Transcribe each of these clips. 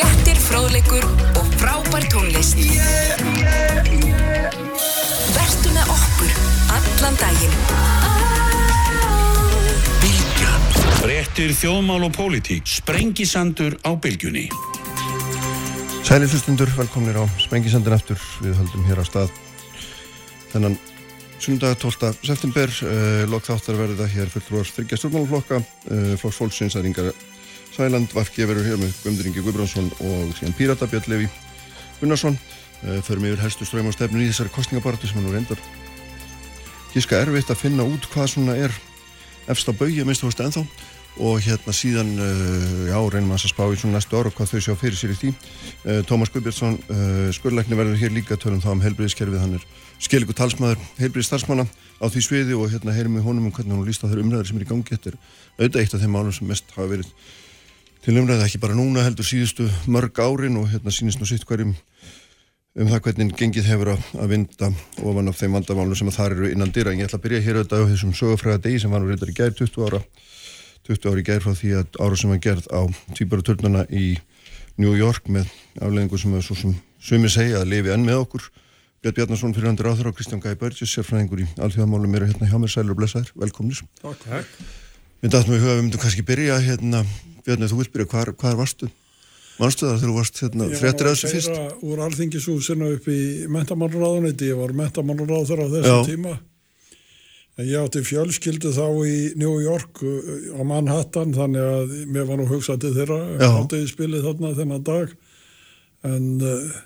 Fréttir, fróðleikur og frábær tónlist. Vertu með okkur allan daginn. Bilgjan. Frettir þjóðmál og pólitík. Sprengisandur á bylgjunni. Sælir hlustundur, velkomnir á Sprengisandin aftur. Við höldum hér á stað þennan sundag 12. september. Uh, Lokk þáttar verða hér fulltrúars þryggja stjórnmálaflokka. Uh, Flokks fólksins að ringa Sæland, Vafki verður hér með Guðmundur Ingi Guðbrandsson og síðan Pírata Björn Levi Gunnarsson. Uh, förum yfir helstu ströym á stefnun í þessari kostningabartu sem hann reyndar gíska erfitt að finna út hvað svona er efst á baugja minnst þú veist ennþá. Og hérna síðan, uh, já, reynum að spá í svona næstu ára hvað þau sjá fyrir sér í því. Uh, Tómas Guðbjörnsson, skurleikni verður hér líka tölum þá um heilbriðiskerfið hann er skiliku talsmaður, heilbriðistalsmanna á því sviði og hérna heyrum við honum um hvernig hann líst á þeirra umræðir sem er í gangi. Þetta er auðvitað eitt af þeim málum sem mest hafa verið til umræði ekki bara núna heldur síðustu mörg árin og hérna sínist nú sitt hverjum um það hvernig gengið hefur að, að vinda ofan af þeim vandamálum sem að það eru innan dyra. En ég ætla að byrja hér auðvitað á þessum sögufræða degi sem var nú reyndar í gær 20 ára 20 ári í gær frá því að ára sem var gerð á tvíbaraturnana í New York með afleðingu sem er svo sem sumi segja að lifi enn með okkur. Björn Bjarnarsson fyrir handur áþur og Kristján Gæi Börgis sérfræðingur í alþjóðamálum eru hérna hjá mér. Sælur og blessaður, velkomnis Takk, takk. Við dættum við huga, við myndum kannski byrja hérna, Björn, þú vilt byrja, hvar, hvar varstu? Manstu það þegar þú varst hérna, fréttir að þessu fyrst? Ég var úr alþingishúsinu upp í mentamannráðuniti, ég var mentamannráður á þessum tíma. En ég átti fjölskyldu þá í New York uh, á Manhattan, þannig að mér var nú hugsað til þeirra, Já. átti í spilið þarna þennan dag. En uh,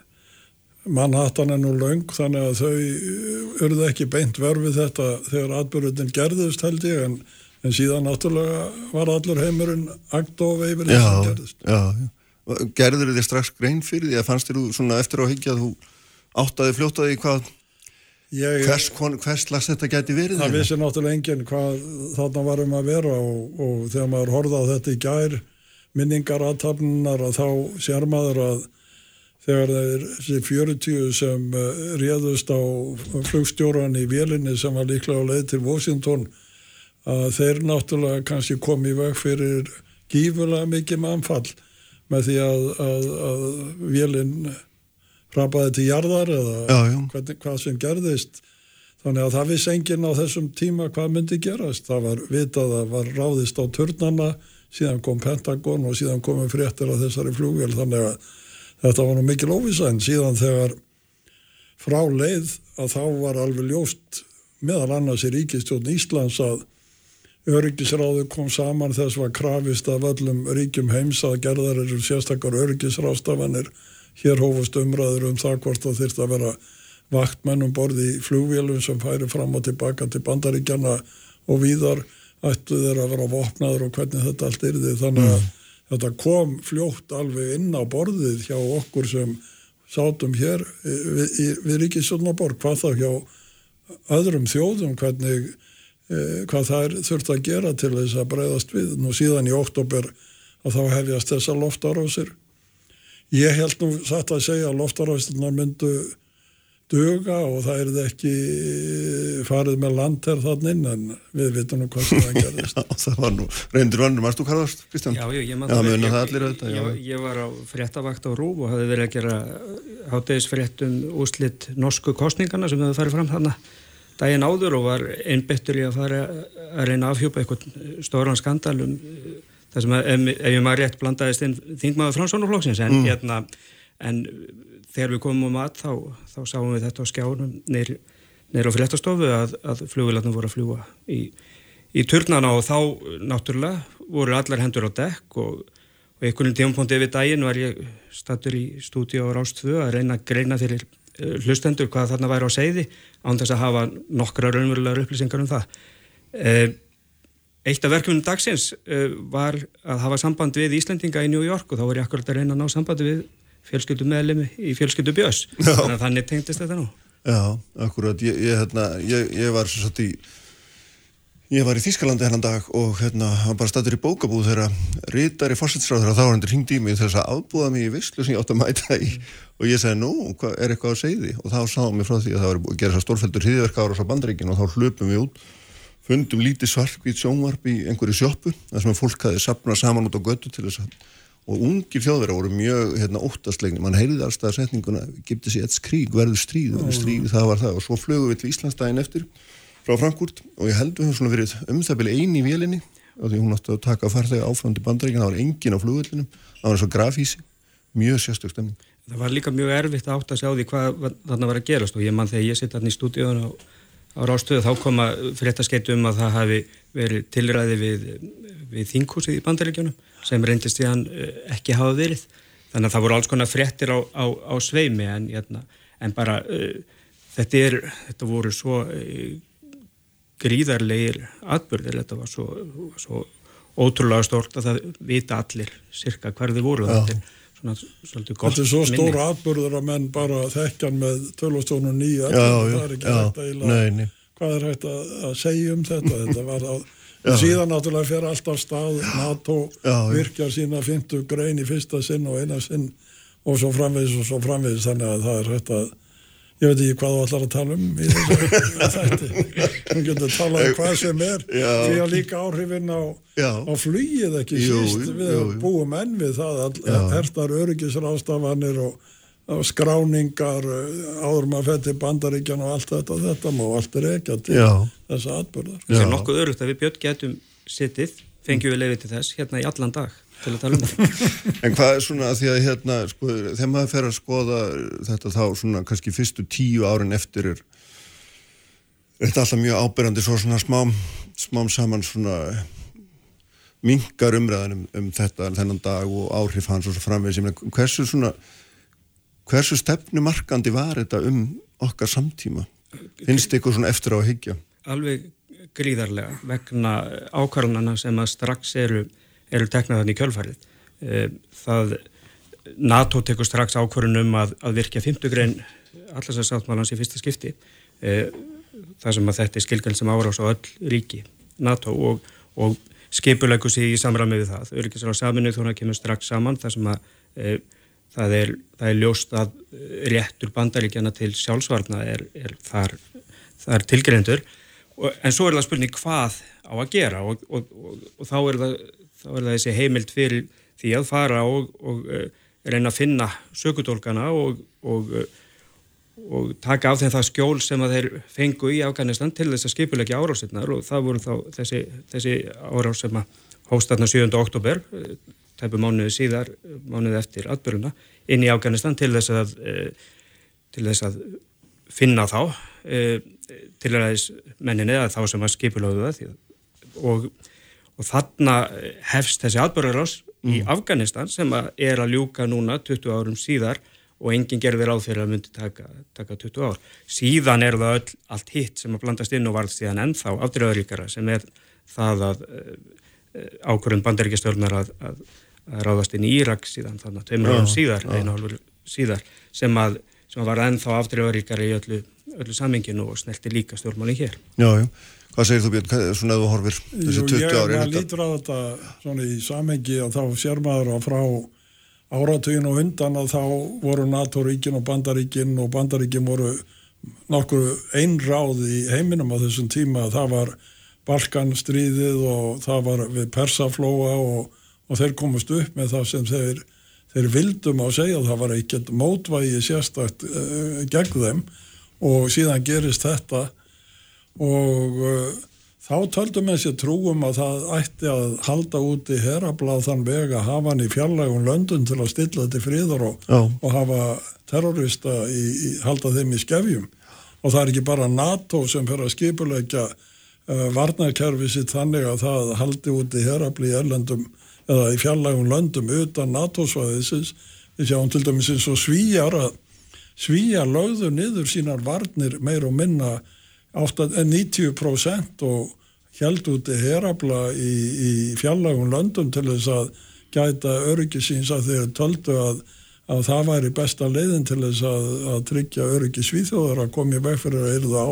Manhattan er nú löng, þannig að þau uh, urðu ekki beint verfið þetta þegar atbyrjutin gerðist held ég, en, en síðan náttúrulega var allur heimurinn agdof yfir þess að gerðist. já, já. Gerður þið strax grein fyrir því að fannst þér svona eftir á higgja að þú áttaði fljótaði hvað, Ég, hvers, hvers slags þetta geti verið? Það vissi náttúrulega enginn hvað þarna var um að vera og, og þegar maður horfði á þetta í gær minningar aðtapnunar að þá sér maður að þegar þeir þessi 40 sem uh, réðust á flugstjóran í vélinni sem var líklega á leið til Washington að þeir náttúrulega kannski kom í veg fyrir gífulega mikið mannfall með því að, að, að vélinn hrapaði til jarðar eða Já, já. hvernig, hvað sem gerðist. Þannig að það vissi enginn á þessum tíma hvað myndi gerast. Það var vitað að var ráðist á turnana síðan kom Pentagon og síðan komum fréttir á þessari flugvél. Þannig að þetta var nú mikil óvisa en síðan þegar frá leið að þá var alveg ljóst meðal annars í ríkistjórn Íslands að öryggisráðu kom saman þess var krafist af öllum ríkjum heims að gerðar eru sérstakar öryggisrástafanir hér hófust umræður um það hvort það þyrst að vera vaktmenn um borði í flugvélum sem færi fram og tilbaka til bandaríkjana og víðar ættu þeir að vera vopnaður og hvernig þetta allt yrði. Þannig að þetta kom fljótt alveg inn á borðið hjá okkur sem sátum hér eh, við, við Ríkisjónaborg hvað þá hjá öðrum þjóðum hvernig hvað það er þurft að gera til þess að breyðast við. Nú síðan í oktober að þá hefjast þessa loftarásir. Ég held nú satt að segja að loftarásinnar myndu duga og það er ekki farið með landherr þann inn en við vitum nú hvað sem það gerðist. Já, það var nú, reyndur vannur, mannst þú varst, Kristján? Já, ég, Já, Ég- auðvitað, ég, ég var á fréttavakt á Rúf og hafði verið að gera hátegisfréttum úslitt norsku kostningana sem hefði farið fram þarna daginn áður og var einbyttur í að fara að reyna að afhjúpa eitthvað stóran skandal um það sem að, ef, ég maður rétt blandaðist inn þingmaður Framsónuflokksins en, hérna, en þegar við komum um að þá, þá sáum við þetta á skjánum neyri á fréttastofu að, að flugvilarnir voru að fljúa í, í turnana og þá náttúrulega voru allar hendur á dekk og, og einhvern tímapunkti yfir daginn var ég stattur í stúdíu á Rástfö að reyna að greina uh, hlustendur hvað þarna væri á seiði án þess að hafa nokkra raunverulegar upplýsingar um það. Uh, eitt af verkefnum dagsins uh, var að hafa samband við Íslendinga í New York og þá var ég akkurat að reyna að ná sambandi við fjölskyldu meðlemi í fjölskyldu Björns. Þannig tengdist þetta nú. Já, akkurat, ég, ég, hérna, ég, ég var svo satt í ég var í Þískalandi hennan dag og hérna, hann bara stættur í bókabúð þegar rítari fórsættisráður þá var hann hringdi í mig þess að afbúða mig í vislu sem ég átt að mæta í. Og ég sagði, nú, er eitthvað á segði og þá sáðum við frá því að það var að gera þess að stórfældur hriðverka ára á bandaríkin og þá hlupum við út fundum lítið svarkvít sjónvarp í einhverju sjoppu þar sem að fólk hafi sapnað saman út á götu til þess að og ungir þjóðverðar voru mjög hérna, óttaslegni, mann heyrði allstað setninguna gipti sér eitt skrík, verður stríð, verður stríð það var það. Og svo flögum við til Íslandsdægin eftir frá Frankúrt og ég held við höfum svona verið um það byrja eini í vélinni og því hún átti að taka farþega áfram til bandaríkina, það var engin á flugvöldinum það var eins og grafísi, mjög sérstök stemning. Það var líka mjög erfitt að átta að sjá því hvað þarna var að gerast og ég mann þegar ég sitt alltaf í stúdíun á, á rástöðu þá koma fréttaskeitu um að það hafi verið tilræði við, við þinghúsið í bandaríkjunum sem reyndist í hann eh, ekki hafa verið þannig að það voru alls konar fréttir á, á, á sveimi en, hérna, en bara uh, þetta, er, þetta voru svo uh, gríðarleir atbyrðir, þetta var svo, svo ótrúlega stórt að það vita allir cirka hver þið voru. Þetta er svona svolítið gott Þetta er svo stór atbyrður að menn bara þekkjan með tölvastónu nýja. Það er ekki hægt að íla hvað er hægt að, að segja um þetta? Þetta var að Já. síðan náttúrulega fer alltaf stað. NATO já, virkjar sína fyndu grein í fyrsta sinn og eina sinn og svo framvegis og svo framvegis. Þannig að það er hægt að ég veit ekki hvað þú ætlar að tala um í þessu þætti. Þú getur talað um hvað sem er. Já. því að líka áhrifin á, á flýið ekki jú, síst við jú, jú. búum enn við það að hertar öryggisrástafanir og skráningar eh, áður maður fætti bandaríkjan og allt þetta þetta má allt er ekki að til þessa atbyrðar. Það er nokkuð örugt að við björn getum sittið, fengjum við lefið til þess hérna í allan dag til að tala um það. en hvað er svona því að hérna, sko, þegar maður fer að skoða þetta þá svona kannski fyrstu tíu árin eftir er þetta alltaf mjög ábyrjandi svo svona smám, smám saman svona mingar umræðan um, um þetta þennan dag og áhrif hans og svo framvegð sem hversu svona hversu stefnumarkandi var þetta um okkar samtíma? Finnst eitthvað svona eftir á að higgja? Alveg gríðarlega vegna ákvarðanana sem að strax eru, eru teknaðan í kjölfærið. Eh, það, NATO tekur strax ákvarðunum að, að virkja 50 grein allarsarsáttmálans í fyrsta skipti. Eh, það sem að þetta er skilgjörn sem árás á öll ríki NATO og, og skipulegu sig í samræmi við það. Ekki svona saminuð þannig að kemur strax saman það sem að e, það er, það er ljóst að réttur bandaríkjana til sjálfsvarna er, er þar, þar tilgrendur en svo er það spurning hvað á að gera og, og, og þá, er það, þá er það þessi heimild fyrir því að fara og uh, reyna að finna sökudólkana og taka af þeim það skjól sem að þeir fengu í Afganistan til þess að skipulegja árásinnar og það voru þá þessi, þessi árás sem að hósta 7. oktober tæpu mánuði síðar, mánuði eftir atbyrjuna inn í Afganistan til þess að til þess að finna þá til aðeins menninni eða þá sem að skipulóðu það og, og þarna hefst þessi atbyrjarás mm. í Afganistan sem að er að ljúka núna 20 árum síðar og enginn gerðir á þeirra að myndi taka, taka 20 ár. Síðan er það öll, allt hitt sem að blandast inn og varð síðan ennþá afdröðaríkara sem er það að e, ákvörðun bandaríkistörnar að, að að ráðast inn í Írak síðan þannig að tveimur árum síðar, einu hálfur síðar sem að, sem að var ennþá afdreifaríkari í öllu, öllu samminginu og snerti líka stjórnmáli hér. Já, já. Hvað segir þú Björn, svona að þú horfir þessi 20 ári? Ég lítur á þetta svona í samhengi og þá sér maður að frá áratugin og undan að þá voru NATO-ríkin og bandaríkin og bandaríkin voru nokkur einráð í heiminum á þessum tíma. Að það var Balkanstríðið og það var við Persaflóa og og þeir komast upp með það sem þeir, þeir vildum á segja. Það var ekkert mótvægi sérstakt uh, gegn þeim og síðan gerist þetta og uh, þá töldum við sér trúum að það ætti að halda úti herabláð þann veg að hafa hann í fjarlægun löndun til að stilla til fríðar og, og hafa terrorista í, í, halda þeim í skefjum. Og það er ekki bara NATO sem fyrir að skipulegja uh, varnarkerfi sitt þannig að það haldi úti herabli í erlendum eða í fjarlægum löndum utan NATO-svæðisins. Við sjáum til dæmis eins og svíjar að svíjar lögðu niður sínar varnir meir og minna 90% og held úti herabla í, í fjarlægum löndum til þess að gæta öryggisins að þeir töldu að, að það væri besta leiðin til þess að, að tryggja öryggisvíþjóðar að koma í veg fyrir að erða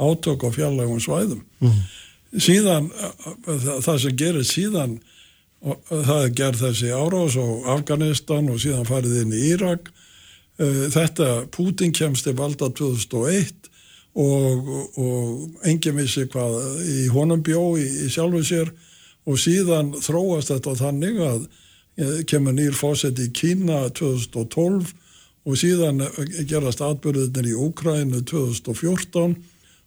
átök á fjarlægum svæðum. Mm. Síðan, það sem gerir síðan og það er gerð þessi árás á Afganistan og síðan farið inn í Írak eh, þetta Putin kemst til valda 2001 og, og enginn vissi hvað í honum bjó í, í sjálfu sér og síðan þróast þetta þannig að eh, kemur nýr fósett í Kína 2012 og síðan eh, gerast atbyrðinir í Úkrænu 2014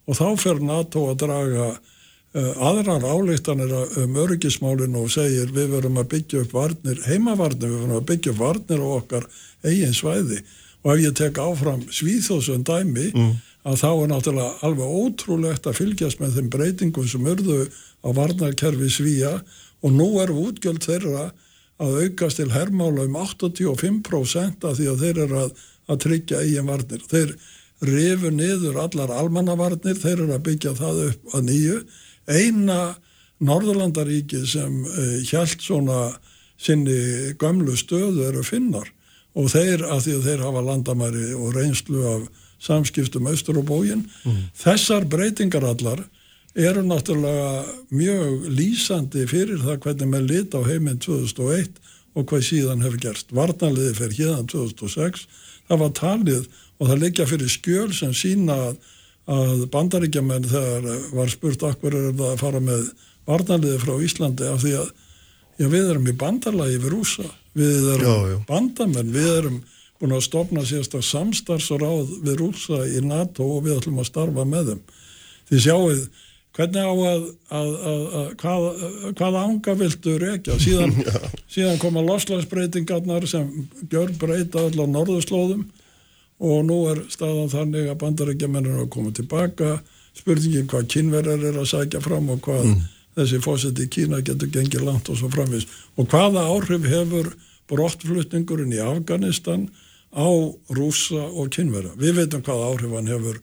og þá fer NATO að draga uh, aðrar áleiktanir um öryggismálinu og segir við verum að byggja upp varnir, heimavarnir, við verum að byggja upp varnir á okkar eigin svæði og ef ég tek áfram svíþóðsum dæmi mm. Að þá er náttúrulega alveg ótrúlegt að fylgjast með þeim breytingum sem örðu á varnarkerfi svíja og nú er útgjöld þeirra að aukast til herrmála um 85% af því að þeir eru að, að tryggja eigin varnir. Þeir rifu niður allar almannavarnir, þeir eru að byggja það upp að nýju. Eina Norðurlandaríki sem uh, eh, hjælt svona sinni gamlu stöðu eru finnar og þeir að því að þeir hafa landamæri og reynslu af samskiptum austur og bógin. Mm. Þessar breytingar allar eru náttúrulega mjög lýsandi fyrir það hvernig með lit á heiminn 2001 og hvað síðan hefur gerst. Varnaliði fer hérðan 2006, það var talið og það leikja fyrir skjöl sem sína að, að bandaríkjaman þegar var spurt akkur er það að fara með varnaliði frá Íslandi af því að já, við erum í bandarlagi við rúsa, við erum bandamenn, við erum búin að stopna sérstaklega samstarfsráð við rúsa í NATO og við ætlum að starfa með þeim. Því sjáuð hvernig á að, að, að hvað, hvað ánga viltu reykja síðan, síðan koma loslagsbreytingarnar sem gjör breyta allar norðurslóðum og nú er staðan þannig að bandarækjamennir hafa komið tilbaka spurningin hvað kynverðar er að sækja fram og hvað mm. þessi fósiti Kína getur gengið langt og svo framvis og hvaða áhrif hefur brottflutningurinn í Afganistan á rúsa og kynverða við veitum hvaða áhrif hann hefur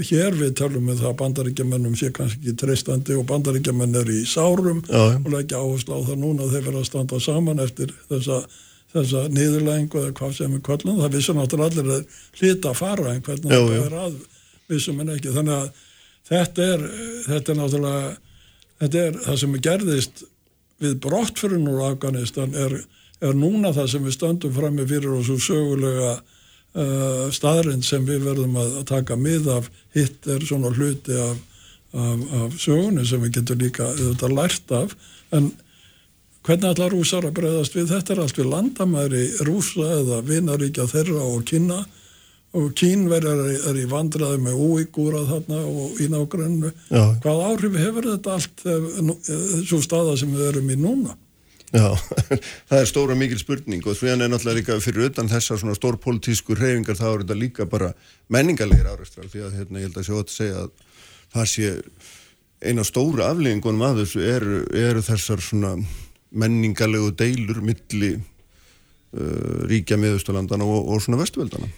hér. Við talum með það að bandaríkjamennum sé kannski ekki treystandi og bandaríkjamenn er í sárum Já. og leggja áherslu á það núna þeir verða að standa saman eftir þessa, þessa niðurlengu eða hvað sem er kvöldun það. Vissum náttúrulega allir að hlita að fara en hvernig það er að vissum en ekki. Þannig að þetta er þetta er náttúrulega þetta er það sem er gerðist við brottfyrir núr Afganistan er, er núna það sem við stöndum fram með fyrir og svo sögulega uh, staðrind sem við verðum að taka mið af hitt er svona hluti af, af, af sögunni sem við getum líka þetta lært af. En hvernig allar rúsar að breyðast við? Þetta er allt við landamæri rúsa eða vinaríkja þeirra og kynna og kínverjar er, í vandraði með úígúra þarna og í nágrannu hvað áhrif hefur þetta allt svo staða sem við erum í núna Já, það er stóra mikil spurning og því hann er náttúrulega líka fyrir utan þessar svona stórpolítísku reyfingar þá er þetta líka bara menningarlegar áreistrar því að hérna, ég held að sjá að segja að það sé eina stóra afleggingunum að þessu eru, eru þessar svona menningarlegu deilur milli uh, ríkja miðustalandana og, og svona vestuveldana.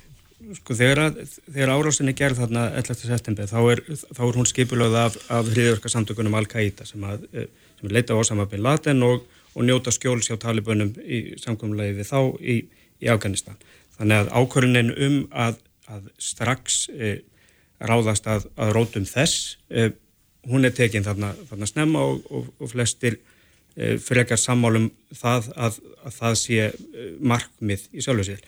Sko þegar, þegar árásinni gerð þarna 11. september þá er, þá er hún skipulöð af, af hriðjörka samtökunum Al-Qaida sem, eh, sem leita á Osama bin Laden og og njóta skjóls hjá talibunum í samkvæmulegi við þá í, í Afganistan. Þannig að ákvörunin um að, að strax e, ráðast að, að rótum þess, e, hún er tekin þarna, þarna snemma og, og, og flestir e, frekar sammálum það að, að það sé markmið í sjálfu sér.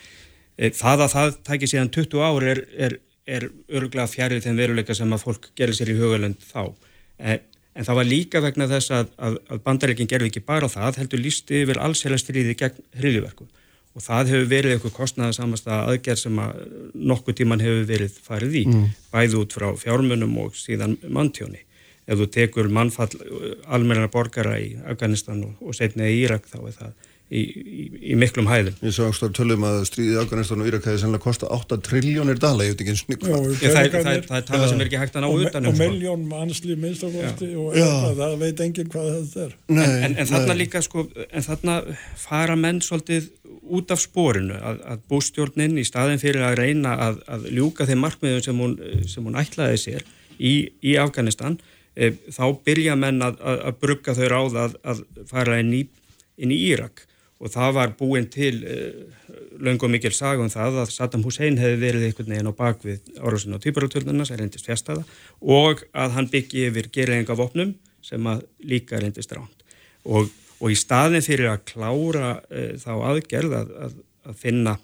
Það að það tækir síðan 20 ár er, er, er örgulega fjarið þeim veruleika sem að fólk gerir sér í hugalönd þá. E, En það var líka vegna þess að, að, að bandaríkinn gerði ekki bara það, heldur lísti yfir allsherjastriði gegn hriðiverku. Og það hefur verið eitthvað kostnæðasamast að aðgerð sem að nokkuð tíman hefur verið farið í, mm. bæði út frá fjármunum og síðan manntjóni. Ef þú tekur mannfall almenna borgara í Afganistan og, og setna í Írak þá er það í, í, í miklum hæðum. Ég svo ástæður tölum að stríðið Afganistan og Írak hefði sannlega kosta 8 triljónir dala, ég veit ekki eins og nýtt Það er tala sem er ekki hægt að ná utan og sko. miljón mannslið minnstakosti og það veit enginn hvað þetta er. Nei, En, en þarna líka sko, en þarna fara menn svolítið út af spórinu að, að bústjórnin í staðin fyrir að reyna að, að ljúka þeim markmiðum sem hún, sem hún ætlaði sér í, í Afganistan. E, þá byrja menn að, að brugga þau ráð að fara inn í, inn í Írak og það var búin til uh, löngum mikil sagum það að Saddam Hussein hefði verið einhvern veginn á bakvið árásin á týparátölnuna sem reyndist fjastæða og að hann byggi yfir gerðinga vopnum sem að líka reyndist ránt og, og í staðin fyrir að klára uh, þá aðgerð að, að, að finna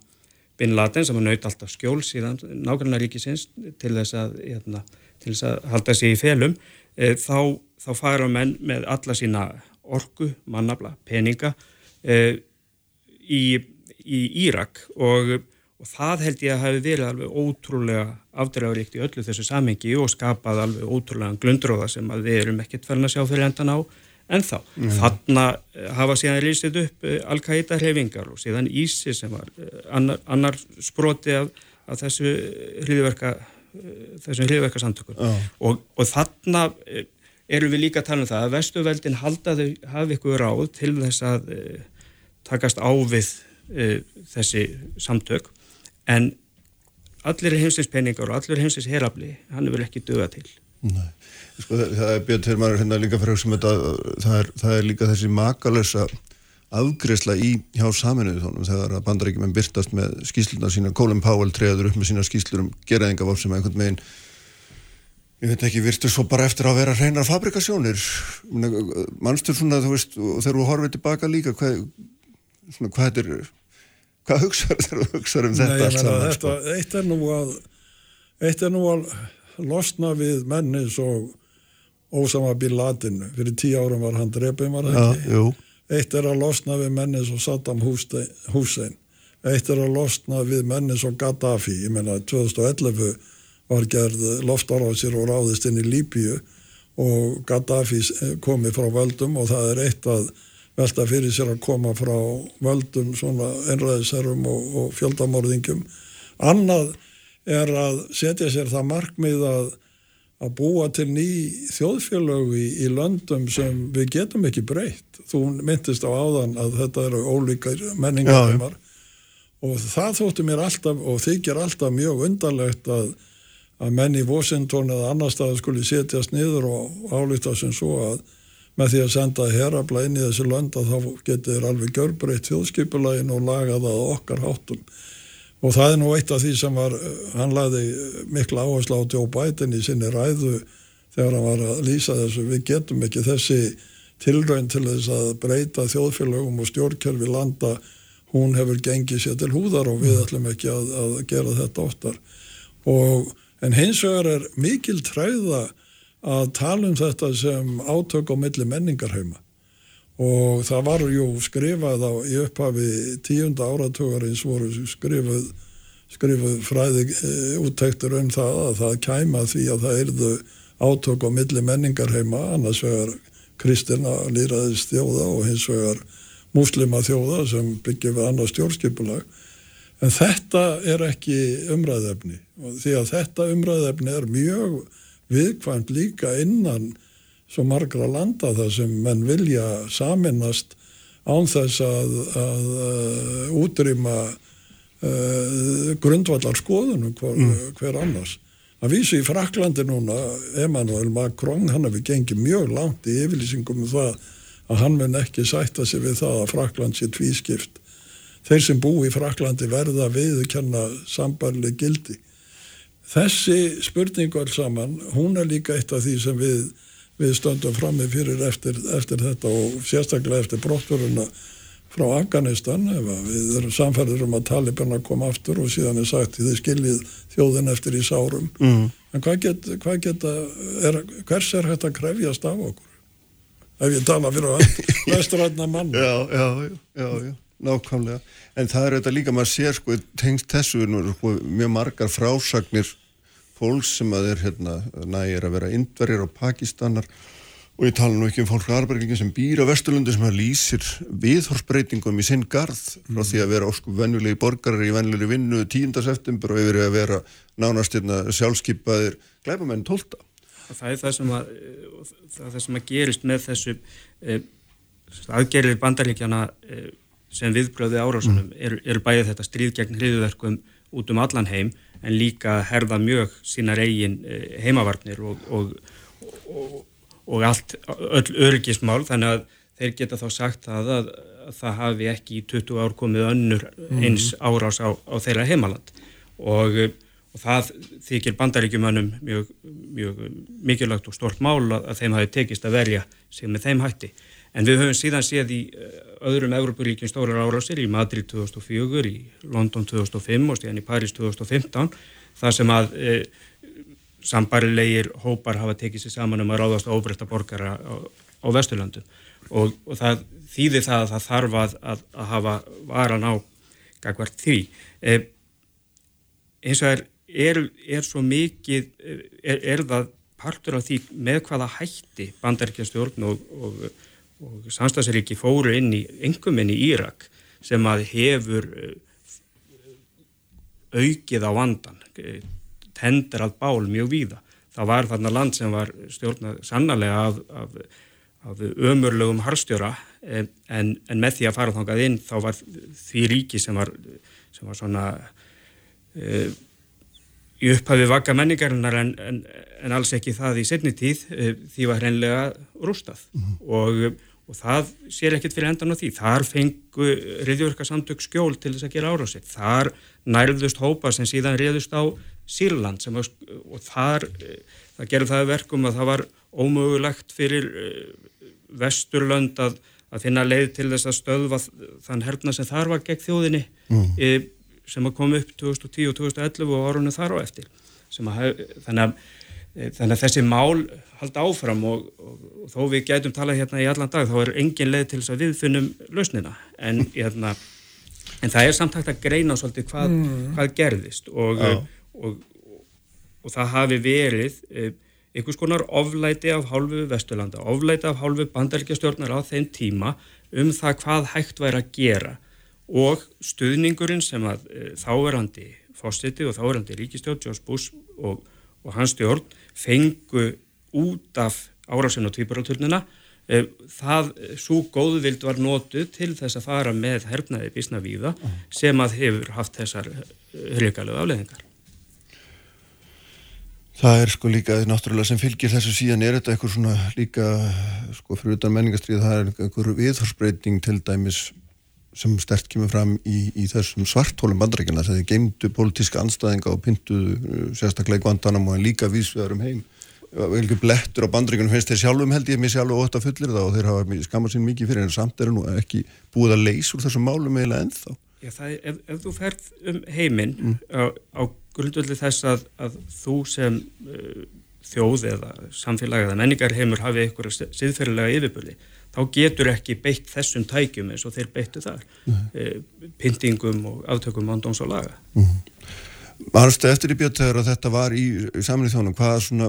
Bin Laden sem að naut alltaf skjól síðan nákvæmlega ríkisins til þess að, hérna, til þess að halda sig í felum uh, þá, þá fara menn með alla sína orgu, mannabla, peninga í, í Írak og, og það held ég að hafi verið alveg ótrúlega afdreifaríkt í öllu þessu samhengi og skapað alveg ótrúlega glundróða sem að við erum ekkert verðin að sjá fyrir endan á en þá. Mm. Þarna eh, hafa síðan rýsið upp eh, Al-Qaida hreyfingar og síðan Ísi sem var annar, annar sproti af, af þessu hriðverka þessum hriðverka samtökum oh. og, og þarna erum við líka að tala um það að vestuveldin haldaði hafi ykkur ráð til þess að takast á við uh, þessi samtök. En allir heimsins peningar og allir heimsins herafli hann er vel ekki döga til. Sko það, það er björn þegar maður hérna líka fyrir sem þetta, það er, það er líka þessi makalösa afgreðsla í hjá saminuðu þónum þegar að bandaríkjum byrtast með skýsluna sína, Colin Powell treður upp með sína skýslur um geraðingavál sem einhvern veginn ég veit ekki, virtur svo bara eftir að vera reynar fabrikasjónir. Mannstur svona, þú veist, og þegar þú horfið tilbaka líka, hvað svona, hvað er hvað hugsaður þegar þú hugsaður um þetta Nei, meina, þetta, sko? eitt er nú að eitt er nú að losna við mennis og Ósama Bin Laden. Fyrir tíu árum var hann drefum var það ekki? ja, eitt er að losna við mennis og Saddam Hussein eitt er að losna við mennis og Gaddafi. Ég menna 2011 var gerð loftaráðsir og ráðist inn í Líbíu og Gaddafi komi frá völdum og það er eitt að velta fyrir sér að koma frá völdum svona einræðisherrum og, og fjöldamorðingum annað er að setja sér það markmið að að búa til ný þjóðfélög í, í löndum sem við getum ekki breytt. Þú myndist á áðan að þetta eru ólíkar menningar og það þóttu mér alltaf og þykir alltaf mjög undarlegt að, að menn í Washington eða annar stað skuli setjast niður og álita sem svo að með því að senda herabla inn í þessi lönd að þá getur alveg görbreytt þjóðskipulegin og laga það okkar háttum. Og það er nú eitt af því sem var, hann laði mikla áherslu á Joe Biden í sinni ræðu þegar hann var að lýsa þessu, við getum ekki þessi tilrönd til þess að breyta þjóðfélögum og stjórnkerfi landa, hún hefur gengið sér til húðar og við ætlum ekki að, að gera þetta oftar. Og, en hins vegar er mikil træða að tala um þetta sem átök á milli menningarheima. Og það var jú skrifað á í upphafi tíunda áratugarins voru skrifuð, skrifuð fræði e, úttektur um það að það kæma því að það erðu átök á milli menningarheima annars vegar kristina lýraðist þjóða og hins vegar muslima þjóða sem byggir við annars stjórnskipulag. En þetta er ekki umræðefni því að þetta umræðefni er mjög viðkvæmt líka innan svo margra landa þar sem menn vilja saminast án þess að, að, að útrýma uh, grundvallar skoðunum hver, mm. hver annars. Að vísu í Fraklandi núna, Emmanuel Macron, hann hefur gengið mjög langt í yfirlýsingum um það að hann mun ekki sætta sig við það að Frakland sé tvískipt. Þeir sem bú í Fraklandi verða viðkenna sambarleg gildi. Þessi spurningu alls saman, hún er líka eitt af því sem við við stöndum frammi fyrir eftir, eftir þetta og sérstaklega eftir brottverðuna frá Afganistan við erum samfærður um að Taliban að koma aftur og síðan er sagt þið skiljið þjóðin eftir í sárum. Mm. en hvað geta, hvað geta er, hvers er hægt að krefjast af okkur? Ef ég tala fyrir að vesturætna mann. Já, já, já, já, nákvæmlega. En það er þetta líka, maður sér sko tengst þessu sko, mjög margar frásagnir fólks sem að er hérna, nægir að vera indverjar og pakistanar og ég tala nú ekki um fólk á Arberglingi sem býr á Vesturlundu sem að lýsir viðhorsbreytingum í sinn garð frá því að vera ósku vennulegi borgarar í vennulegi vinnu 10. september og yfir að vera nánast hérna, sjálfskeipaðir glæbamenn 12. Það er það sem að, það er það sem að gerist með þessu eh, aðgerðir bandaríkjana eh, sem viðbröði árásunum mm. eru er bæðið þetta stríð gegn hriðuverkum út um allan heim en líka herða mjög sínar eigin eh, heimavarnir og, og, og, og allt, öll örgismál þannig að þeir geta þá sagt að, að, að það hafi ekki í 20 ár komið önnur mhm. eins árás á, á þeirra heimaland. Og það þykir bandaríkjumannum mjög, mjög mikilvægt og stort mál að þeim hafi tekist að verja sig með þeim hætti En við höfum síðan séð í eh, öðrum Európaríkjum stórar árásir í Madrid 2004, í London 2005 og síðan í Paris 2015 þar sem að e, sambarilegir hópar hafa tekið sér saman um að ráðast á óbreyta borgara á Vesturlandum og, og það þýðir það að það þarf að, að, að hafa varan á gagvart því. E, eins og er, er, er svo mikið, er, er það partur af því með hvaða hætti bandaríkjastjórn og, og, og samstagsríki fóru inn í, engum inn í Írak sem að hefur aukið á vandan, tendur að bál mjög víða. Það var þarna land sem var stjórnað sannarlega af, af, af ömurlegum harstjóra en, en með því að fara þangað inn þá var því ríki sem var, sem var svona e, í upphafi vaka menningarinnar en, en, en alls ekki það í setni tíð e, því var hreinlega rústað mm -hmm. og og það sér ekkert fyrir endan á því. Þar fengu riðjörgarsamtök skjól til þess að gera árásið. Þar nærðust hópa sem síðan riðust á Sýrland var, og þar, eh, það gerði það verkum að það var ómögulegt fyrir eh, vesturlönd að, að finna leið til þess að stöðva þann herna sem þar var gegn þjóðinni mm. e, sem að koma upp 2010 og 2011 og árunum þar á eftir. Að, þannig að þannig að þessi mál halda áfram og, og, og þó við gætum talað hérna í allan dag þá er engin leið til þess að við finnum lausnina. En, hérna, en það er samtakt að greina svolítið hvað, mm. hvað gerðist og, og það hafi verið e, einhvers konar oflæti af hálfu Vesturlanda, oflæti af hálfu bandaríkjastjórnar á þeim tíma um það hvað hægt væri að gera. Og stuðningurinn sem að e, þáverandi fósiti og þáverandi ríkistjórn George Bush og hans stjórn fengu út af árásinu og tvíbaráturnina eh, það, svo góðvild var nótu til þess að fara með hernaði bísna víða sem að hefur haft þessar eh, afleðingar Það er sko líka náttúrulega sem fylgir þessu síðan er þetta eitthvað svona líka sko fyrir utan menningastrið það er einhver viðhorsbreyting til dæmis sem stert kemur fram í, í þessum svartólum bandrækjana þegar þeir geimdu pólitíska anstæðinga og pyntuðu uh, sérstaklega í Guantanamo en líka vísvegar um heim velgjum blettur á bandrækjunum finnst þeir sjálfum held ég mér sjálf og ótt að fullir það og þeir hafa skammað sín mikið fyrir en samt er nú ekki búið að leysa úr þessum málum eiginlega ennþá Já, er, ef, ef þú ferð um heiminn mm. á, á grundvöldi þess að, að þú sem uh, þjóð eða samfélag eða menningar heimur hafi eitthvað siðferðilega yfirbúli þá getur ekki beitt þessum tækjum eins og þeir beittu þar mm -hmm. e, pyntingum og aftökum vandóns og laga mm -hmm. Mannstu eftir í bjöttegur að þetta var í, í samlið þjónum, hvað svona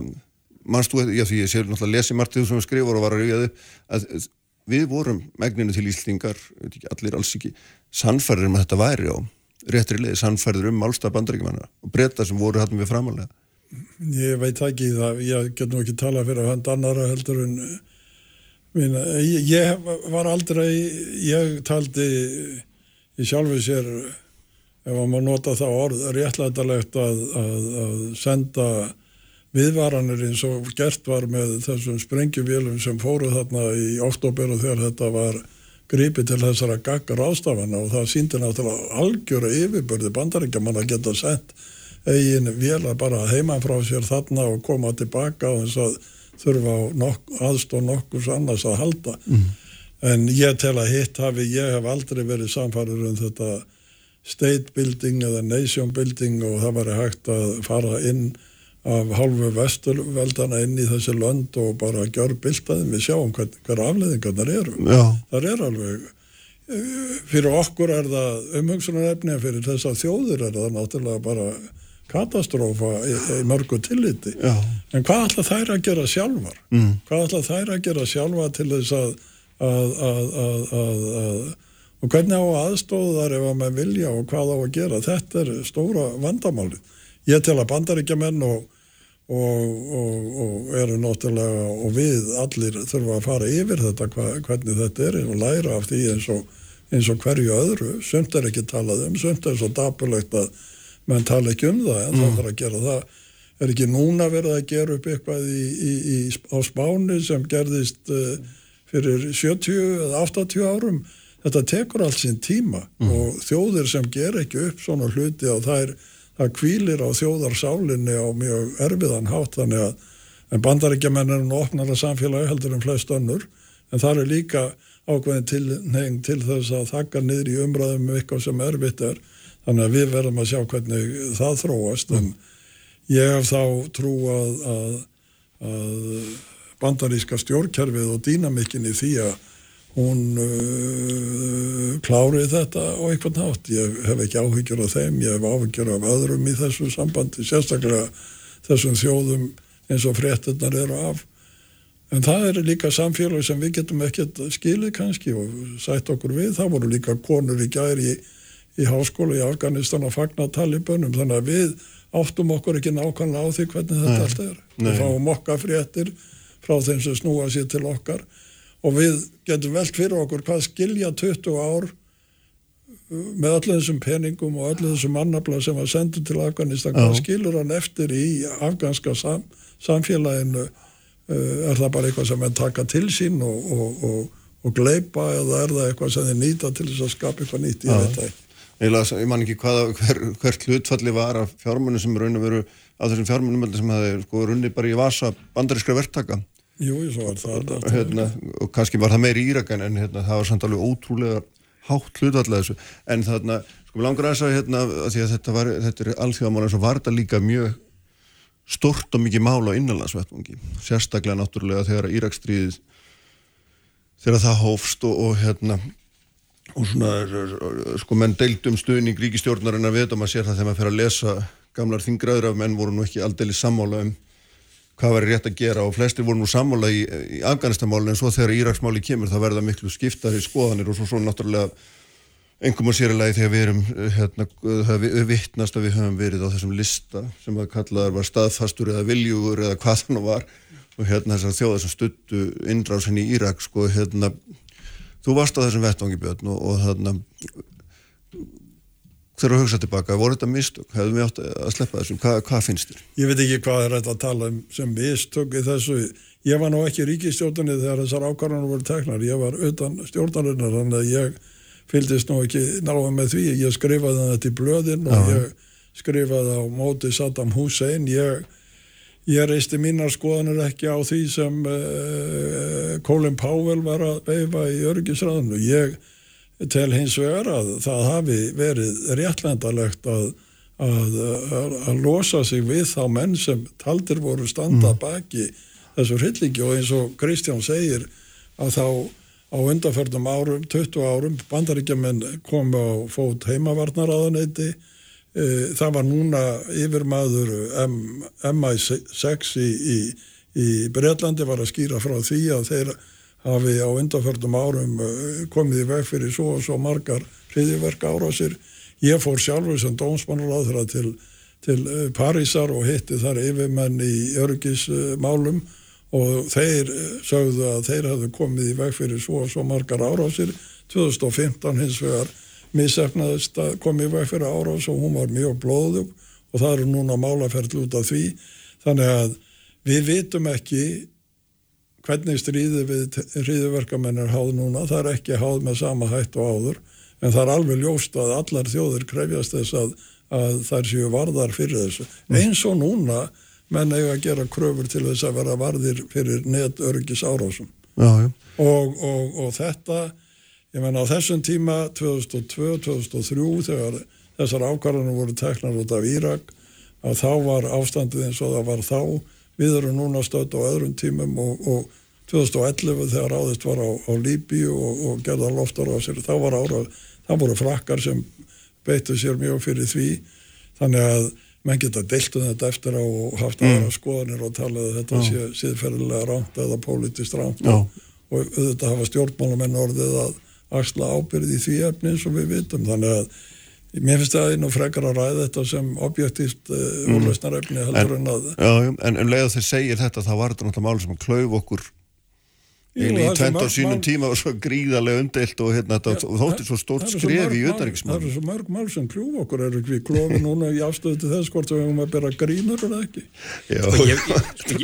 mannstu, já því ég sé náttúrulega lesi Martið sem skrifur og var að ríða að við vorum megninu til Íslingar allir alls ekki, sannfærður um að þetta væri á réttri leið, sannfærður um málstað bandaríkjumanna og breyta sem voru hattum við framalega Ég veit ekki það, ég get nú ekki tala fyrir að hand annara heldur en Minna, ég, ég var aldrei, ég taldi í sjálfu sér, ef maður nota það orð, réttlætalegt að, að, að senda viðvaranir eins og gert var með þessum sprengjuvélum sem fóru þarna í oktober og þegar þetta var gripið til þessara gaggar ástafana og það síndi náttúrulega algjöra yfirbörði bandaríkja mann að geta sendt eigin vila bara heima frá sér þarna og koma tilbaka og þess að þurfa nokk, aðstóð nokkus annars að halda mm. en ég tel að hitt hafi ég hef aldrei verið samfarið um þetta state building eða nation building og það var hægt að fara inn af halvu vesturveldana inn í þessi lönd og bara gjör bildaðum við sjáum hver, hver afleðingar þar eru Já. þar er alveg eh, fyrir okkur er það umhengsunarefni en fyrir þess að þjóður er það náttúrulega bara katastrófa í, í mörgu tilliti. Já. en hvað ætla þær að gera sjálfar? Mm. hvað ætla þær að gera sjálfar til þess að, að, að, að og hvernig á aðstóðar ef að maður vilja og hvað á að gera? Þetta er stóra vandamáli ég tel að bandaríkjaman og, og, og, og eru náttúrulega og við allir þurfa að fara yfir þetta hva, hvernig þetta er og læra af því eins og eins og hverju öðru, sömt er ekki talað um sömt er svo dapulegt að menn tala ekki um það en mm. það þarf að gera það er ekki núna verið að gera upp eitthvað í, í, í, á spáni sem gerðist uh, fyrir 70 eða 80 árum þetta tekur allt sín tíma mm. og þjóðir sem ger ekki upp svona hluti og það er það kvílir á þjóðarsálinni á mjög erfiðan hátt þannig að en bandaríkjaman er nú opnara samfélagi heldur en flest önnur en það er líka ákveðin til, til þess að þakka niður í umræðum um eitthvað sem erfitt er þannig að við verðum að sjá hvernig það þróast en ég hef þá trú að, að, að bandaríska stjórnkerfið og dýnamikinn í því að hún uh, klári þetta og eitthvað nátt. Ég hef ekki áhyggjur af þeim, ég hef áhyggjur af öðrum í þessu sambandi, sérstaklega þessum þjóðum eins og fréttunar eru af. En það er líka samfélag sem við getum ekkert skilið kannski og sætt okkur við. Það voru líka konur í gæri í, í háskóla í Afganistan að fagna talibönum. Þannig að við áttum okkur ekki nákvæmlega á því hvernig þetta Nei. allt er. Nei. Við fáum okkar fréttir frá þeim sem snúa sér til okkar. Og við getum velt fyrir okkur hvað skilja 20 ár uh, með allir þessum peningum og allir þessum mannabla sem var sendur til Afganistan, hvað skilur hann eftir í afganska sam, samfélaginu? Uh, er það bara eitthvað sem hann taka til sín og, og, og, og gleipa eða er það eitthvað sem þið nýta til þess að skapa eitthvað nýtt? Í þetta Eiginlega, ég man ekki hvaða, hver, hvert hlutfalli var af fjármunum sem raun og veru af þessum fjármunum sem hefði sko runni bara í vasa bandarískra verktaka. Jú, svo var það. Hérna, og kannski var það meiri írakan en hérna, það var samt alveg ótrúlega hátt hlutfalli þessu. En þarna, sko langar að þess að, hérna, að þetta, var, þetta er alþjóðamála eins og var þetta líka mjög stort og mikið mála á innanlandsvettmungi sérstaklega náttúrulega þegar Írakstríðið þegar það hófst og, og hérna og svona, sko, menn deildum stuðning ríkistjórnarinn að veta, maður sér það þegar maður fer að lesa gamlar þingraður af menn voru nú ekki aldrei sammála um hvað var rétt að gera. Og flestir voru nú sammála í, í Afganistamálinu en svo þegar Íraksmáli kemur það verða miklu skiptar í skoðanir og svo svo náttúrulega engum og sérlega þegar við erum hérna, við vittnast að við höfum verið á þessum lista sem að kallaðar var staðfastur eða viljugur eða hvað þannig var. Og hérna þessar þjóðar sem stuttu innrásin í Írak sko hérna þú varst á þessum vettvangi björn og, og þarna þegar þú hugsaði tilbaka, voru þetta mistök? Hefðum við átt að sleppa þessum? Hva, hvað finnst þér? Ég veit ekki hvað er þetta að tala um sem mistök í þessu. Ég var nú ekki ríkistjórnarnir þegar þessar ákvarðanar voru teknar. Ég var utan stjórnarinnar, þannig að ég fyldist nú ekki náða með því. Ég skrifaði þetta í blöðin og Aha. ég skrifaði á móti Saddam Hussein. Ég Ég reisti mínar skoðanir ekki á því sem uh, Colin Powell var að veifa í örgisræðinu. Ég tel hins vegar að það hafi verið réttlendalegt að, að, að, að losa sig við þá menn sem taldir voru standa mm. baki þessu hryllingi og eins og Kristján segir að þá á undarförnum árum, 20 árum, bandaríkjaman komu á fót heimavarnaraðaneyti Eh, það var núna yfirmaður MI6 í, í, í Breitlandi var að skýra frá því að þeir hafi á undarfördum árum eh, komið í veg fyrir svo og svo margar hriðiverk ára sér. Ég fór sjálfur sem dómsmannuráður til, til eh, Parísar og hitti þar yfirmenn í örgismálum og þeir sögðu að þeir hafðu komið í veg fyrir svo og svo margar ára sér. 2015 hins vegar missefnaðist að komi í veg fyrir árás og hún var mjög blóðug og það eru núna málaferðl út af því. Þannig að við vitum ekki hvernig stríði við hriðiverkamenn er háð núna, það er ekki háð með sama hætt og áður. En það er alveg ljóst að allar þjóður krefjast þess að, að þær séu varðar fyrir þessu. Mm. eins og núna menn eiga að gera kröfur til þess að vera varðir fyrir netörgis árásum. Og, og, og þetta Ég menna á þessum tíma 2002-2003 þegar þessar ákvarðanum voru teknar út af Írak að þá var ástandið eins og það var þá. Við erum núna stödd á öðrum tímum og, og 2011 þegar áðist var á, á Líbi og, og gerða loftar á sér þá var ára, það voru frakkar sem beittu sér mjög fyrir því þannig að menn geta deilt um þetta eftir á og haft mm. aðra skoðanir og talað að þetta sé síðferðilega ránt eða pólitist ránt og, og auðvitað hafa stjórnmálamenn orðið að axla ábyrði í því efni eins og við vitum. Þannig að mér finnst það einu frekar að ræða þetta sem objektíft uh, eh, mm. úrlösnarefni heldur en, en að já, en, en leið að þeir segir þetta þá var þetta náttúrulega mál sem klauf okkur í tvent á sínum mál... tíma og svo gríðarlega undelt og hérna, ja, þóttir svo stórt skref í utanriksmál Það eru svo mörg mál sem klúf okkur. Er við klófum núna í afstöðu til þess hvort við hefum að bera grínur eller ekki? Já, sko ég,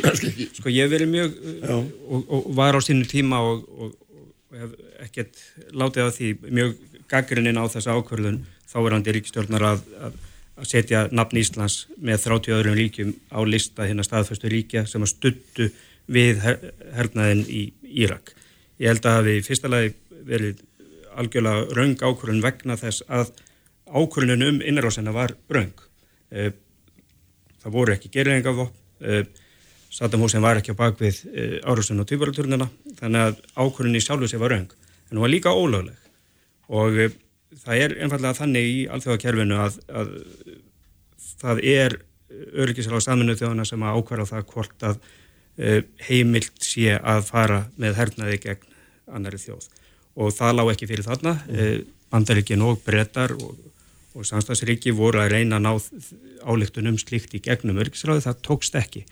ég, sko ég verið mjög og, og var á sínum tíma og, og, og hef ekkert látið á því mjög gaggrinnin á þessa ákvörðun þáverandi ríkistjórnar að, að, að setja nafn Íslands með 30 öðrum ríkjum á lista hérna staðfæstu ríkja sem að stuttu við her, hernaðin í Írak. Ég held að hafi fyrsta lagi verið algjörlega raung ákvörðun vegna þess að ákvörðunum um innráðsena var raung. Eh, það voru ekki gerðingavopn, eh, Saddam Hussein var ekki á bakvið uh, árusun og týparaturnina þannig að ákvörðinni sjálfu sig var raung en hún var líka ólögleg og uh, það er einfallega þannig í alþjóðakerfinu að, að það er öryggisráð saminu þjóðana sem að ákværa það hvort að uh, heimilt sé að fara með hernaði gegn annari þjóð og það lág ekki fyrir þarna mm. Bandaríkin og brettar og, og samstagsríki voru að reyna að ná álíktunum slíkt í gegnum örgisráði, það tókst ekki.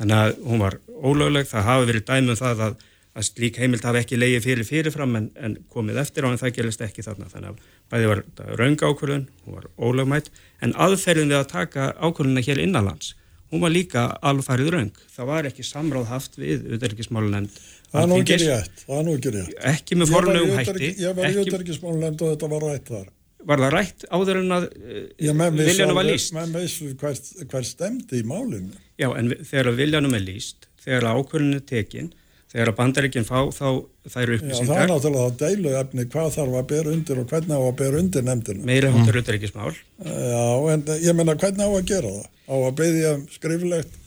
Þannig að hún var ólögleg, það hafi verið dæmum það að, að slík heimild hafi ekki leiði fyrir fyrirfram en, en komið eftir á en það gerist ekki þarna. Þannig að bæði var raunga ákvörðun, hún var ólögmætt, en aðferðin við að taka ákvörðuna hér innanlands, hún var líka alfarið raung. Það var ekki samráð haft við auðverkismálunemnd Það er nú ekki rétt, það er nú ekki rétt. Ekki með fornlegum hætti. Ég var í auðverkismálunemnd og þetta var rætt þar. Var það rætt áður en að uh, viljanum var líst? Menn veist hver, hver stemdi í málinu. Já, en þegar viljanum er líst, þegar ákvörðinu er tekin, þegar að bandaríkinn fá þá þær upplýsingar. Já, það er náttúrulega að deilu efni hvað þarf að bera undir og hvernig á að bera undir nefndinu. Meira hóttur mm. utryggismál. Já, en ég menna hvernig á að gera það? Á að beðja skriflegt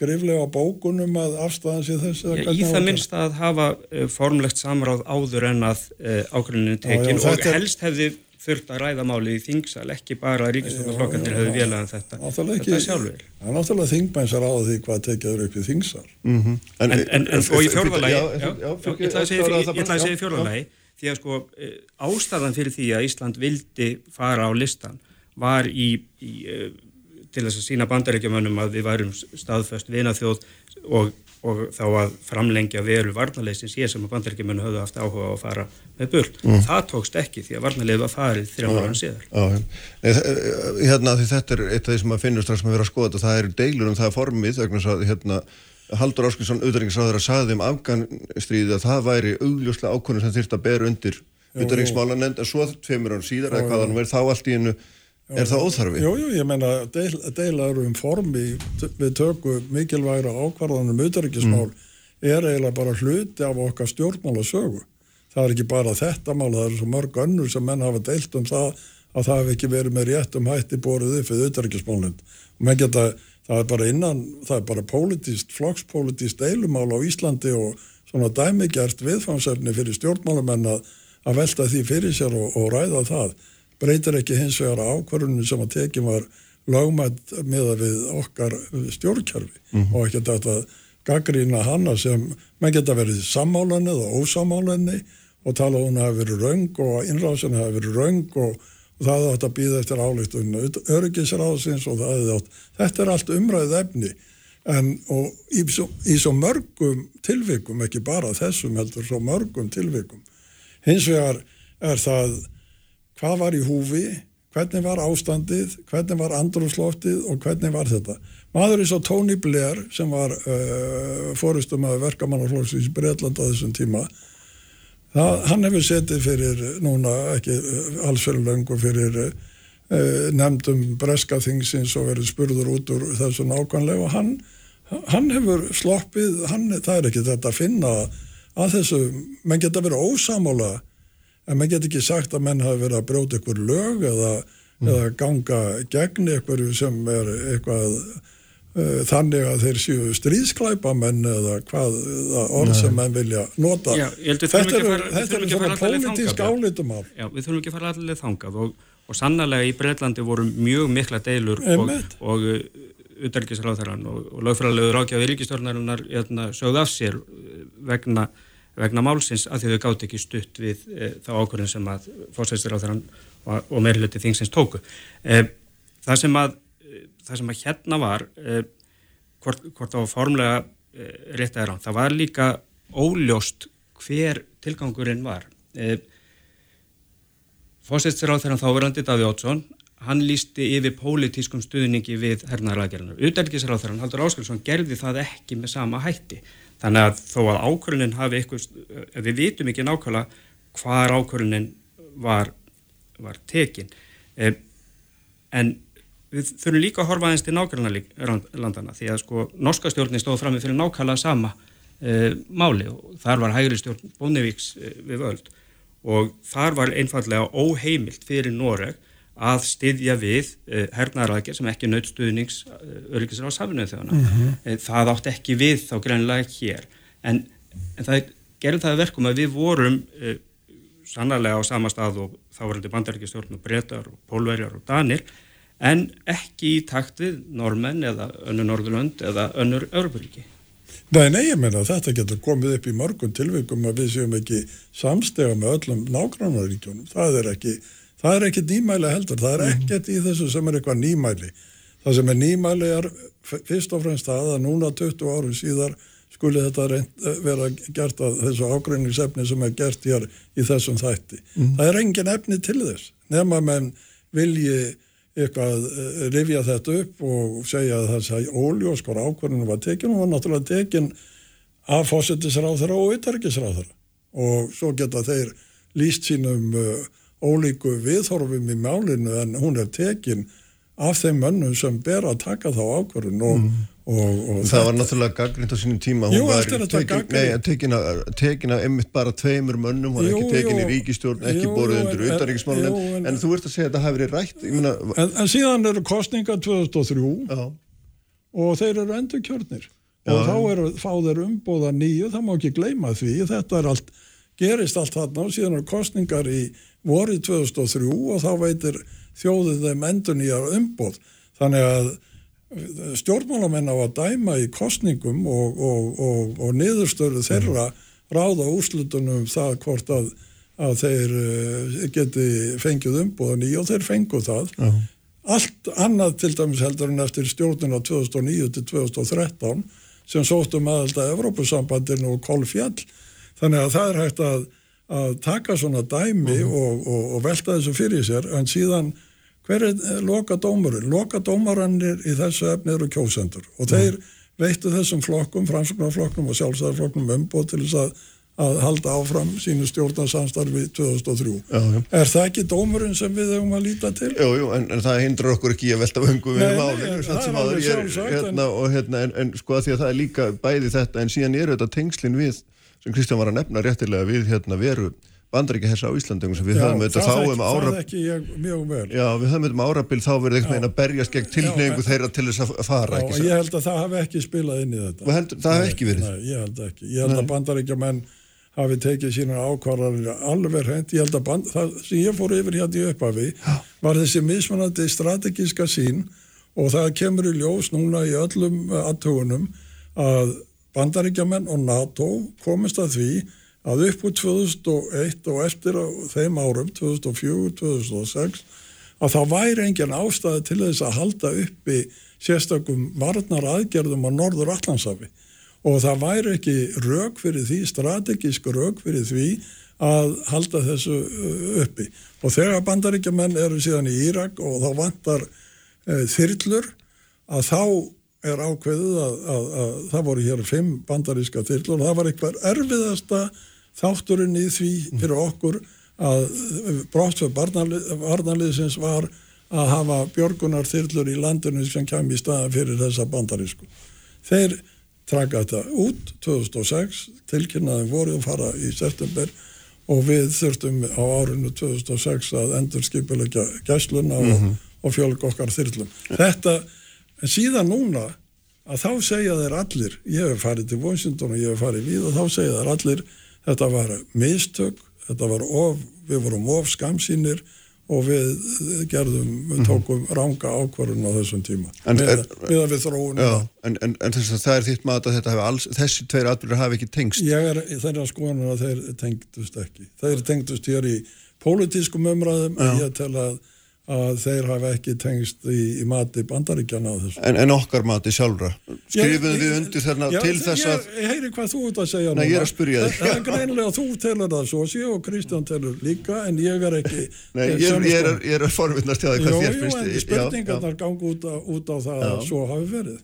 skriflega bókunum að afstæðan sér þess að já, í það minnst að hafa uh, formlegt samráð áður en að uh, ákvörðinu tekin já, já, og helst hefði þurft að ræða máli í þingsal, ekki bara að ríkistofnarflokkandir hefur vélaðan þetta, þetta sjálfur. Það er náttúrulega þingmænsar á því hvað tekjaður upp í þingsal. Mm -hmm. en, en, en, en og í fjórðalagi, ég ætlaði að segja í fjórðalagi, því að sko e, ástæðan fyrir því að Ísland vildi fara á listan var í, í e, til þess að sína bandaríkjumönnum að við værum staðföst vinaþjóð og og þá að framlengja veru varnarleysins ég sem að bandaríkjumunni höfðu haft áhuga á að fara með burt. Mm. Það tókst ekki því að varnarleið var farið þrjá ára síðar. Já, hérna því þetta er eitt af því sem að finnur strax sem við erum að skoða þetta, það eru deilur um það formið, að, hérna, Haldur Áskinsson, auðvitaðingisráður að saði um afganstríði að það væri augljóslega ákvörnum sem þýrt að beru undir auðvitaðingismálanend, en svo tveimur án síðar, eða hvaðan verð þá allt í hennu Er það óþarfi? Jú, jú, ég menna deil, deilaður um formi við tökum mikilvægra ákvarðanum auðverkismál mm. er eiginlega bara hluti af okkar stjórnmálasögu. Það er ekki bara þetta mál, það er svo mörg önnur sem menn hafa deilt um það að það hef ekki verið með réttum hætti upp við auðverkismálinn. Og menn geta, það er bara innan, það er bara politíst, flokkspolítíst deilumál á Íslandi og svona dæmigjart viðfangsefni fyrir stjórnmálamenn að, að velta því fyrir sér og, og ræða það breytir ekki hins vegar ákvarðunum sem að tekið var lagmætt með að við okkar stjórnkjörfi mm -hmm. og ekki þetta gaggrína hanna sem menn geta verið sammálanið og ósammálanið og tala um að hafa verið raung og innrásin hafa verið raung og, það átt að býða eftir álíktun öryggisráðsins og það átt þetta er allt umræðið efni. En og í svo, í svo mörgum tilvikum, ekki bara þessum heldur svo mörgum tilvikum. Hins vegar er það hvað var í húfi, hvernig var ástandið, hvernig var andrumsloftið og hvernig var þetta. Maður eins og Tony Blair sem var uh, fóristum að verkamannarflóksins í Breitland á þessum tíma, það, hann hefur setið fyrir núna ekki uh, alls fyrir löngu fyrir uh, nefndum breska þingsins og verið spurður út úr þessu nákvæmlega. Og hann, hann hefur sloppið, hann, það er ekki þetta að finna að þessu, menn geta verið ósamála en maður getur ekki sagt að menn hafi verið að bróta ykkur lög eða, mm. eða ganga gegn ykkur sem er eitthvað uh, þannig að þeir séu stríðsklæpa menn eða hvað orð sem menn vilja nota Já, þetta eru er svona pólitísk álitumál Já, við þurfum ekki að fara allir þangað og, og sannlega í Breitlandi voru mjög mikla deilur Einmitt. og, og uh, utarikisráþarann og, og lögfræðilegur ákjáði ríkistörnarinnar hérna, sögð af sér vegna vegna málsins að þau gátt ekki stutt við e, þá ákvörðin sem að fórsæstur á þeirran og, og meirluti þingsins tóku. E, það, sem að, e, það sem að hérna var, hvort, hvort á formlega rétt að er á, það var líka óljóst hver tilgangurinn var. Fórsæstur á þeirran þáverandi Daví Ótsson, hann lísti yfir pólitískum stuðningi við hernaðarlagerinu. Utelgisráð þeirran, Haldur Áskilsson, gerði það ekki með sama hætti. Þannig að þó að ákvörðunin hafi eitthvað, við vitum ekki nákvæmlega hvað ákvörðunin var, var tekin. Eh, en við þurfum líka að horfa aðeins til nákvæmlega því að sko norska stjórnin stóð fram með fyrir nákvæmlega sama eh, máli og þar var hægri stjórn Bónivíks eh, við völd og þar var einfallega óheimilt fyrir Noreg að styðja við uh, hernaðarækja sem ekki naut stuðnings uh, öryggisra á safinuð þjóðana. Mm -hmm. Það átt ekki við þá greinlega hér. En, en það gerði það verkum að við vorum sannarlega á sama stað og þá var þetta bandaríkistjórn og breytar og pólverjar og danir en ekki í takt við normenn eða önnu Norðurlönd eða önnur Örburíki. Nei, nei, ég menna þetta getur komið upp í mörgum tilvikum að við séum ekki samstega með öllum nágrannaríkjónum. Það er ekki, það er ekki nýmæli heldur, það er mhm. ekkert í þessu sem er eitthvað nýmæli. Það sem er nýmæli er fyrst og fremst það að núna 20 árum síðar skuli þetta reynd, vera gert að þessu ágræningsefni sem er gert hér í þessum þætti. Mm. Það er engin efni til þess, nema menn vilji eitthvað uh, rifja þetta upp og segja að það sæði óljós hvort ákvarðinu var tekin og var náttúrulega tekin af fósittisráþara og ytterkisráþara og svo geta þeir líst sínum uh, ólíku viðhorfum í málinu en hún er tekin af þeim mönnum sem ber að taka þá ákvarðin og, mm. Og, og það var náttúrulega gaggrind á sínum tíma. Hún jú, var tekin, að einmitt bara tveimur mönnum hún var ekki tekin jú, í ríkistjórn, ekki borðið undir utanríkismálun, en, en þú ert að segja að það hafi verið rætt myna, en, en síðan eru kostninga 2003 já. og þeir eru endur kjörnir og já, þá eru, fá þeir umbóða nýju, það má ekki gleyma því. Þetta er allt, gerist allt þarna og síðan eru kostningar í vorið 2003 og þá veitir þjóðið þeim endur nýjar umbóð þannig að stjórnmálamenn á að dæma í kostningum og, og, og, og niðurstöru þeirra ráða úrslutunum það hvort að, að þeir uh, geti fengið umbúðan í og þeir fenguð það. Uh -huh. Allt annað til dæmis heldur en eftir stjórnuna 2009 til 2013 sem sóttum aðelda Evrópusambandinu og Kolfjall. Þannig að það er hægt að, að taka svona dæmi uh -huh. og velta þessu fyrir sér en síðan hver er eh, loka dómarinn? Loka dómarannir í þessu efni eru kjósendur og mm. þeir veittu þessum flokkum, framsögnarflokkum og sjálfstæðarflokkum umbóð til þess að, að halda áfram sínu stjórnarsanstarfi 2003. Já, já. Er það ekki dómarinn sem við hefum að líta til? Jú, jú, en, en það hindrar okkur ekki að velta vöngu við málinu. Það er alveg sjálfsagt. Hérna, en, hérna, en, en sko að því að það er líka bæði þetta en síðan eru þetta tengslinn við sem Kristján var að nefna réttilega við hérna veru bandaríkja hersa á Íslandingum sem við já, höfum auðvitað þá um ára... Það ekki ég, mjög vel. Já, við höfum auðvitað um árabil þá verið einhvern veginn að berjast gegn tilneyingu þeirra til þess að fara, já, ekki? Já, ég held að það hafi ekki spilað inn í þetta. Held, það hafi ekki verið? Nei, ég held ekki. Ég held nei. að bandaríkja menn hafi tekið sína ákvarðanir alveg hend. Ég held að band, það sem ég fór yfir hérna í upphafi var þessi mismunandi strategíska sín og það kemur í ljós núna í öllum aðtugunum að bandaríkjaman og NATO komist að því að upp úr 2001 og eftir þeim árum 2004-2006 að það væri engin ástæði til þess að halda uppi sérstakum varnar aðgerðum á norður Allandsafi og það væri ekki rauk fyrir því, strategísk rauk fyrir því að halda þessu uh, uppi. Og þegar bandaríkjaman eru síðan í Írak og þá vantar e, þyrlur að þá er ákveðið að, að, að, að það voru hér fimm bandaríska þyrlur og það var eitthvað erfiðasta þátturinn í því fyrir okkur að brottsfjöld varnarliðsins var að hafa björgunar þyrlur í landinu sem kæmi í staðan fyrir þessa bandarísku. Þeir traka þetta út 2006, tilkynnaðum voru að fara í september og við þurftum á árinu 2006 að endur skipilegja gæsluna mm -hmm. og, og fjölg okkar þyrlum. Þetta, en síðan núna að þá segja þeir allir, ég hef farið til Washington og ég hef farið við og þá segja þeir allir Þetta var mistök, þetta var of, við vorum of skamsýnir og við gerðum, við mhm. tókum ranga ákvarðun á þessum tíma. En, með, er, með að við þróunum já, en, en, en þess að það er þitt maður að alls, þessi tveir atbyrður hafi ekki tengst. Ég er þeirra skoðanur að þeir tengdust ekki. Þeir tengdust hér í pólitískum umræðum en ég tel að að þeir hafa ekki tengst í, í mati bandaríkjana á þessu. En, en okkar mati sjálfra? Skrifum við undir þarna já, til þess að... Ég heyri hvað þú ert að segja núna. Nei, ég er að spyrja þig. Það er greinlega þú telur það svo sé og Kristján telur líka en ég er ekki... Nei, ég, ég, er, sko- ég er að forvittnast hjá það hvað þér finnst. Jú, en spurningarnar gangi út, út á það já. að svo hafi verið.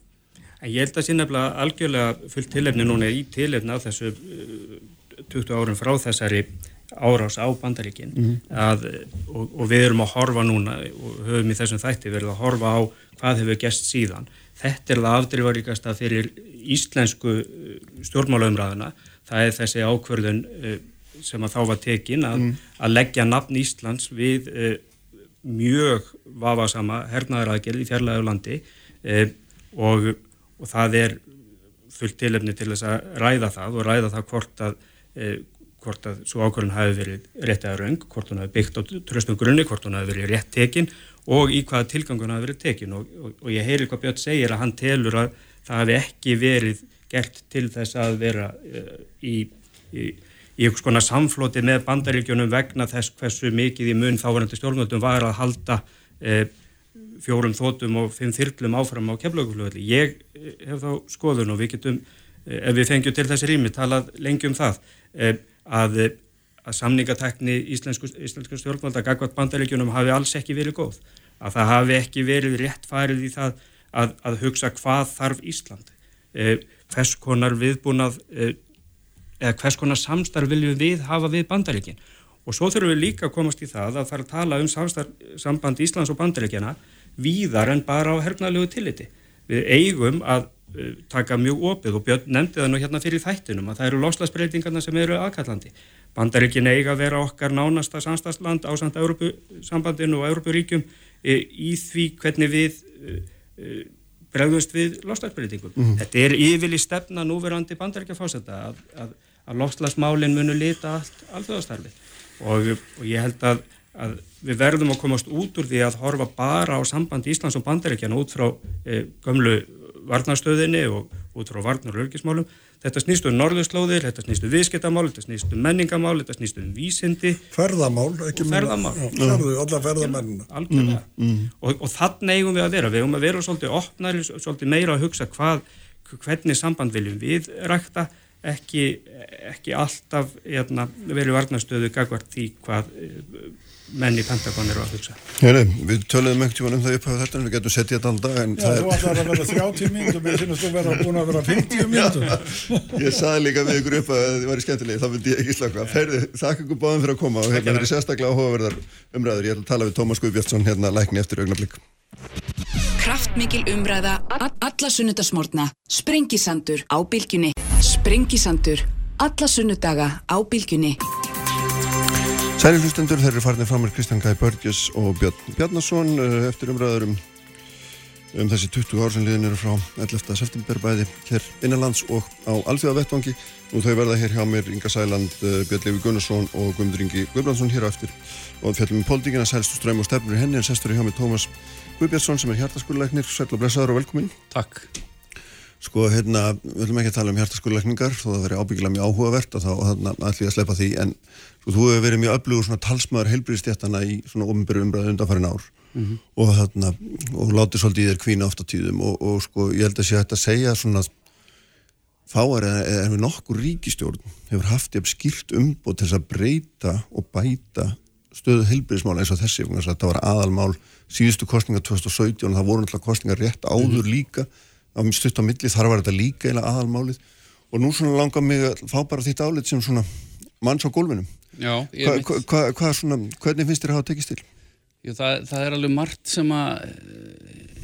En ég held að síðan nefnilega algjörlega fullt tilefni núna í tilefni á þessu 20 uh, árum frá þessari árás á bandaríkin mm -hmm. og, og við erum að horfa núna og höfum í þessum þætti verið að horfa á hvað hefur gæst síðan þetta er það afdrifaríkasta fyrir íslensku uh, stjórnmálaumræðuna það er þessi ákverðun uh, sem að þá var tekin að, mm. að leggja nafn Íslands við uh, mjög vafasama hernaðaraðgerð í fjarlæðu landi og, og það er fullt tilefni til þess að ræða það og ræða það hvort að, hvort að svo ákvörðun hafi verið rétt eða raung, hvort hún hafi byggt á tröstum grunni, hvort hún hafi verið rétt tekin og í hvaða tilgangun hafi verið tekin og, og, og ég heyri hvað Björn segir að hann telur að það hafi ekki verið gert til þess að vera e, í, í, í einhvers konar samflóti með bandaríkjunum vegna þess hversu mikið í mun þávarandi stjórnvöldum var að halda e, fjórum þótum og fimm þyrlum áfram á kemlauguflöðli. Ég eh, hef þá skoðun og við getum, eh, ef við fengjum til þessi rými, talað lengi um það, að, að samningatekni íslensku, íslensku stjórnvalda gagvat bandaríkjunum hafi alls ekki verið góð. Að það hafi ekki verið rétt farið í það að, að hugsa hvað þarf Ísland. Hvers konar viðbúnað, eða hvers konar samstarf viljum við hafa við bandaríkinn. Og svo þurfum við líka að komast í það að fara að tala um samstarf, samband Íslands og bandaríkjana víðar en bara á hernalögu tilliti. Við eigum að taka mjög opið og Björn nefndi það nú hérna fyrir þættinum að það eru loslasbreytingarna sem eru aðkallandi. Bandaríkin eiga að vera okkar nánasta samstagsland á samt Európusambandinu og Európuríkjum e, í því hvernig við e, e, bregðumst við loslasbreytingum. Mm -hmm. Þetta er yfirli stefna núverandi bandaríkjafásetta að, að, að loslasmálinn munu lita allt alþjóðastarfið og, og ég held að að við verðum að komast út úr því að horfa bara á samband Íslands og bandaríkjana út frá e, gömlu varnastöðinni og út frá varnar og örgismálum. Þetta snýst um norðurslóðir, þetta snýst um viðskiptamál, þetta snýst um menningamál, þetta snýst um vísindi. Ferðamál, ekki minn. Ferðamál. Ferðu, alla ferðamennina. Algjörlega. Mm, mm. Og, og þannig eigum við að vera. Við eigum að vera svolítið opnar, svolítið meira að hugsa hvað, hvernig samband viljum við rækta, ekki, ekki alltaf hérna, verið varnastöðu gagvart því hvað menn í Pentagon eru að hugsa. Heri, Við töluðum ekkert um það upp á þetta en við getum settið þetta alltaf Já, þú ætlar að vera 30 mínutum ég finnst þú að vera búin að vera 50 mínutum Ég saði líka við ykkur upp að það var í skemmtilegi, þá vildi ég ekki slaka Þakk ykkur báðum fyrir að koma og hérna verið sérstaklega áhugaverðar umræður. Ég ætla að tala við Tómas Guðbjörnsson hérna lækni eftir augnablík Kraftmikil umræða alla sunnudasmórna Sprengisandur á bylgjunni Særi hlustendur, þeir eru farnir fram með Kristján Gæi Börgjus og Björn Bjarnason eh, eftir umræður um, þessi 20 ár sem liðin eru frá 11. september bæði hér innanlands og á alþjóða vettvangi og þau verða hér hjá mér Inga Sæland, eh, Björn Levi Gunnarsson og Guðmundur Ingi Guðbrandsson hér á eftir. Og fjallum um pólitíkina, sælstu ströym og stefnur í henni en sestur hjá mér Tómas Guðbjörnsson sem er hjartaskuleiknir, sæl og blessaður og velkomin Takk Sko, hérna, við viljum ekki tala um hjartaskuleikningar þó það veri ábyggilega mjög áhugavert og þá ætlum ég að slepa því en Sko þú hefur verið mjög öflugur svona talsmaður heilbríðstjættana í svona ofinbyrju umræðu undanfærin ár mm -hmm. og þarna, og látið svolítið í þér kvína ofta tíðum og, og sko ég held að sé að þetta segja svona fáar eða við nokkur ríkistjórn hefur haft ég skýrt umbúð til þess að breyta og bæta stöðu heilbríðismála eins og þessi, að þetta var aðalmál síðustu kostninga 2017 og það voru náttúrulega kostningar rétt áður -hmm. líka á stutt á milli, þar var þetta líka eða aðalmálið. Og nú svona langar mig að fá bara þitt álit sem svona manns á gólfinum Já, hva, hva, hva, svona, hvernig finnst þér að hafa tekist til? Jú, það, það er alveg margt sem að eh,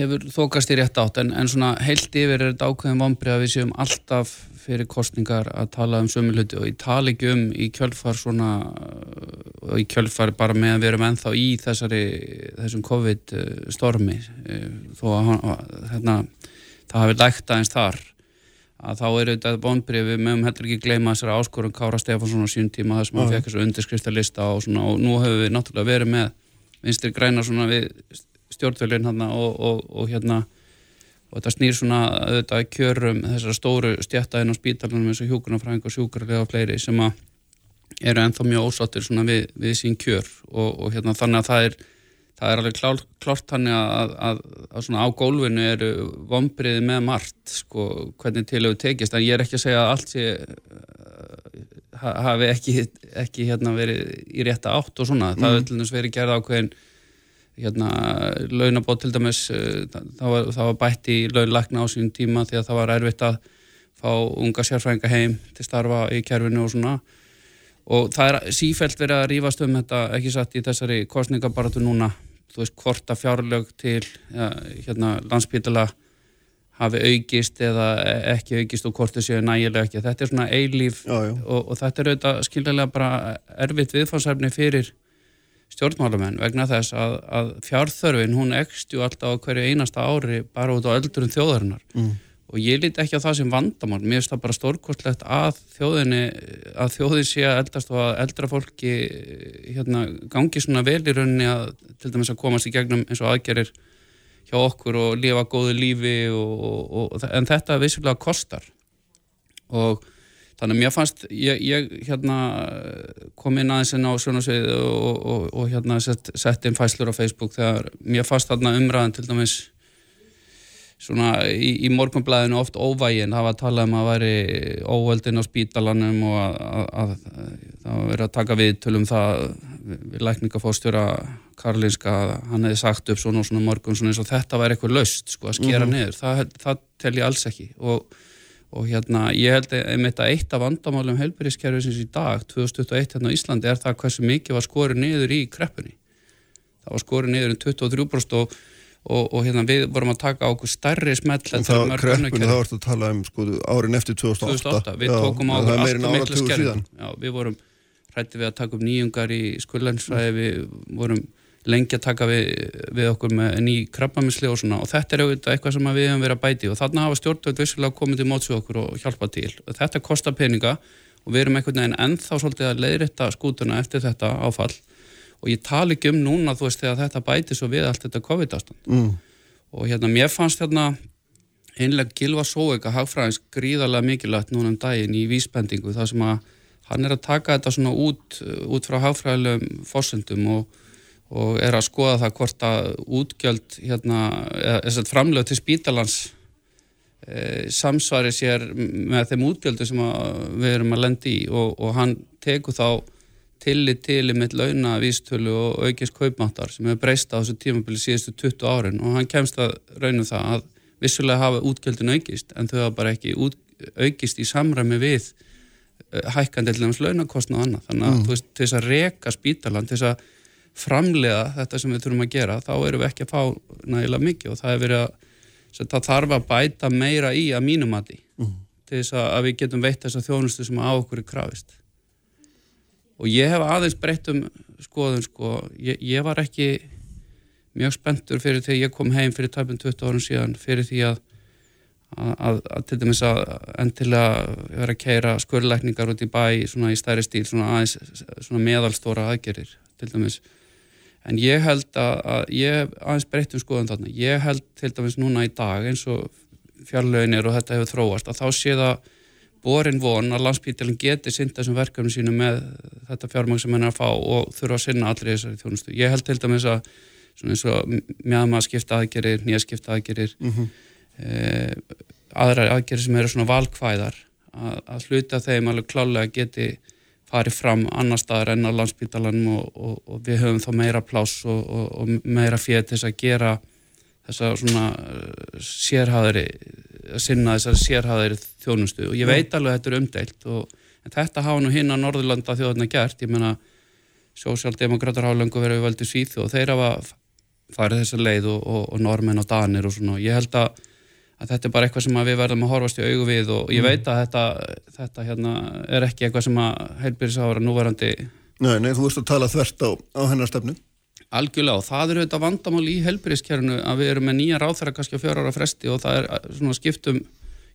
hefur þokast í rétt átt en, en svona heilt yfir er þetta ákveðin vambri að við séum alltaf fyrir kostningar að tala um sömu hluti og ég tala ekki um í kjölfar svona og í kjölfar bara með að við erum enþá í þessari, þessum COVID stormi eh, þó að hérna, það hafi lægt aðeins þar. Að þá er auðvitað bónbrið við mögum heldur ekki gleyma þessari áskorun Kára Stefánsson á sín tíma þar sem hann fekk þessu undirskriftalista og, svona, og nú hefur við náttúrulega verið með vinstir græna svona við stjórnvölinn hérna og, og, og hérna og þetta snýr svona auðvitað kjörum þessara stóru stjættaðinn á spítalunum eins og hjúkunarfræðing og sjúkarlega og fleiri sem að eru ennþá mjög ósáttir svona við, við sín kjör og hérna þannig að það er það er alveg klár, klárt hann að, að, að svona á gólfinu eru vombriði með margt sko, hvernig til hefur tekist, en ég er ekki að segja að allt sé uh, hafi ekki, ekki hérna, verið í rétta átt og svona, mm. það hefur til dæmis verið gerð ákveðin hérna, launabót til dæmis uh, það var, það var bætt í launlagna á sín tíma því að það var erfitt að fá unga sérfrænga heim til starfa í kerfinu og svona og það er sífælt verið að rýfast um þetta ekki satt í þessari kostningabaratu núna þú veist hvort að fjárlög til ja, hérna landspítala hafi aukist eða ekki aukist og hvort þau séu nægilega ekki þetta er svona eilíf já, já. Og, og þetta er auðvitað skiljaðilega bara erfitt viðfáðsefni fyrir stjórnmálamenn vegna þess að, að fjárþörfin hún ekst ju alltaf á hverju einasta ári bara út á öldurum þjóðarinnar mm. Og ég líti ekki á það sem vandamál. Mér finnst það bara stórkostlegt að þjóðinni að þjóðin sé að eldast og að eldra fólki hérna, gangi svona vel í rauninni að til dæmis að komast í gegnum eins og aðgerir hjá okkur og lifa góðu lífi og, og, og, en þetta vissulega kostar. Og þannig að mér fannst ég, ég hérna kom inn aðeins inn á sjónasvið og hérna sett, sett inn fæslur á Facebook þegar mér fannst þarna umræðan til dæmis svona í, í morgunblæðinu oft óvægin það var að tala um að væri óveldin á spítalanum og að, að, að það var verið að taka við tölum það við lækningafóstjóra Karlinska hann hefði sagt upp svona og svona morgun svona eins og þetta væri eitthvað löst sko að skera mm -hmm. niður. Það, það tel ég alls ekki. Og og hérna ég held einmitt að eitt af vandamálum helbæriskerfisins í dag 2021 hérna á Íslandi er það hversu mikið var skorið niður í kreppunni. Það var skorið niður um 23% og, og, og hérna við vorum að taka á okkur stærri smell en það var kreppunni þá varst að tala um sko árin eftir 2008, 2008. við Já, tókum á okkur alltaf miklu skerfin við vorum hrætti við að taka um nýjungar í skullænsfræði við vorum lengi að taka við, við okkur með ný krabbaminsli og svona og þetta er auðvitað eitthvað sem við hefum verið að bæti og þarna hafa stjórnvöld vissilega komið til mótsu okkur og hjálpa til. Og þetta kostar peninga og við erum einhvern veginn ennþá svolítið að leiðrita skútuna eftir þetta áfall og ég tali ekki um núna þú veist þegar þetta bæti svo við allt þetta COVID-ástand mm. og hérna mér fannst hérna einlega Gilva Sóeg að hagfræðins gríðarlega mikilvægt núna um daginn í vísbendingu þar sem að hann er að taka þetta svona út, út frá hagfræðilegum fórsendum og og er að skoða það hvort að útgjöld hérna, eða framlög til spítalans e, samsvari sér með þeim útgjöldu sem við erum að lendi í og, og hann teku þá tillit til í mitt launavístölu og aukist kaupmáttar sem hefur breyst á þessu tímabili síðustu 20 árin og hann kemst að raunum það að vissulega hafa útgjöldin aukist en þau hafa bara ekki út, aukist í samræmi við e, hækkandi til þess launakostna og annað þannig að mm. veist, til þess að reka spítalan til þess að framlega þetta sem við þurfum að gera þá erum við ekki að fá nægilega mikið og það er verið að það þarf að bæta meira í að mínumati mm. til þess að við getum veitt þessa þjónustu sem á okkur er krafist og ég hef aðeins breytt um skoðun sko, ég, ég var ekki mjög spenntur fyrir því ég kom heim fyrir tæpun 20 árum síðan fyrir því að að, að, að til dæmis að endilega vera að keira skurrleikningar út í bæ svona í stærri stíl, svona, aðeins, svona meðalstóra aðgerir til dæmis. En ég held að, ég aðeins breytum skoðan þarna, ég held til dæmis núna í dag eins og fjarlögin er og þetta hefur þróast að þá sé það borin von að landsbítilin geti synda þessum verkefni sínu með þetta fjármang sem henn er að fá og þurfa að sinna allir þessari þjónustu. Ég held til dæmis að svona eins og mjögum að skipta aðgerir, nýja skipta aðgerir mm -hmm. eh, aðrar aðgerir sem eru svona valkvæðar að, að hluta þeim alveg klálega geti farið fram annar staðar enn á landsbítalanum og, og, og við höfum þá meira pláss og, og meira þess að gera þessa svona uh, sérhæðari að sinna þessari sérhæðari þjónustu. Og ég veit alveg að þetta er umdeilt en þetta hafa nú hinn á Norðurlanda þjóðarna gert, ég menna sósjaldemokrátar hafa lengur verið völdið síð og þeir hafa farið þessa leið og normen og danir og svona. Og ég held að að þetta er bara eitthvað sem við verðum að horfast í augu við og ég mm. veit að þetta, þetta hérna, er ekki eitthvað sem að heilbyrðisára núverandi Nei, nei, þú veist að tala þvert á, á hennar stefnu Algjörlega og það eru þetta vandamál í heilbyrðiskernu að við erum með nýja ráþæra kannski á fjóra ára fresti og það er svona skiptum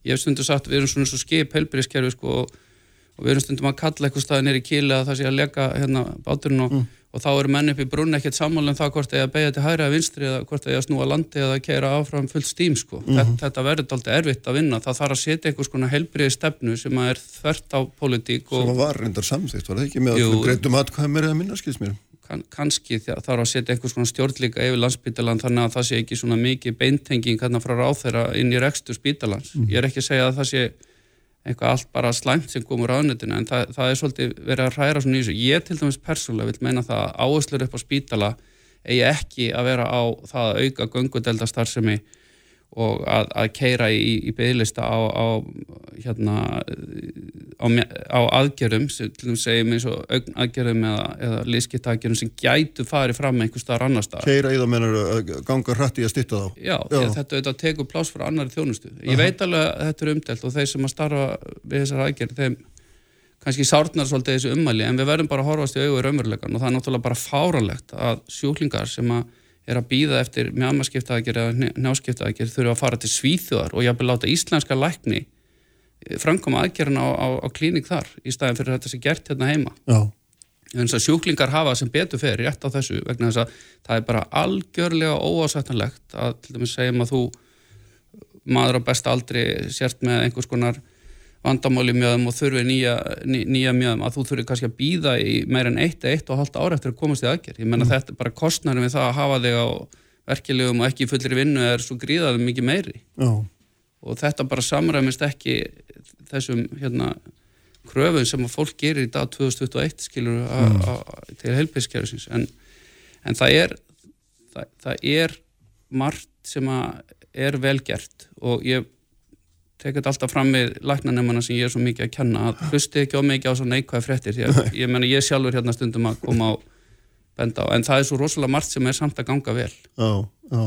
ég hef stundu sagt við erum svona svo skip heilbyrðiskerfi sko, og, og við erum stundum að kalla eitthvað staðin er í kíli að það sé að leka hérna báturinn og mm og þá eru menn upp í brunn ekkert sammála um það hvort það er að beigja til hægra eða vinstri eða hvort það er að snúa landi eða að keira áfram fullt stím sko. Mm -hmm. Þetta verður alltaf erfitt að vinna. Það þarf að setja einhvers konar heilbriði stefnu sem er þvert á politík. Og... Sem var reyndar samþýtt, var það ekki með að greitum aðkvæða mér eða minna, skils mér? Kann, kannski þarf að setja einhvers konar stjórnleika yfir landsbytalan þannig að það sé ekki svona mikið beintenging hérna frá ráþeira inn í rekstur spítalans. Mm. Ég er ekki að segja að það sé eitthvað allt bara slæmt sem komur á önnutinu en það, það er svolítið verið að hræra svona í þessu. Ég til dæmis persónulega vil meina það að áherslur upp á spítala eigi ekki að vera á það að auka göngudeldastarfsemi og að, að keira í, í bygglista á, á, hérna, á, á aðgerðum sem segjum eins og augn aðgerðum eða, eða liðskiptaðgerðum sem gætu farið fram einhver staðar annar staðar. Keira í það mennur ganga hrætti að stitta þá. Já, Já. þetta auðvitað tekur pláss fyrir annari þjónustu. Ég -huh. veit alveg að þetta er umdelt og þeir sem að starfa við þessar aðgerð, þeim kannski sárnar svolítið þessu ummæli en við verðum bara að horfast í auðvið raunverulegan og það er náttúrulega bara fáralegt að sjúklingar sem að er að býða eftir mjamaskiptaðakir eða njáskiptaðakir þurfa að fara til svíþjóðar og jáfnveg láta íslenska lækni eh, framkoma aðgerðin á, á, á klíning þar í staðin fyrir þetta sem gert hérna heima Já. en þess að sjúklingar hafa sem betur fer rétt á þessu vegna þess að það er bara algjörlega óásættanlegt að til dæmis segjum að þú maður á besta aldri sért með einhvers konar vandamáli mjöðum og þurfi nýja, ný, nýja mjöðum að þú þurfi kannski að býða í meir en eitt, eitt og halvt ára eftir að komast í aðgerð. Ég menna mm. þetta er bara kostnærum við það að hafa þig á verkilegum og ekki fullri vinnu er svo gríðaðum mikið meiri. Já. Og þetta bara samræmist ekki þessum hérna kröfum sem að fólk gerir í dag 2021 skilur mm. til heilbíðskerfisins en, en það er það, það er margt sem að er velgert og ég tekið alltaf fram með læknanemana sem ég er svo mikið að kenna að hlusti ekki á mikið á svo neikvæði fréttir því að ég menna ég sjálfur hérna stundum að koma á benda á en það er svo rosalega margt sem er samt að ganga vel. Já, já.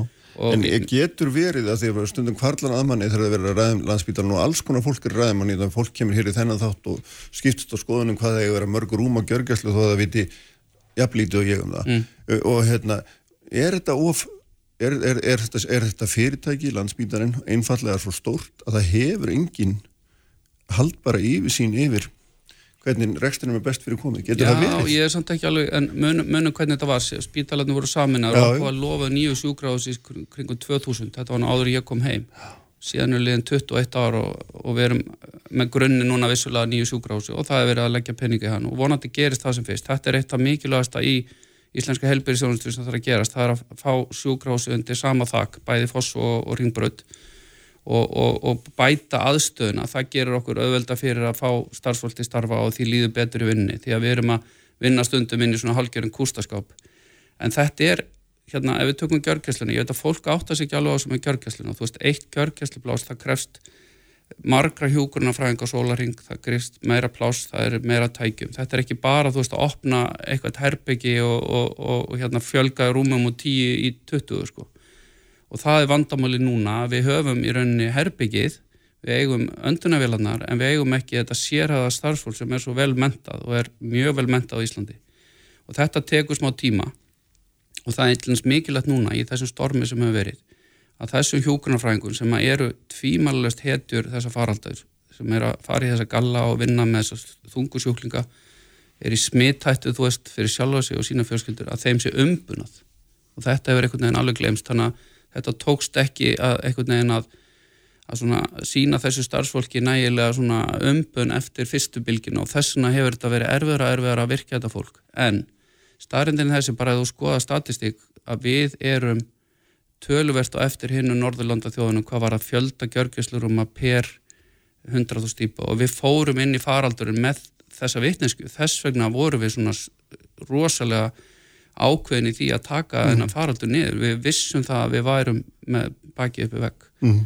En getur verið að því að stundum kvarlan aðmanni þegar það verður að ræðum landsbítalinn og alls konar fólk er ræðum og fólk kemur hér í þennan þátt og skiptst á skoðunum hvað það er að vera mörgur rúm á gjörgæslu þó að það viti jafnlítið og ég um það. Mm. og hérna, er þetta of er, er, er, þetta, er þetta fyrirtæki, landsbítarinn, einfallega svo stórt að það hefur engin haldbara yfirsýn yfir hvernig rekstunum er best fyrir komið, getur Já, það verið? Já, ég er samt ekki alveg, en munum munu hvernig þetta var, spítalarnir voru saminar og okkur var lofað nýju sjúgráðs í kringum 2000, þetta var nú áður ég kom heim. Síðan er liðin 21 ár og, og við erum með grunni núna vissulega nýju sjúgráðs og það er verið að leggja peningi hann og vonandi gerist það sem fyrst, þetta er eitt af mikilvægasta í íslenska helbyrðisjónustur sem er að gerast, það er að fá sjúkrásu undir sama þakk, bæði foss og, og ringbröð og, og, og bæta aðstöðuna, það gerir okkur auðvelda fyrir að fá starfsfólki starfa og því líður betur í vinni, því að við erum að vinna stundum inn í svona halgjörðin kústaskáp. En þetta er, hérna, ef við tökum gjörgæslunni, ég veit að fólk átta sig ekki alveg á sem er gjörgæslunni og þú veist, eitt gjörgæslublás, það krefst margra hjúkurnafræðing á sólaring, það grist meira pláss, það er meira tækjum. Þetta er ekki bara, þú veist, að opna eitthvað herbyggi og, og, og, og hérna, fjölga rúmum og tíu í 20, sko. Og það er vandamáli núna, við höfum í rauninni herbyggið, við eigum öndunavélarnar, en við eigum ekki þetta sérhaða starfsfólk sem er svo vel mentað og er mjög vel mentað á Íslandi. Og þetta tekur smá tíma og það er eitthvað mikilvægt núna í þessum stormi sem hefur verið að þessum hjókunarfræðingum sem eru tvímælulegst hetjur þessa faraldagur sem er að fara í þessa galla og vinna með þessa þungusjóklinga er í smittættu þú veist fyrir sjálfa sig og sína fjölskyldur að þeim sé umbunað. Og þetta hefur einhvern veginn alveg glemst þannig að þetta tókst ekki að einhvern veginn að, að sína þessu starfsfólki nægilega umbun eftir fyrstu bylginu og þessuna hefur þetta verið erfiðra erfiðra að virka þetta fólk. En starrindin þessi bara að þú skoða statistík að við erum töluvert á eftir hinnu Norðurlanda þjóðunum hvað var að fjölda gjörgjuslurum að per 100.000 típa og við fórum inn í faraldurinn með þessa vitnesku. Þess vegna voru við svona rosalega ákveðin í því að taka mm. þennan faraldur niður. Við vissum það að við værum með baki uppi vekk mm.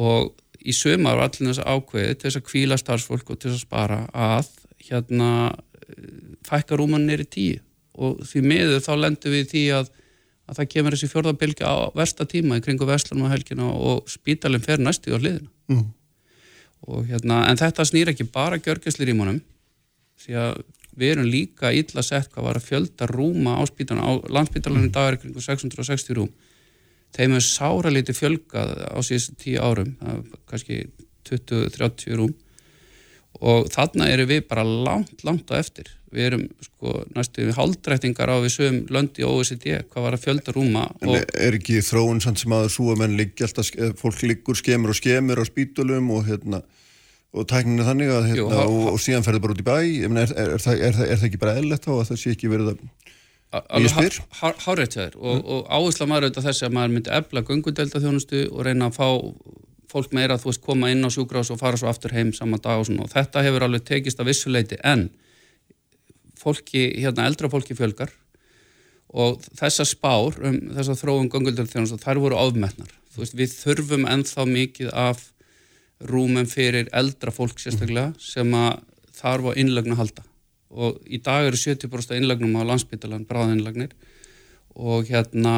og í sömar var allir þess ákveði til þess að kvíla starfsfólk og til þess að spara að hérna fækka rúman neyri tíu og því miður þá lendum við því að að það kemur þessi fjörðabilgi á versta tíma í kringu Vestlunum og helgina og spítalinn fer næstu á hliðina mm. og hérna, en þetta snýr ekki bara gjörgjuslir í mánum því að við erum líka illa sett hvað var að fjölda rúma á spítalinn á landspítalinn í dag er kringu 660 rúm þeim er sára liti fjölgað á síðan tíu árum kannski 20-30 rúm og þarna eru við bara langt, langt á eftir. Við erum sko næstu haldrættingar á við sögum löndi og OECD, hvað var að fjölda rúma. En er ekki þróun sann sem að þú að menn liggi alltaf, fólk liggur skemur og skemur á spítulum og hérna og tækninu þannig að hérna Jú, há, og, og síðan ferður bara út í bæ, er, er, er, það, er það ekki bara eðlert þá að það sé ekki verið að ég spyr? Hárétt þér og, og áhersla maður auðvitað þessi að maður myndi efla gungudelda þjónustu og reyna að fá fólk meira að þú veist koma inn á sjúkrás og fara svo aftur heim saman dag og svona og þetta hefur alveg tekist að vissuleiti en fólki, hérna eldra fólki fjölgar og þessa spár um þessa þróum gangöldur þjónast þær voru ofmennar, þú veist við þurfum ennþá mikið af rúmum fyrir eldra fólk sérstaklega sem að þarf á innlögnu að halda. Og í dag eru 70% innlögnum á landsbytalan bráðinlögnir og hérna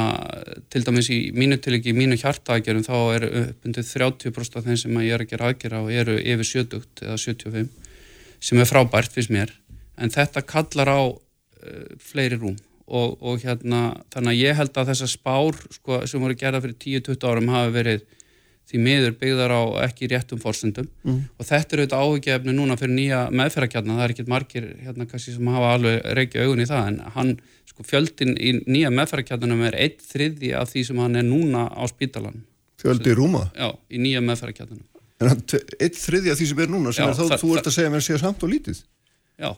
til dæmis í mínu tilíki, í mínu hjartaðgerðum þá eru uppundið 30% af þeim sem ég er að gera aðgerða og eru yfir 70 eða 75 sem er frábært fyrst mér en þetta kallar á uh, fleiri rúm. Og, og hérna þannig að ég held að þessar spár sko, sem voru gerða fyrir 10-20 árum hafi verið því miður byggðar á ekki réttum fórsendum mm. og þetta er auðvitað áhugjefni núna fyrir nýja meðferðarkjarnar, það er ekkit margir hérna kannski sem hafa alveg reykja augun í það en hann, sko fjöldin í nýja meðferðarkjarnarnum er eitt þriði af því sem hann er núna á spítalan Fjöldi í rúma? Já, í nýja meðferðarkjarnarnum En eitt þriði af því sem er núna sem Já, er þá, þú ert að segja mér að sé samt og lítið? Já,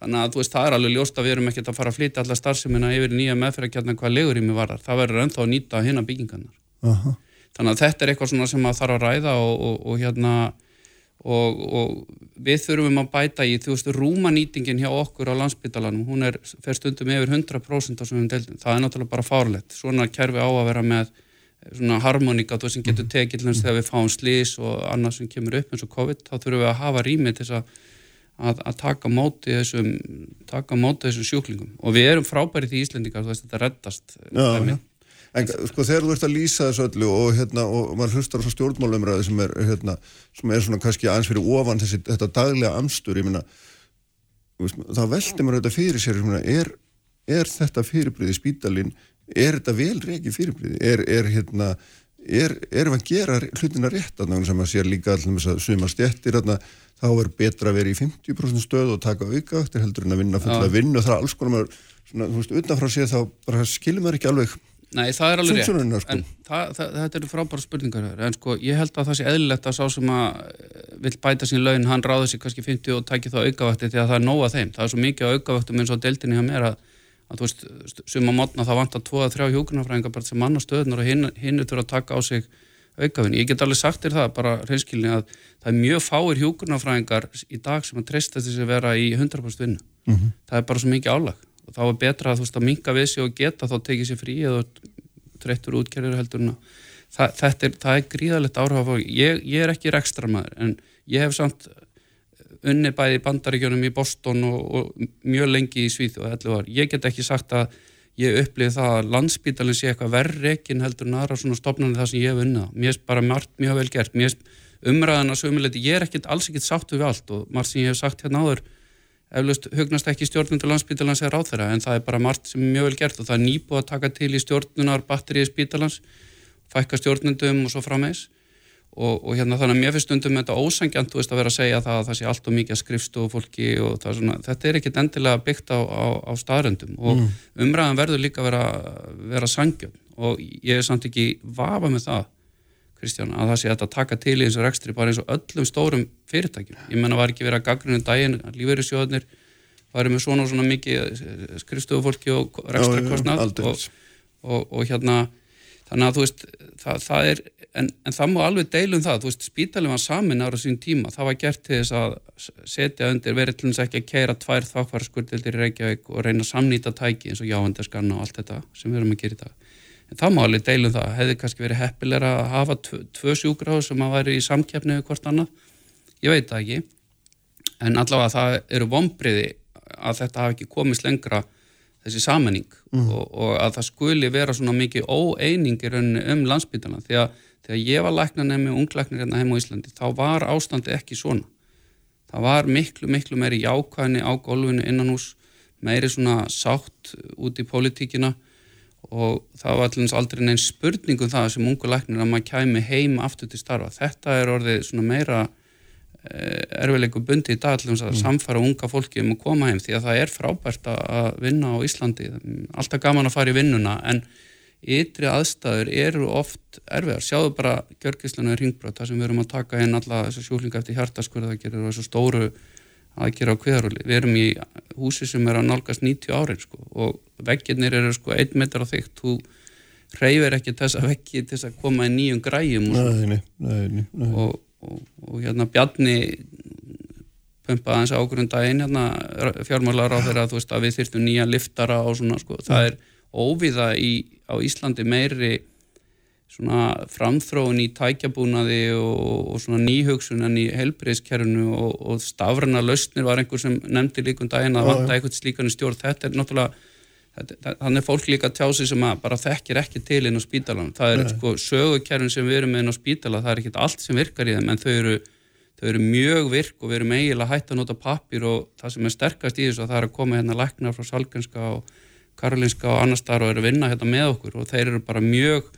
þannig að veist, það er alveg ljóst að við erum ekkert að fara að flytja alla starfseminna yfir nýja meðferðarkjarnar hvað legur í mig varðar, það verður ennþá að nýta hérna byggingarnar. Uh -huh þannig að þetta er eitthvað sem maður þarf að ræða og, og, og hérna og, og við þurfum að bæta í þú veist, rúmanýtingin hjá okkur á landsbytalanum, hún er fer stundum yfir 100% á svonum deildin, það er náttúrulega bara fárlegt, svona kerfi á að vera með svona harmoníka, þú veist, sem getur tekið til þess að við fáum slís og annað sem kemur upp eins og COVID, þá þurfum við að hafa rými til þess að Að, að taka móti þessum taka móti þessum sjúklingum. Og við erum frábærið í Íslendingar þú veist þetta reddast já, já. En sko þegar þú ert að lýsa þessu öllu og, hérna, og maður hlustar á stjórnmálumræði sem er, hérna, sem er svona kannski aðeins fyrir ofan þessi, þetta daglega amstur, ég minna, þá veldi maður þetta fyrir sér, myna, er, er þetta fyrirbriði spítalinn, er þetta vel reikið fyrirbriði, er, er hérna, er, erum við að gera hlutina rétt að náttúrulega sem að sér líka alltaf að suma stjettir hérna, þá er betra að vera í 50% stöð og taka auka eftir heldur en að vinna fulla vinnu. Og það er alls konar maður, svona, þú veist, utanfrá sér þá bara skilum maður ekki alveg Nei, það er alveg rétt, sko. en það, það, þetta eru frábæra spurningar en sko ég held að það sé eðlilegt að sá sem að eh, vil bæta sín laun, hann ráður sér kannski 50 og tækir þá aukavætti því að það er nóga þeim, það er svo mikið á aukavættum eins og deildinni hjá mér að, að þú veist, sem að mótna það vantar 2-3 hjókunarfræðingar bara sem manna stöðunar og hinn, hinn er þurfa að taka á sig aukavættin. Ég get alveg sagt þér það bara reynskilni að það er mjög fáir hjókunarfræðingar í dag sem að treysta þess að vera í 100% vinnu. Mm -hmm. Það er bara svo mikið álag og þá er betra að þú veist að minka við sig og geta þá tekið sér frí eða þreyttur útgerður heldur en það, þetta er, það er gríðalegt áhrif ég, ég er ekki rekstra maður en ég hef samt unni bæði bandaríkjónum í Boston og, og mjög lengi í heldur var, ég get ekki sagt að ég upplýði það að landsbítalinn sé eitthvað verri ekki heldur en aðra svona stopnarnir það sem ég hef unnað, mér er bara margt mjög vel gert, mér er umræðan að sömuleiti, ég er ekkit, alls ekkit sáttu við allt og margt sem ég hef sagt hérna áður eflust hugnast ekki stjórnundur landsbítalans er ráð þeirra en það er bara margt sem er mjög vel gert og það er nýbúið að taka til í stjórnunar batteriði spítalans, fækka stjórnundum og svo frammeins og, og hérna þannig að mér finnst stundum þetta ósangjant þú veist að vera að segja það að það sé allt og mikið að skrifstu fólki og það er svona, þetta er ekkit endilega byggt á, á, á staðröndum og mm. umræðan verður líka að vera, vera sangjum og ég er samt ekki vafa með það Kristján, að það sé að taka til í eins og rekstri bara eins og öllum stórum fyrirtækjum. Ég menna var ekki verið að gagninu um daginn að lífeyrisjóðnir varu með svona og svona mikið eh, skrifstofufólki og rekstrakostnað og, og, og hérna þannig að þú veist, það, það er en, en það má alveg deilum það, þú veist spítalinn var samin ára sín tíma, það var gert til þess að setja undir, verið til þess ekki að keira tvær þákvarskurðildir í Reykjavík og reyna að samnýta tæki eins og jávendarskanna og allt þetta sem við erum að gera í dag. En það má alveg deilum það, hefði kannski verið heppilega að hafa tvö sjúgráð sem að væri í samkjafni eða hvort annað? Ég veit það ekki. En allavega það eru vonbriði að þetta hafi ekki komist lengra þessi sammenning mm. og, og að það skuli vera svona mikið óeiningir um landsbytana því að þegar ég var læknan nefnir unglæknir hérna heim á Íslandi þá var ástandi ekki svona það var miklu miklu meiri jákvæðni á gólfinu innan hús meiri svona sátt út í politíkina og það var allins aldrei neins spurningum það sem ungu læknir að maður kæmi heim aftur til starfa. Þetta er orðið svona meira eh, erfiðleikum bundi í dag allins að mm. samfara unga fólki um að koma heim því að það er frábært að vinna á Íslandi. Alltaf gaman að fara í vinnuna en ytri aðstæður eru oft erfiðar. Sjáðu bara Gjörgislanu ringbrot, það sem við erum að taka inn alla þessar sjúklinga eftir hjartaskurða það gerir og þessu stóru aðgera á kviðarúli. Við erum í húsi sem er að nálgast 90 árin sko, og veggirnir eru sko 1 metr á þygt, þú reyfir ekki þessa veggi til þess að koma í nýjum græjum og, nei, nei, nei, og, og, og hérna Bjarni pumpaði hans ágrunn daginn hérna, fjármálar á þeirra að, að við þyrftum nýja liftara og svona sko, það er óviða í, á Íslandi meiri svona framþróun í tækjabúnaði og, og svona nýhugsunan í helbreyðskerfunu og, og stafrana lausnir var einhver sem nefndi líkun daginn að vanta eitthvað slíkan í stjórn. Þetta er náttúrulega þannig er fólk líka tjási sem að bara þekkir ekki til inn á spítalan það er sko sögukerfin sem við erum með inn á spítala það er ekki allt sem virkar í þeim en þau eru þau eru mjög virk og við erum eiginlega hægt að nota pappir og það sem er sterkast í þessu að það er að koma hérna læknar frá Salgenska og Karolinska og annar starf og eru að vinna hérna með okkur og þeir eru bara mjög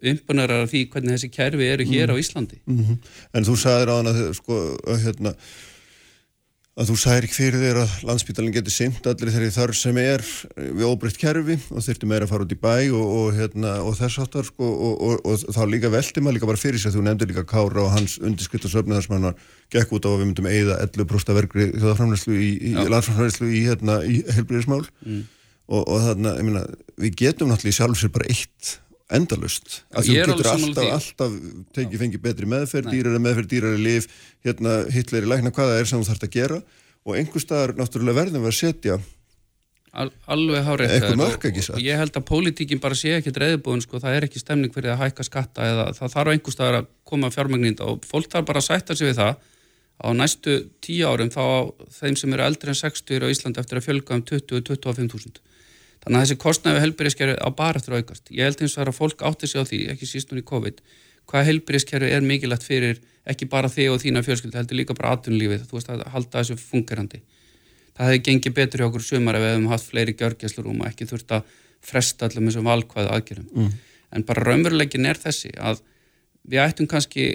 umbunarar af því hvernig þessi kerfi eru hér mm. á Íslandi. Mm -hmm. En þú sagðir á hana sko, hérna, að þú sagðir ekki fyrir þér að landsbytalinn getur simt allir þeirri þar sem er við óbreytt kerfi og þurfti meira að fara út í bæ og, og, hérna, og þess áttar sko, og, og þá líka veldi maður líka bara fyrir sig þú nefndir líka Kára og hans undirskrift og söfni þar sem hann var gekk út á að við myndum eigða 11% verkri þjóðaframlæslu í, í landsframlæslu í, hérna, í helbriðismál mm. og ég meina, við getum náttúrulega sjálfsir bara eitt endalust að þú getur alltaf, alltaf tekið fengið betri meðferð, dýrari meðferð, dýrari líf hérna hitleri lækna hvaða er sem þú þarfst að gera. Og einhver staðar náttúrulega verðum við að setja Al, alveg hárið ekki satt? og ég held að pólitíkin bara sé ekki dreðbúin sko, það er ekki stemning fyrir að hækka skatta eða það þarf einhver staðar að koma fjármagninda og fólk þarf bara að sætta sig við það á næstu tíu árum þá þeim sem eru eldri en 60 á Íslandi eftir að fjölga um 20-25.000 Þannig að þessi kostnæfi helbyrjaskerfi á bara að aukast. Ég held eins og það að fólk átti sig á því, ekki síst núna í COVID, hvað helbyrjaskerfi er mikilvægt fyrir ekki bara þig og þína fjölskyldi, heldur líka bara atvinnulífið, þú veist að halda þessu fungerandi. Það hefði gengið betur hjá okkur sumar ef við hefum haft fleiri gjörgjæslurum og ekki þurft að fresta allum þessum valkvæðu aðgerðum. Mm. En bara raunveruleikin er þessi að við ættum kannski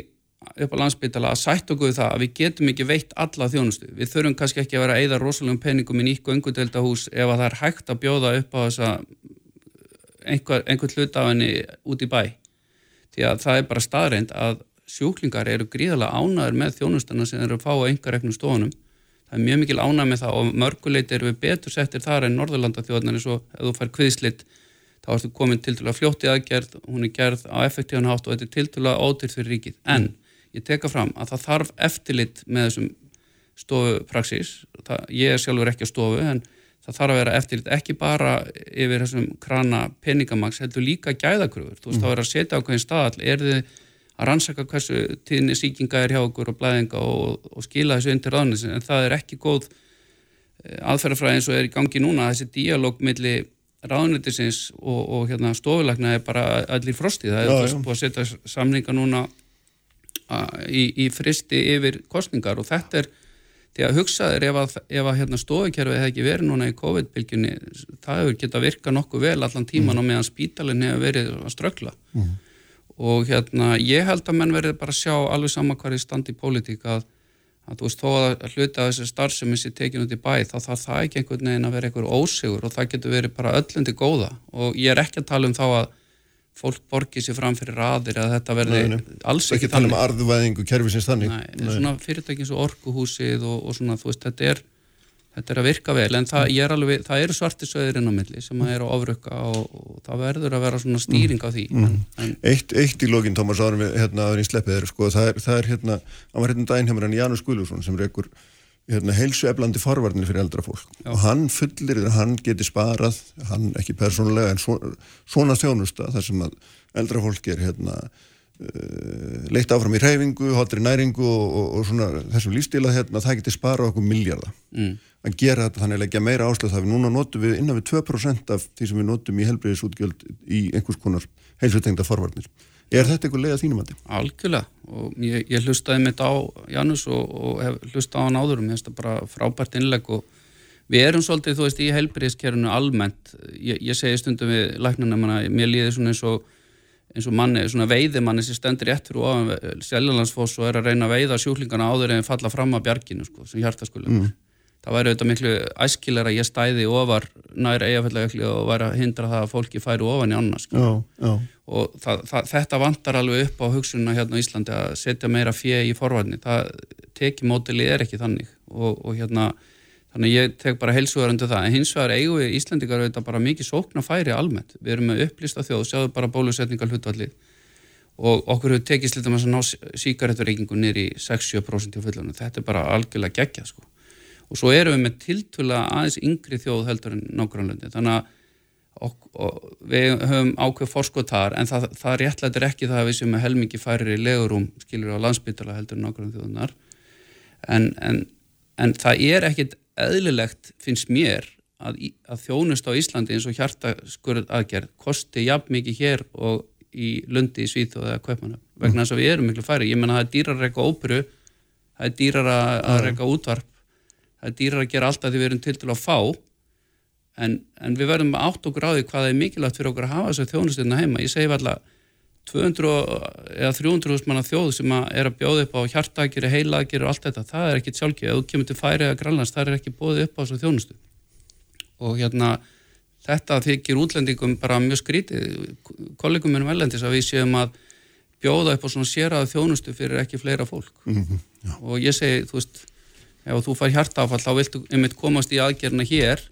upp á landsbytala að sætt okkur það að við getum ekki veitt alla þjónustu. Við þurfum kannski ekki að vera að eigða rosalegum peningum í nýtt og engundeldahús ef að það er hægt að bjóða upp á þessa einhver, einhver hlut af henni út í bæ. Því að það er bara staðreind að sjúklingar eru gríðarlega ánæður með þjónustana sem eru að fá á einhver eknum stofunum. Það er mjög mikil ánæð með það og mörguleit eru við betur settir þar en Norðurlanda þjóðan eins og ef þú fær kviðslitt þá ertu komin til til að fljótti aðgerð, hún er gerð á effektívan hátt og þetta er til til að ótyrt fyrir ríkið. En ég teka fram að það þarf eftirlit með þessum stofupraxís. Ég er sjálfur ekki á stofu en það þarf að vera eftirlit ekki bara yfir þessum krana peningamags heldur líka gæðakröfur. Þú veist mm. þá er að setja á hverjum staðall er þið að rannsaka hversu tíðinni síkinga er hjá okkur og blæðinga og, og skila þessu undir ráðnins en það er ekki góð eh, aðferðafræði eins og er í gangi núna. Þessi díalóg milli ráðnættisins og, og hérna, stofulagna er bara allir frostið. Það er búin að setja samninga núna í, í fristi yfir kostningar og þetta er því að hugsaður ef að, ef að hérna, stofukerfið hefði ekki verið núna í COVID-bylgjunni það hefur geta virkað nokkuð vel allan tíman mm. og meðan spítalinn hefur verið að ströggla mm. og hérna ég held að menn verið bara að sjá alveg sama hvað er stand í pólitík að, að þú veist þó að hluta þessi starfsemi sér tekinu út í bæ þá þarf það ekki einhvern veginn að vera einhver ósigur og það getur verið bara öllundi góða og ég er ekki að tala um þá að fólk borgið sér fram fyrir raðir að þetta verði nei, nei. alls ekki, ekki þannig. Ekki tala um arðvæðingu kervisins þannig. Nei, nei. svona fyrirtækins og orkuhúsið og, og svona þú veist þetta er, þetta er að virka vel en það, mm. alveg, það eru svartisöðir inn á milli sem mm. er á ofrukka og, og það verður að vera svona stýring á því. Mm. En, eitt, eitt í lógin Tómas árum við hérna aðeins sleppið er sko það er, það er hérna, hann var hérna dæn hérna Janus Guðlússon sem er ekkur hérna, heilsu eflandi forvarnir fyrir eldra fólk Já. og hann fullir þegar hann geti sparað hann ekki persónulega en svona, svona þjónusta þar sem að eldra fólk er hérna uh, leitt áfram í reyfingu, hotri næringu og, og, og svona þessum lífstíla hérna, það geti sparað okkur miljardar mm. að gera þetta þannig að leggja meira áslöð það við núna notum við innan við 2% af því sem við notum í helbreyðisútgjöld í einhvers konar heilsutengda forvarnir Er þetta eitthvað leið að þínum þið? Algjörlega. Og ég, ég hlustaði mitt á Janus og, og hef hlustaði á hann áður og mér finnst það bara frábært innleg og við erum svolítið, þú veist, í helbriðskerfunu almennt, ég, ég segi stundum við læknarna, manna, mér líði svona eins og eins og manni, svona veiðimanni sem stendur rétt fyrir ofan Sjællandsfoss og er að reyna að veiða sjúklingarna áður en falla fram að bjarginu, sko, sem hjartaskulega mm það væri auðvitað miklu æskilar að ég stæði ofar nær eigafellagökli og væri að hindra það að fólki færi ofan í annars sko. og það, það, þetta vantar alveg upp á hugsunna hérna á Íslandi að setja meira fjö í forvarni það teki mótili er ekki þannig og, og hérna þannig ég tek bara heilsugarandu það. En hins vegar eigum við Íslandikar auðvitað bara mikið sókna færi almennt, við erum með upplýsta þjóð sjáðu bara bólusetningar hlutvallið og okkur hefur tekist litur með að ná síkareturreikingu nýri 6-7% í fullunum, þetta er bara algjörlega geggjað sko og svo erum við með tiltvöla aðeins yngri þjóð heldur en nákvæmlega þannig að og, og við höfum ákveð fórskot þar en það, það réttlætir ekki það að við sem er helmingi færir í legurum skilur á landsbytala heldur en þjóðunar en, en, en það er ekkit eðlilegt finnst mér að, að þjónust á Íslandi eins og hjartaskurð aðgerð kosti jafn mikið hér og í Lundi í Svíþjóð eða Kvöpmanna vegna þess að við erum miklu færi, ég menna það er dýrar eitthvað óperu það er dýrar að, að reyka útvarp það er dýrar að gera alltaf því við erum til til að fá. En, en við verðum að átt á því hvað er mikilvægt fyrir okkur að hafa þessar þjónustöðuna heima. Ég segi alltaf 200 eða 300 manna þjóð sem að er að bjóða upp á hjartagir, heilagir og allt þetta, það er ekkit sjálfgeð ef þú kemur til færi eða grannlands, það er ekki bóðið upp á þessu þjónustu. Og hérna þetta þykir útlendingum bara mjög skrítið. Kollegum minnum ellendis að við séum að bjóða upp á svona séraða þjónustu fyrir ekki fleira fólk. Mm -hmm, og ég segi, þú veist ef þú fær hjartafall þá viltu einmitt komast í aðgerna hér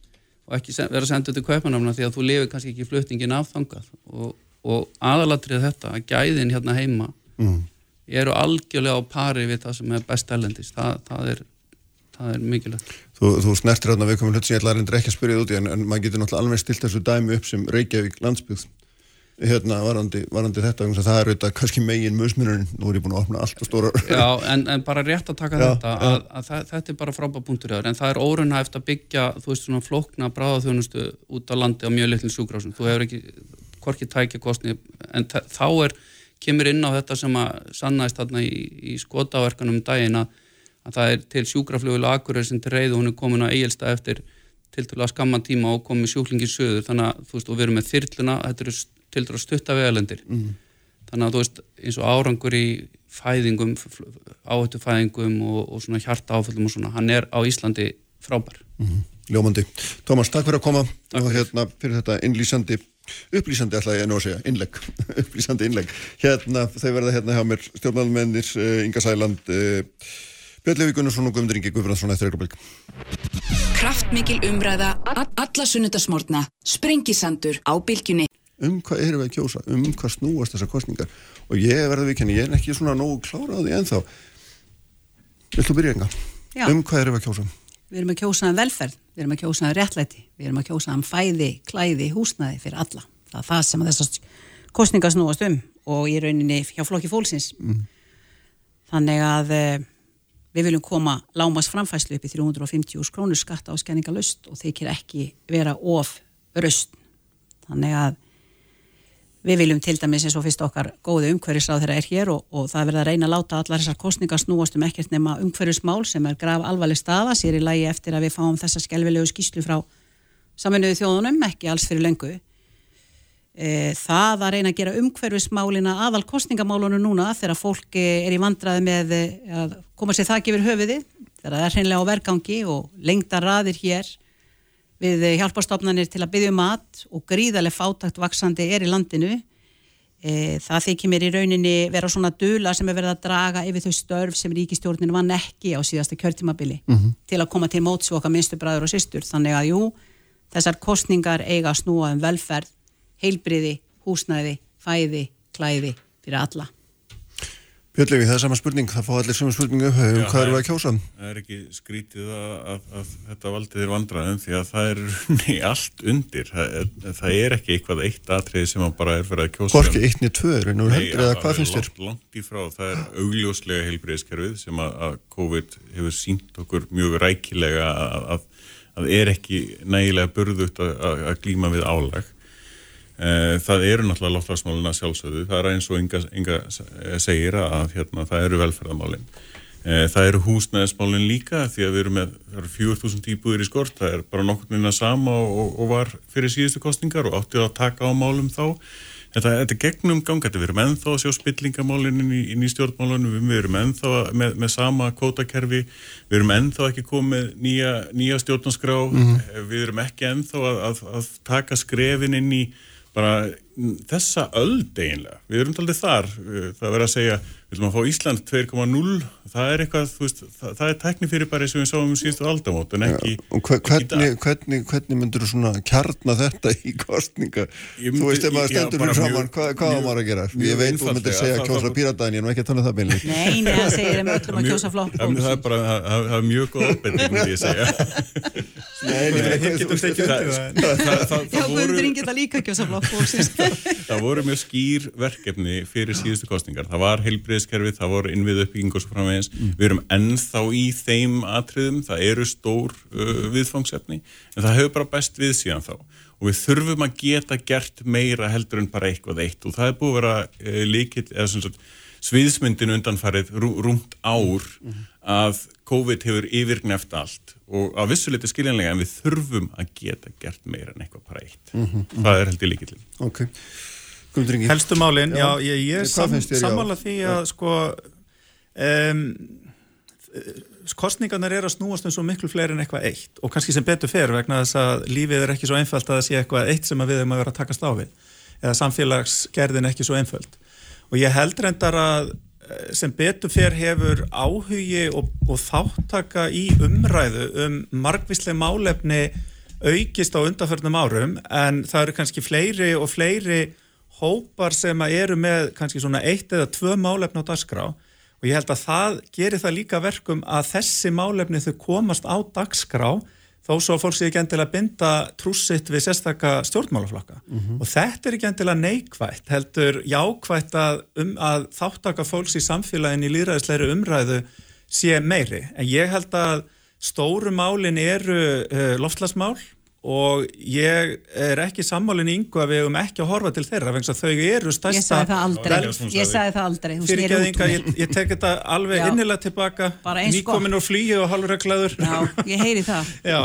og ekki vera sendið til kaupanafna því að þú lifir kannski ekki fluttingin af þangað. Og og aðalatrið þetta að gæðin hérna heima mm. eru algjörlega á pari við það sem er best ellendis það, það er, er mikilvægt. Þú, þú snertir hérna við komum hlut sem ég ætla að ekki að spyrja út í en, en maður getur náttúrulega alveg stilt þessu dæmi upp sem Reykjavík landsbyggð hérna varandi, varandi þetta það er auðvitað kannski megin musminurinn nú er ég búin að opna allt og stóra Já, en, en bara rétt að taka já, þetta að, að, að það, þetta er bara frábæð punktur en það er órunna eftir að byggja þú veist svona flokna bráðaþjónustu út á landi á mjög litlum sjúkrásum þú hefur ekki hvorki tækjakostni en þá er, kemur inn á þetta sem að sannæst þarna í, í skotaverkanum um daginn að, að það er til sjúkrafljóðilega akkurir sem til reyðu hún er komin á eigilsta eftir til til að skamma tíma og komið sjúklingir söður þannig að þú veist og við erum með þyrluna þetta eru til til að stutta vegalendir mm. þannig að þú veist eins og árangur í fæðingum, áhættu fæðingum og, og svona hjarta áföllum og svona hann er á Íslandi frábær. Mm. Ljómandi. Tómas, takk fyrir að koma takk og hérna fyrir þetta innlýsandi upplýsandi ætla ég nú að segja, innlegg. Upplýsandi innlegg, hérna þau verða hérna hjá mér stjórnmálmennir, uh, Inga Sæland uh, Björn Levi Gunnarsson og Guðmundur Ingi Guðbrandsson eftir Eirablik Kraftmikil umræða alla sunnudasmórna Sprengisandur á bylgjunni Um hvað erum við að kjósa, um hvað snúast þessar kostningar og ég verði viðkenni, ég er ekki svona nógu klára á því ennþá Viltu byrja enga? Um hvað erum við að kjósa? Við erum að kjósa um velferð, við erum að kjósa um réttlæti, við erum að kjósa um fæði, klæði, húsnaði fyrir alla. Það er það sem þessast kostningar snúast um og í rauninni hjá flokki fólksins. Mm. Þannig að eh, við viljum koma lámas framfæslu upp í 350 krónur skatta á skenningalust og þeir ekki vera of röst. Þannig að Við viljum til dæmis eins og fyrst okkar góðu umhverfisráð þeirra er hér og, og það verða að reyna að láta allar þessar kostningar snúast um ekkert nema umhverfismál sem er graf alvarleg staða sér í lægi eftir að við fáum þessa skelvilegu skýslu frá saminuðu þjóðunum, ekki alls fyrir löngu. E, það að reyna að gera umhverfismálina aðal kostningamálunum núna þegar fólk er í vandraði með að koma sér þakki yfir höfuði, þegar það er hreinlega á vergangi og lengta raðir hér við hjálpastofnanir til að byggja um mat og gríðarlega fátakt vaksandi er í landinu. E, það þykir mér í rauninni vera svona dula sem er verið að draga yfir þau störf sem ríkistjórnin vann ekki á síðasta kjörtímabili mm -hmm. til að koma til mótsu okkar minnstu bræður og sýstur þannig að jú, þessar kostningar eiga að snúa um velferð heilbriði, húsnæði, fæði klæði fyrir alla Björnlefi, það er sama spurning, það fá allir sama spurningu. Um hvað eru við að kjósa? Það er ekki skrítið að, að, að þetta valdið er vandraðum því að það er allt undir, það, það er ekki eitthvað eitt atrið sem bara er fyrir að kjósa Hvorki eitt niður tvö er nú heldur eða hvað finnst þér? Langt, langt í frá, það er augljóslega heilbreyðskerfið sem að, að COVID hefur sínt okkur mjög rækilega að er ekki nægilega burðut að glíma við álag það eru náttúrulega loftlagsmáluna sjálfsögðu, það er eins og Inga, Inga segir að hérna, það eru velferðamálin. Eh, það eru húsnæðismálin líka því að við erum með, það eru 4000 íbúðir í skort, það er bara nokkur minna sama og, og var fyrir síðustu kostningar og áttið að taka á málum þá. Þetta, þetta er gegnum ganga, við erum ennþá að sjá spillingamálinn inn í, í stjórnmálunum, við erum ennþá með, með sama kótakerfi, við erum ennþá ekki komið nýja, nýja stjórnanskrá, mm -hmm. við erum ekki ennþá að, að, að taka skrefin inn í bara þessa öld eiginlega, við erum aldrei þar það verður að segja, við viljum að fá Ísland 2.0, það er eitthvað veist, það, það er tekni fyrir bara eins og við sáum um síðustu aldamót en ekki, ja, hver, hvernig, hvernig, hvernig myndur þú svona kjarna þetta í kostninga myndi, þú veist ef maður stendur fyrir framann hvað, hvað mjög, maður að gera, ég veit þú myndir segja að kjósa píratæðin, ég er ekki að tala um það beinli Nei, nei, það segir þeim öllum að kjósa flokk Það er bara, það er mjög góð opbending myndi ég segja. Það ekki það Já, Guðurinn geta líka kjósa flokk það voru mjög skýr verkefni fyrir síðustu kostningar, það var heilbriðskerfið, það voru innvið uppbygging og svo framvegins mm. við erum ennþá í þeim atriðum, það eru stór uh, viðfangsefni, en það hefur bara best við síðan þá og við þurfum að geta gert meira heldur en bara eitthvað eitt og það er búið að vera uh, líkill eða svona svona sviðsmyndin undanfarið rú, rúmt ár að COVID hefur yfirgneft allt og að vissuleiti skiljanlega en við þurfum að geta gert meira en eitthvað bara eitt. Það er heldur líkillin. Ok, Helstu málin, já, Já. ég, ég sam, já? sammála því að sko um, kostningarnar er að snúast um svo miklu fleiri en eitthvað eitt og kannski sem betur fer vegna þess að lífið er ekki svo einfalt að það sé eitthvað eitt sem við erum að vera að takast á við eða samfélagsgerðin ekki svo einföld. Og ég held reyndar að eh, sem betur fer hefur áhugi og, og þáttaka í umræðu um margvísleg málefni aukist á undanförnum árum en það eru kannski fleiri og fleiri hópar sem eru með kannski svona eitt eða tvö málefni á dagskrá og ég held að það gerir það líka verkum að þessi málefni þau komast á dagskrá þó svo að fólk sé ekki endilega binda trússitt við sérstaka stjórnmálaflokka. Og þetta er ekki endilega neikvætt heldur jákvætt að, um, að þáttaka fólks í samfélagin í líðræðisleiri umræðu sé meiri. En ég held að stóru málin eru uh, loftlasmál og ég er ekki sammálinn í yngu að við hefum ekki að horfa til þeirra vegna þau eru Ég stærsta sagði það aldrei, ég það aldrei, úr ég, ég tek þetta alveg Já. innilega tilbaka Bara eins nýkomin úr flýju og hálfur reglaður Já, ég heyri það. Já,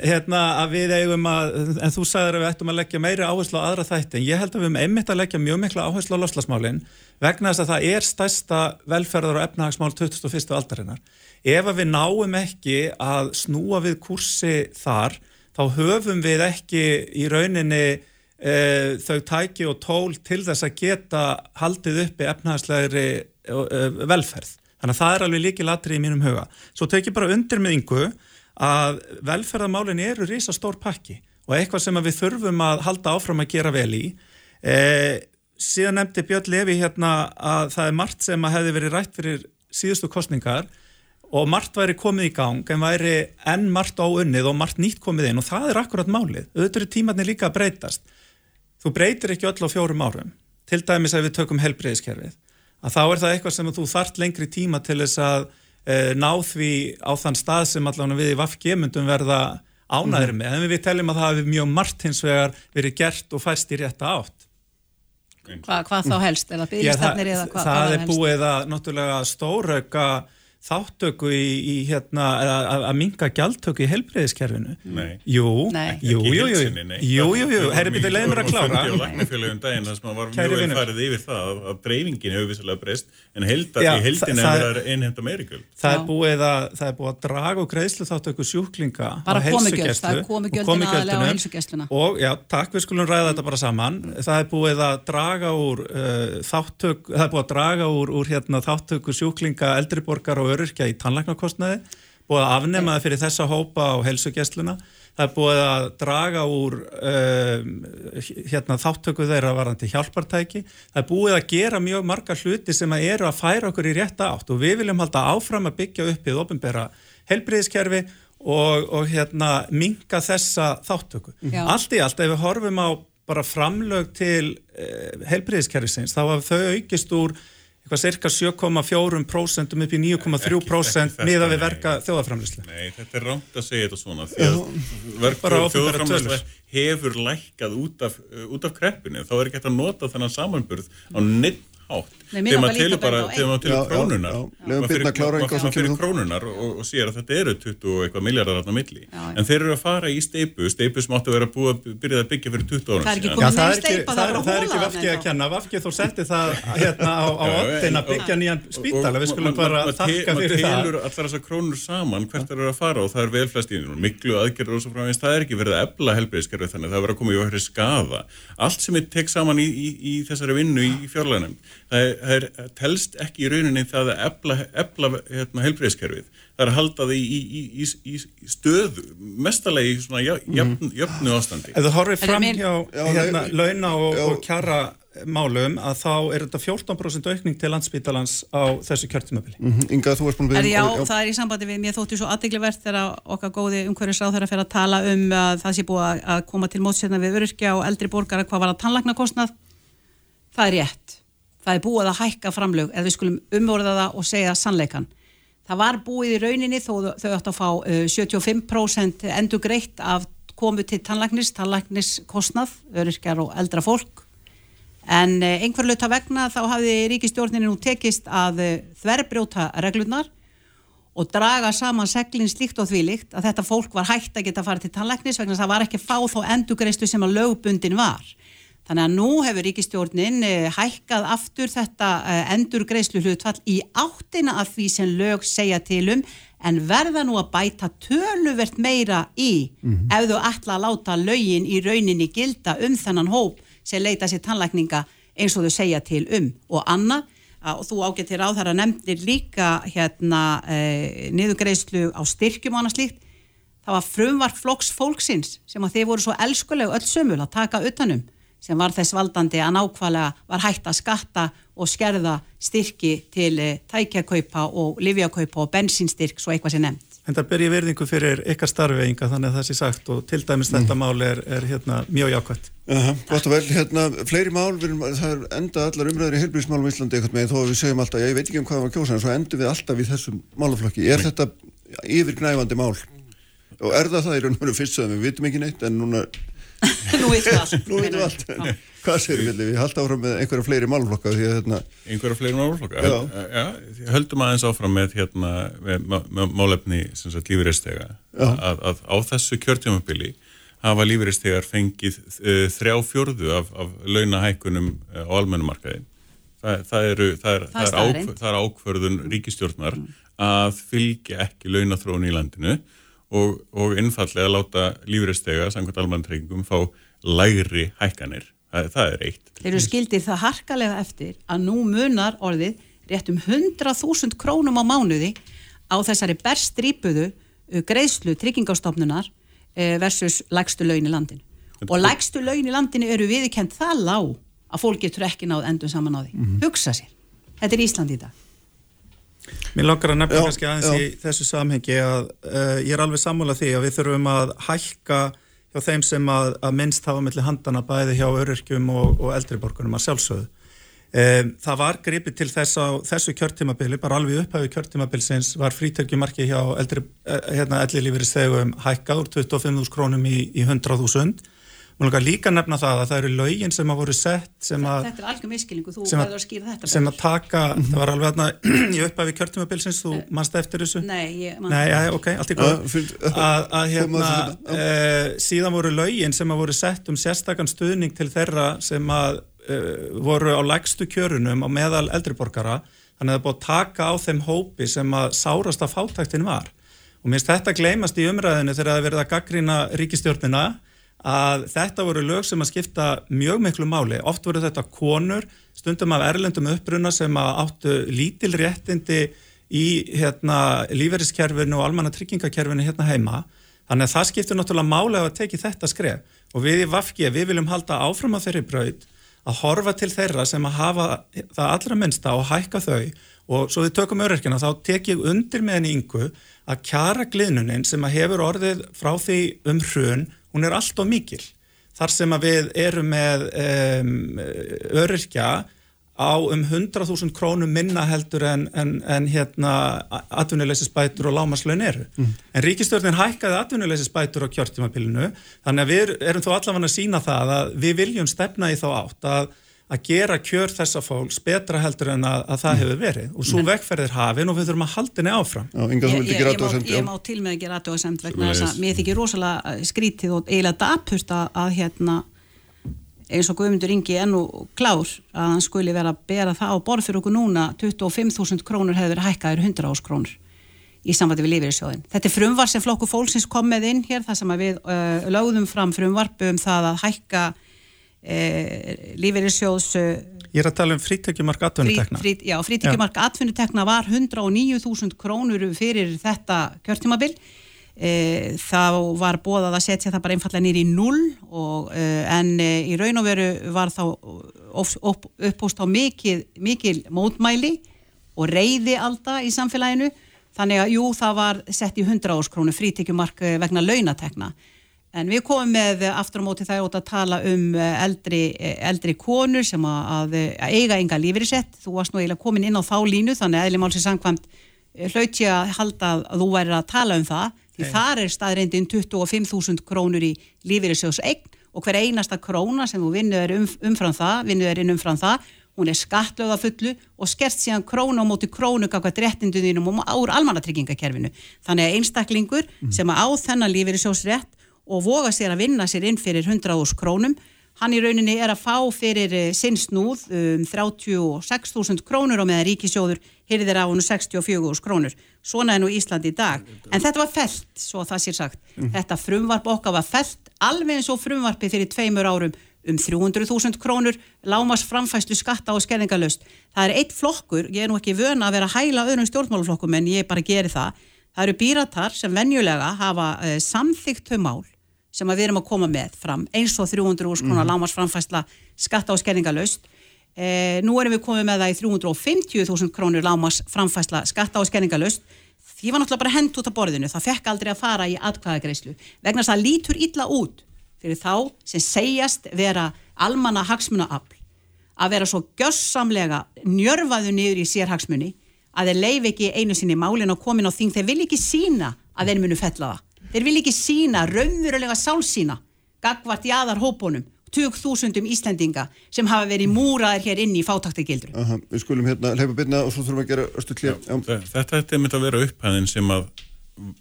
hérna að við eigum að en þú sagðir að við ættum að leggja meiri áherslu á aðra þætti, en ég held að við höfum einmitt að leggja mjög mikla áherslu á loslasmálin vegna þess að það er stærsta velferðar og efnahagsmál 21. aldarinnar ef að við náum ekki að snúa við kursi þar þá höfum við ekki í rauninni e, þau tæki og tól til þess að geta haldið uppi efnahagslegri e, velferð. Þannig að það er alveg líki latri í mínum huga. Svo tek ég bara undir með yngu að velferðamálin eru risa stór pakki og eitthvað sem við þurfum að halda áfram að gera vel í. E, síðan nefndi Björn Levi hérna að það er margt sem að hefði verið rætt fyrir síðustu kostningar og margt væri komið í gang en væri enn margt áunnið og margt nýtt komið inn og það er akkurat málið. Auðvitað eru tímarnir líka að breytast. Þú breytir ekki öll á fjórum árum. Til dæmis ef við tökum helbreyðiskerfið. Að þá er það eitthvað sem þú þart lengri tíma til þess að e, ná því á þann stað sem allavega við í VFG myndum verða ánæðir með. En við teljum að það hefur mjög margt hins vegar verið gert og fæst í rétta átt. Hva, hvað þá helst, eða Já, það, byggjastefnir eða hvað, það hvað er búið að náttúrulega stórauka þáttöku í, í hérna, að, að- að minga gjaldtöku í helbreyðiskerfinu. Nei. Jú, Nei. jú, jú, jú, nei. jú, jú, jú, herri mikið- leiðum mér að klára. fundi á læknafélagum daginn þar sem að var Kæri mjög vinur. farið yfir það að, að dreifingin hefur vissilega breyst en heldar, Já, í heldin það- það- verið einhenda meiri gjöld. Það er, búið að, það er búið að draga og greiðslu þáttöku sjúklinga Bara á komugjöld, heilsugæslu það er komugjöldin og komugjöldunum. aðalega á heilsugæsluna. Og já, takk, við skulum ræða þetta bara saman. Það er búið að draga úr uh, þáttöku, það er búið að draga úr, úr hérna, þáttöku sjúklinga eldriborgar og öryrkja í tannlæknarkostnaði, búið að afnema það fyrir þessa hópa á heilsugæsluna. Það er búið að draga úr uh, hérna, þáttöku þeirra varandi hjálpartæki. Það er búið að gera mjög marga hluti sem að eru að færa okkur í rétta átt og við viljum halda áfram að byggja upp í ofinbera helbriðiskerfi og, og hérna, minka þessa þáttöku. Já. Allt í allt, ef við horfum á bara framlög til uh, helbriðiskerfisins, þá hafa þau aukist úr eitthvað cirka 7,4% upp í 9,3% miða við verka þjóðaframlýslu. Nei, þetta er rámt að segja þetta svona því að þjóðframlæsla tölur. hefur lækkað út af, út af kreppinu þá er ekki hægt að nota þennan samanburð á neitt hátt. Þegar maður telur bara, þegar maður telur krónunar maður fyrir- maður- maður krónunar og, og sér að þetta eru 20 og eitthvað miljardar þarna á milli. Já, já. en þeir eru að fara í steipu steipu sem áttu að vera búið að byrja að byggja fyrir 20 árum Það er ekki síðan. Já, það er ekki, það er, það er ekki hóla vafki þarna að kenna, vafki þú setti það hérna á, á oddin að og- byggja nýjan spítala, við skulum bara te- fyrir maður það. telur allar þessar krónur saman hvert það eru að fara og það er vel flest í miklu aðgerður og svo frá það er það er telst ekki í rauninni það að ebla, ebla hérna, helbriðiskerfið það er að halda því í, í, í, í, í stöðu mestalegi í svona jöfn, jöfnu ástandi Ef þú horfir Er fram hjá Já, hérna, launa og, og kjara málum að þá er þetta 14% aukning til landsspítalans á þessu kjörtumöfili. Mhm, Inga, þú varst búin að Er, byrja já, það er í sambandi við, mér þótti svo aðdeglivert þegar okkar góði umhverfisráð þeirra fyrir að tala um að það sé búið að- koma til mótsérna við öryrkja og eldri borgara hvað var að tannlagnakostnað. Það er rétt. Það er búið að hækka framlög eða við skulum umorða það og segja sannleikan. Það var búið í rauninni þó þau ættu að fá uh, 75% endur greitt af komu til tannlæknis, tannlækniskostnað, öryrkjar og eldra fólk en einhver lauta vegna þá hafði ríkistjórninu nú tekist að þverbrjóta reglurnar og draga saman seglinn slíkt og þvílíkt að þetta fólk var hægt að geta farið til tannlæknis vegna að það var ekki að fá þá endugreistu sem að lögbundin var. Þannig að nú hefur ríkistjórnin eh, hækkað aftur þetta eh, endurgreislu hlutfall í áttina af því sem lög segja til um en verða nú að bæta töluvert meira í ef þú ætla að láta lögin í rauninni gilda um þennan hóp sem leita sér tannlækninga eins og þau segja til um. Og annað og þú ágættir á þar að nefndir líka hérna e, niðugreislu á styrkjum og annað slíkt. Það var frumvart flokks fólksins sem að þeir voru svo elskuleg öll sömul að taka utanum sem var þess valdandi að nákvæmlega var hægt að skatta og skerða styrki til e, tækjakaupa og livjakaupa og bensinstyrk svo eitthvað sem nefnd. En það ber ég verðingu fyrir ykkar starfeinga þannig að það sé sagt og til dæmis þetta mál er, er hérna, mjög jákvæmt. Aha, gott og vel, hérna, fleiri mál, við, erum- það er enda allar umræður í heilbríðismálum í Íslandi eitthvað með þó að við segjum alltaf, ég veit ekki um hvað var kjósan en svo endum við alltaf í þessum málaflokki. Er þetta yfirgnæfandi mál? Og er það það í raun og veru fyrst sem við vitum ekki neitt en núna Nú veitum við allt. nú vitum við allt hvað segir við, við halda áfram með einhverja fleiri málaflokka því að hérna, einhverja fleiri málflokka Já. já, höldum aðeins áfram með, hérna, með má- má- málefni sem sagt lífeyriðstega Já. að, að á þessu kjörtjómabili hafa lífeyriðstegar fengið uh, þrjá fjórðu af, af launahækkunum uh, á almennumarkaði það, það, eru, það, er, Það er það, er staðreynd. ákvör, það er ákvörðun ríkistjórnar að fylgja ekki launathróun í landinu og, og einfallega láta lífeyriðstega samkvæmt almannatryggingum fá lægri hækkanir það, það er eitt Þeir eru skildir það harkalega eftir að nú munar orðið rétt um 100.000 krónum á mánuði á þessari berstrýpuðu uh, greiðslu tryggingastofnunar uh, versus lægstu laun í landinu. Og lægstu laun í landinu eru viðkend það lág að fólk getur ekki náð endum saman á því. Hugsa sér. Þetta er Ísland í dag. Mér langar að nefna Já, kannski aðeins já. í þessu samhengi að uh, ég er alveg sammála því að við þurfum að hækka hjá þeim sem að, að minnst hafa milli handana bæði hjá öryrkjum og, og eldriborgunum að sjálfsögðu. Um, það var gripið til þess á þessu kjörtímabili, bara alveg upphæfi kjörtímabilsins var frítekjumarki hjá eldri, eh, hérna, ellilífyrir stegum hækkað úr 25.000 krónum í, í 100.000. Mér langar líka að nefna það að það eru lögin sem að voru sett sem að Þetta er algjör miskilningu, þú verður að skýra þetta. sem að taka, það var alveg þarna í upphafi kjörtímabilsins, þú mannst eftir þessu? Nei, ég... man- Nei, já, ok, allt í góð að, að hérna þessu uh, síðan voru lögin sem að voru sett um sérstakann stuðning til þeirra sem að uh, voru á lægstu kjörunum á meðal eldriborgara þannig að það búið að taka á þeim hópi sem að sárast að fátæktin var. Og minnst þetta gleymast í umræðinu þegar það er verið að gaggrina ríkistjórnina að þetta voru lög sem að skipta mjög miklu máli, oft voru þetta konur stundum af erlendum uppruna sem áttu lítil réttindi í hérna, lífeyriskerfinu og almanna tryggingakerfinu hérna heima. Þannig að það skiptir náttúrulega máli að teki þetta skref. Og við í Vafki, við viljum halda áfram á þeirri braut að horfa til þeirra sem að hafa það allra minnsta og hækka þau. Og svo við tökum öryrkina þá tek ég undir með henni yngu að kjara gliðnunin sem að hefur orðið frá því um hrun, hún er allt og mikil þar sem að við erum með um, öryrkja á um 100.000 krónum minna heldur en, en, en hérna atvinnuleysisbætur og lámaslaun eru. En ríkistjórnin hækkaði atvinnuleysisbætur á kjörtímabilinu þannig að við erum þó allavega að sína það að við viljum stefna í þá átt að, að gera kjör þessa fólks betra heldur en að, að það hefur verið. Og svo vegferðir hafin og við þurfum að halda henni áfram. Já, Ég, ég, ég, má, ég má til með að gera aðtöðasemt vegna þess að mér þykir rosalega eh, skrítið og eiginlega dapurt að, að hérna eins og Guðmundur Ingi enn og klár að hann skuli vera að bera það á borð fyrir okkur núna 25.000 krónur hefur verið hækkaður 100 ás krónur í samvæti við lífeyrissjóðin. Þetta er frumvarp sem flokku fólksins kom með inn hér þar sem að við uh, lögðum fram frumvarp um það að hækka uh, lífeyrissjóðs uh, Ég er að tala um frítekjumark atvinnutekna. Frí, frí, já, frítekjumark atvinnutekna var 109.000 krónur fyrir þetta kjörtímabil. E, þá var bóðað að setja það bara einfallega nýri í null og, e, en e, í raun og veru var þá uppbúst á mikil, mikil mótmæli og reyði alltaf í samfélaginu þannig að jú það var sett í 100 áskrónu frítekjumark eh, vegna launatekna En við komum með eh, aftur á móti það út að tala um eh, eldri, eh, eldri konur sem að, að, að eiga enga lífeyrisett. Þú varst nú eiginlega komin inn á þá línu þannig að eðli málsins samkvæmt hlaut ég að halda að þú væri að tala um það. Því þar er staðreindin 25.000 krónur í lífeyrissjóðs eign og hver einasta króna sem þú vinnur er um, umfram það, vinnur er inn umfram það hún er skattlöða fullu og skert síðan krónu á móti krónu kakvað réttindunum og úr almannatryggingakerfinu. Þannig að einstaklingur sem á þennan lífeyrissjóðsrétt og voga sér að vinna sér inn fyrir 100.000 krónum hann í rauninni er að fá fyrir uh, sinn snúð um 36.000 krónur og meðan ríkisjóður hyrðir á hann 64.000 krónur. Svona er nú Ísland í dag. En þetta var felt, svo það sér sagt. Þetta frumvarp okkar var felt alveg eins og frumvarpi fyrir tveimur árum um 300.000 krónur, lámas framfæslu skatta og skerðingalöst. Það er eitt flokkur, ég er nú ekki vöna að vera að hæla öðrum stjórnmáluflokkum en ég bara geri það. Það eru býratar sem venjulega hafa uh, samþygt þau mál sem við erum að koma með fram eins og 300 úr skona mm. lámas framfæsla skatta og skerningalöst eh, nú erum við komið með það í 350.000 krónur lámas framfæsla skatta og skerningalöst því var náttúrulega bara hend út af borðinu það fekk aldrei að fara í atkvæðagreyslu vegna þess að lítur illa út fyrir þá sem segjast vera almanna hagsmunaafl að vera svo gjössamlega njörfaðu niður í sérhagsmunni að þeir leif ekki einu sinni málin og komin á þing. Þeir vil ekki sína að þeir munu fella það Þeir vil ekki sína raunverulega sálsína gagvart í aðar hópunum 20.000 Íslendinga sem hafa verið múraðir hér inn í fátaktegildru. Við skulum hérna leipa byrna og svo þurfum við að gera östu klíð. Þetta er myndið að vera upphæðin sem að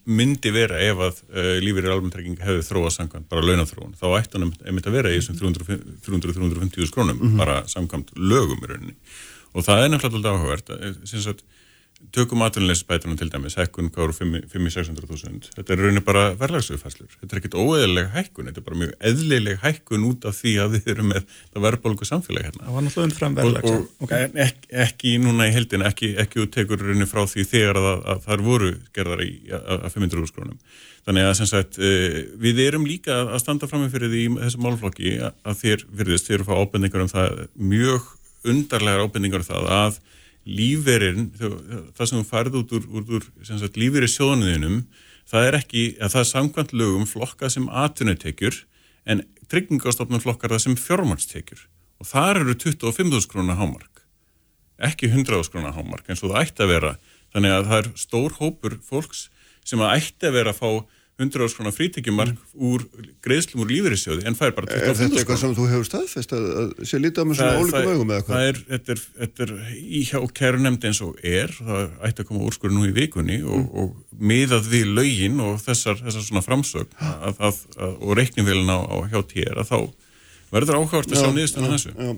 myndi vera ef að uh, lífeyrir almenntrykking hefði þróað samkvæmt bara launathróun. Þá ætti hann myndið að vera í þessum 300-350 krónum mm -hmm. bara samkvæmt lögum í rauninni. Og það er nefnilega áhugavert að tökum atvinnulegisbætunum til dæmis hækkun gáru 5-600.000 þetta er rauninni bara verðlagsauðfæslur þetta er ekkit óeðileg hækkun, þetta er bara mjög eðlileg hækkun út af því að við erum með það verðbólgu samfélag hérna. Það var náttúrulega umfram verðlags og, og okay. ekki, ekki núna í heldin, ekki, ekki út tekur rauninni frá því þegar að, að þar voru gerðar í að 500 skrónum þannig að sem sagt við erum líka að standa fram með fyrir því í þessum málflokki að þér virðist, þér eru að fá ábendingar um það mjög undarlegar ábendingar um það að líferinn, það sem þú færð út úr, úr, úr líferi sjónuðinum, það er ekki, að það er samkvæmt lögum flokka sem atvinnutekjur en tryggingastofnum flokkar það sem fjármarstekjur og þar eru 25.000 krónar hámark, ekki 100.000 krónar hámark eins og það ætti að vera, þannig að það er stór hópur fólks sem að ætti að vera að fá 100 árs konar frítekjumark mm. úr greiðslum úr lífeyrissjóði en fær bara 25 Er þetta eitthvað sem þú hefur staðfest að, að sé lítið á með svona ólíkum augum eða hvað? Það er, þetta er, þetta er í hjá kærunemdi eins og er, það ætti að koma úrskur nú í vikunni og, mm. og miðað við laugin og þessar, þessar svona framsög að, að, og reikningvelin á, á hjá tér að þá verður áhugavert að sjá niðurstunum þessu já,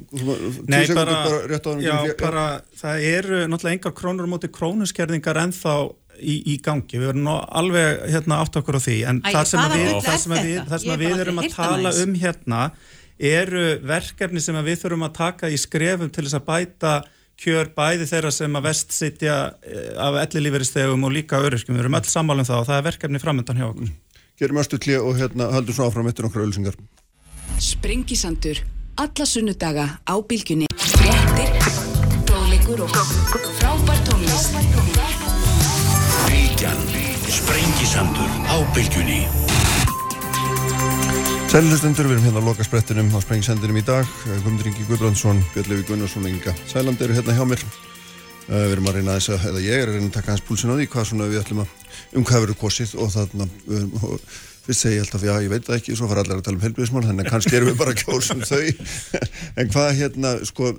Nei, bara, bara, já, bara það eru náttúrulega engar krónur mútið krónuskerðingar ennþá í, í gangi, við verðum alveg hérna, átt okkur á því en Æ, það sem, við, það sem við, það sem við erum að tala um hérna eru verkefni sem við þurfum að taka í skrefum til þess að bæta kjör bæði þeirra sem að vest sitja eh, af ellilíferistegum og líka öryrkjum, við erum öll sammálum það og það er verkefni framöndan hjá okkur. Gerum östu klið og hérna haldum svo áfram eftir nokkru ölsingar. Sprengisandur, alla sunnudaga á bylgunni, fréttir, tónleikur og frábær tónlist. Bylgjan, Sprengisandur á bylgjunni. Sælustendur, við erum hérna á lokasprettinum á Sprengisandinum í dag. Guðmundur Ingi Guðbrandsson, Björnlefi Gunnarsson og Inga Sæland eru hérna hjá mér. Uh, Við erum að reyna þess að, eða ég er að reyna að taka hans púlsin á því hvað svona við ætlum að um verður kosið og þarna og fyrst segi ég alltaf, já ég veit það ekki svo fara allir að tala um helbriðismál, þannig að kannski erum við bara kjósum þau. En hvað hérna, sko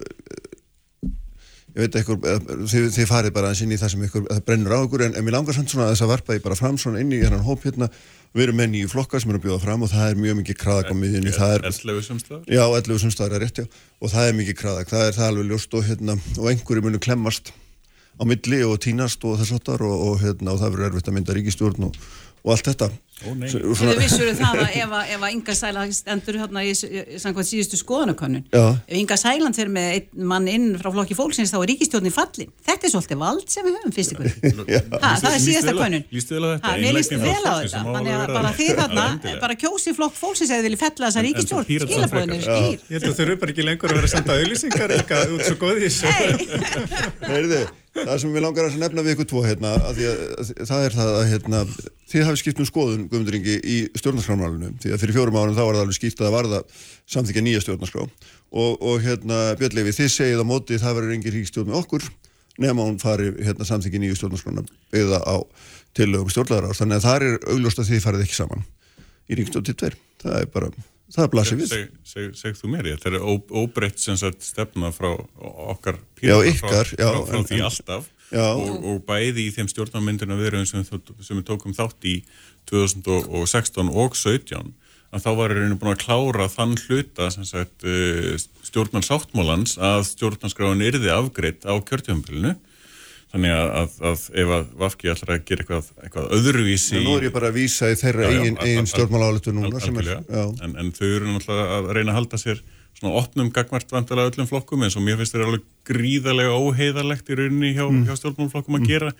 ég veit eitthvað, þið, þið farið bara inn í það sem ykkur, það brennur á ykkur en, en mér langar samt svona að þess að varpa ég bara fram svona inn í hérna hóp hérna, við erum með nýju flokka sem eru að bjóða fram og það er mjög mikið kraðak á miðjunni, það er 11 sumstæðar? Já, 11 sumstæðar er rétt, já, og það er mikið kraðak, það er það alveg ljóst og hérna, og einhverju munu klemmast á milli og tínast og þess og, og hérna, og það verður erfitt að mynda ríkistjórn og, og allt þetta Þú vissur það að ef, ef að Inga Sæland stendur hérna í samkvæmt síðustu skoðanakönnun. Ef Inga Sæland fyrir með einn mann inn frá flokki fólksins þá er ríkistjórnin fallin. Þetta er svolítið vald sem við höfum fyrst ykkur það er síðasta könnun mér líst vel á þetta. bara því þarna, bara kjósi flokk fólksins eða vilja fella þessa ríkistjórn skilabóðinu að þau eru bara ekki lengur að vera að senda auðlýsingar eitthvað út svo góðis það sem við langar að nefna við ykkur tvo hérna, að að, að, það er það að hérna, þið hafi skipt um skoðun Guðmunduringi í stjórnarskrámálunum því að fyrir fjórum árun þá var það alveg skýrt að varða samþykja nýja stjórnarskrá. Og, og hérna Björnlefi þið segið á móti það verður engin ríkstjórn með okkur nema hún fari hérna samþykki nýju stjórnarskrána eða á tillögum stjórnlaðar þannig að það er augljóst að þið farið ekki saman í ringstjóð til tver það er bara, það blasið við. Seg, seg, seg þú mér, ég, það er óbreytt sem sagt stefna frá okkar Já, Pírata, ykkar, frá, já, frá, frá en- því alltaf. Já. og, og bæði í þeim stjórnarmyndina viðröðum sem, sem við tókum þátt í 2016 og 17 að þá var einu búin að klára þann hluta sem sagt stjórnar sáttmálans að stjórnarskráin yrði afgreitt á kjörtjöfumbilinu þannig að, að, að ef að Vafki ætlar að gera eitthvað, eitthvað öðruvísi en nú er ég bara að vísa í þeirra Já, já, eigin, stjórnmáláletu núna er, en, en þau eru náttúrulega að reyna að halda sér svona opnum gagmart vantilega öllum flokkum eins og mér finnst þeir alveg gríðarlega óheiðarlegt í rauninni hjá, Mm. hjá stjórnmálflokkum að gera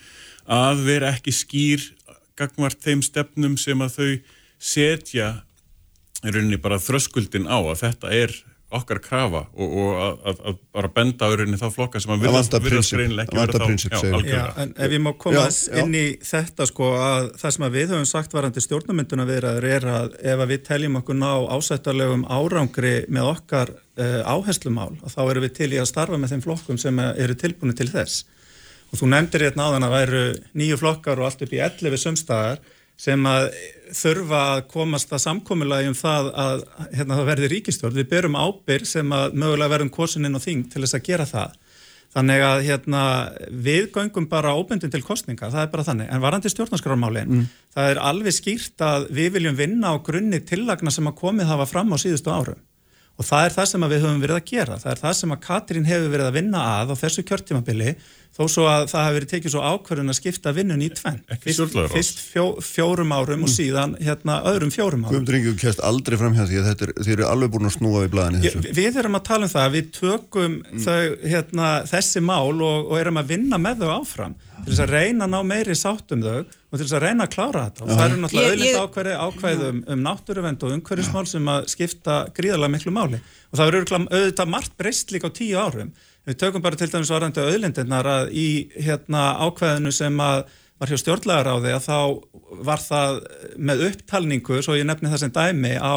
að vera ekki skýr gagmart þeim stefnum sem að þau setja í rauninni bara þröskuldin á að þetta er okkar krafa og, og að, að, að bara benda á rauninni þá flokka sem að virðast greinilega ekki vera þá- Já, en ef ég má koma Já, inn í þetta sko að það sem að við höfum sagt varandi stjórnumynduna viðraður er að ef að við teljum okkur ná ásættarlegum árangri með okkar uh, áherslumál þá erum við til í að starfa með þeim flokkum sem eru tilbúinu til þess. Og þú nefndir hérna áðan að væru nýju flokkar og allt upp í 11 sumstaðar sem að þurfa að komast að samkomulagi um það að hérna, það verði ríkistjórn. Við berum ábyr sem að mögulega verðum kosininn og þing til þess að gera það. Þannig að hérna, við göngum bara óbundin til kostninga, það er bara þannig. En varandi stjórnarskrármálin, Mm. það er alveg skýrt að við viljum vinna á grunni tillagna sem að komið hafa fram á síðustu árum. Og það er það sem við höfum verið að gera. Það er það sem að Katrín hefur verið að vinna að á þessu kjörtímabili þó svo að það hefur verið tekið svo ákvörðun að skipta vinnun í tvenn. Fyrst, fyrst fjó, fjórum árum og síðan hérna öðrum fjórum árum. Guðmundur Ingi kjæst aldrei fram hjá því að þetta er, þið eru alveg búin að snúa við blaðinni Ég, þessu. við erum að tala um það að við tökum þau, hérna, þessi mál og, og erum að vinna með þau áfram til þess að reyna að ná meiri sátt um þau og til þess að reyna að klára þetta. Og það eru náttúrulega auðvitað ég- ákvæði, ákvæði um, um náttúruvend og umhverfismál sem að skipta gríðarlega miklu máli. Og það eru örugglega- auðvitað margt breyst líka á tíu árum við tökum bara til dæmis varandi auðlindirnar að í hérna, ákvæðinu sem að var hjá stjórnlagaráði að þá var það með upptalningu, svo ég nefni það sem dæmi á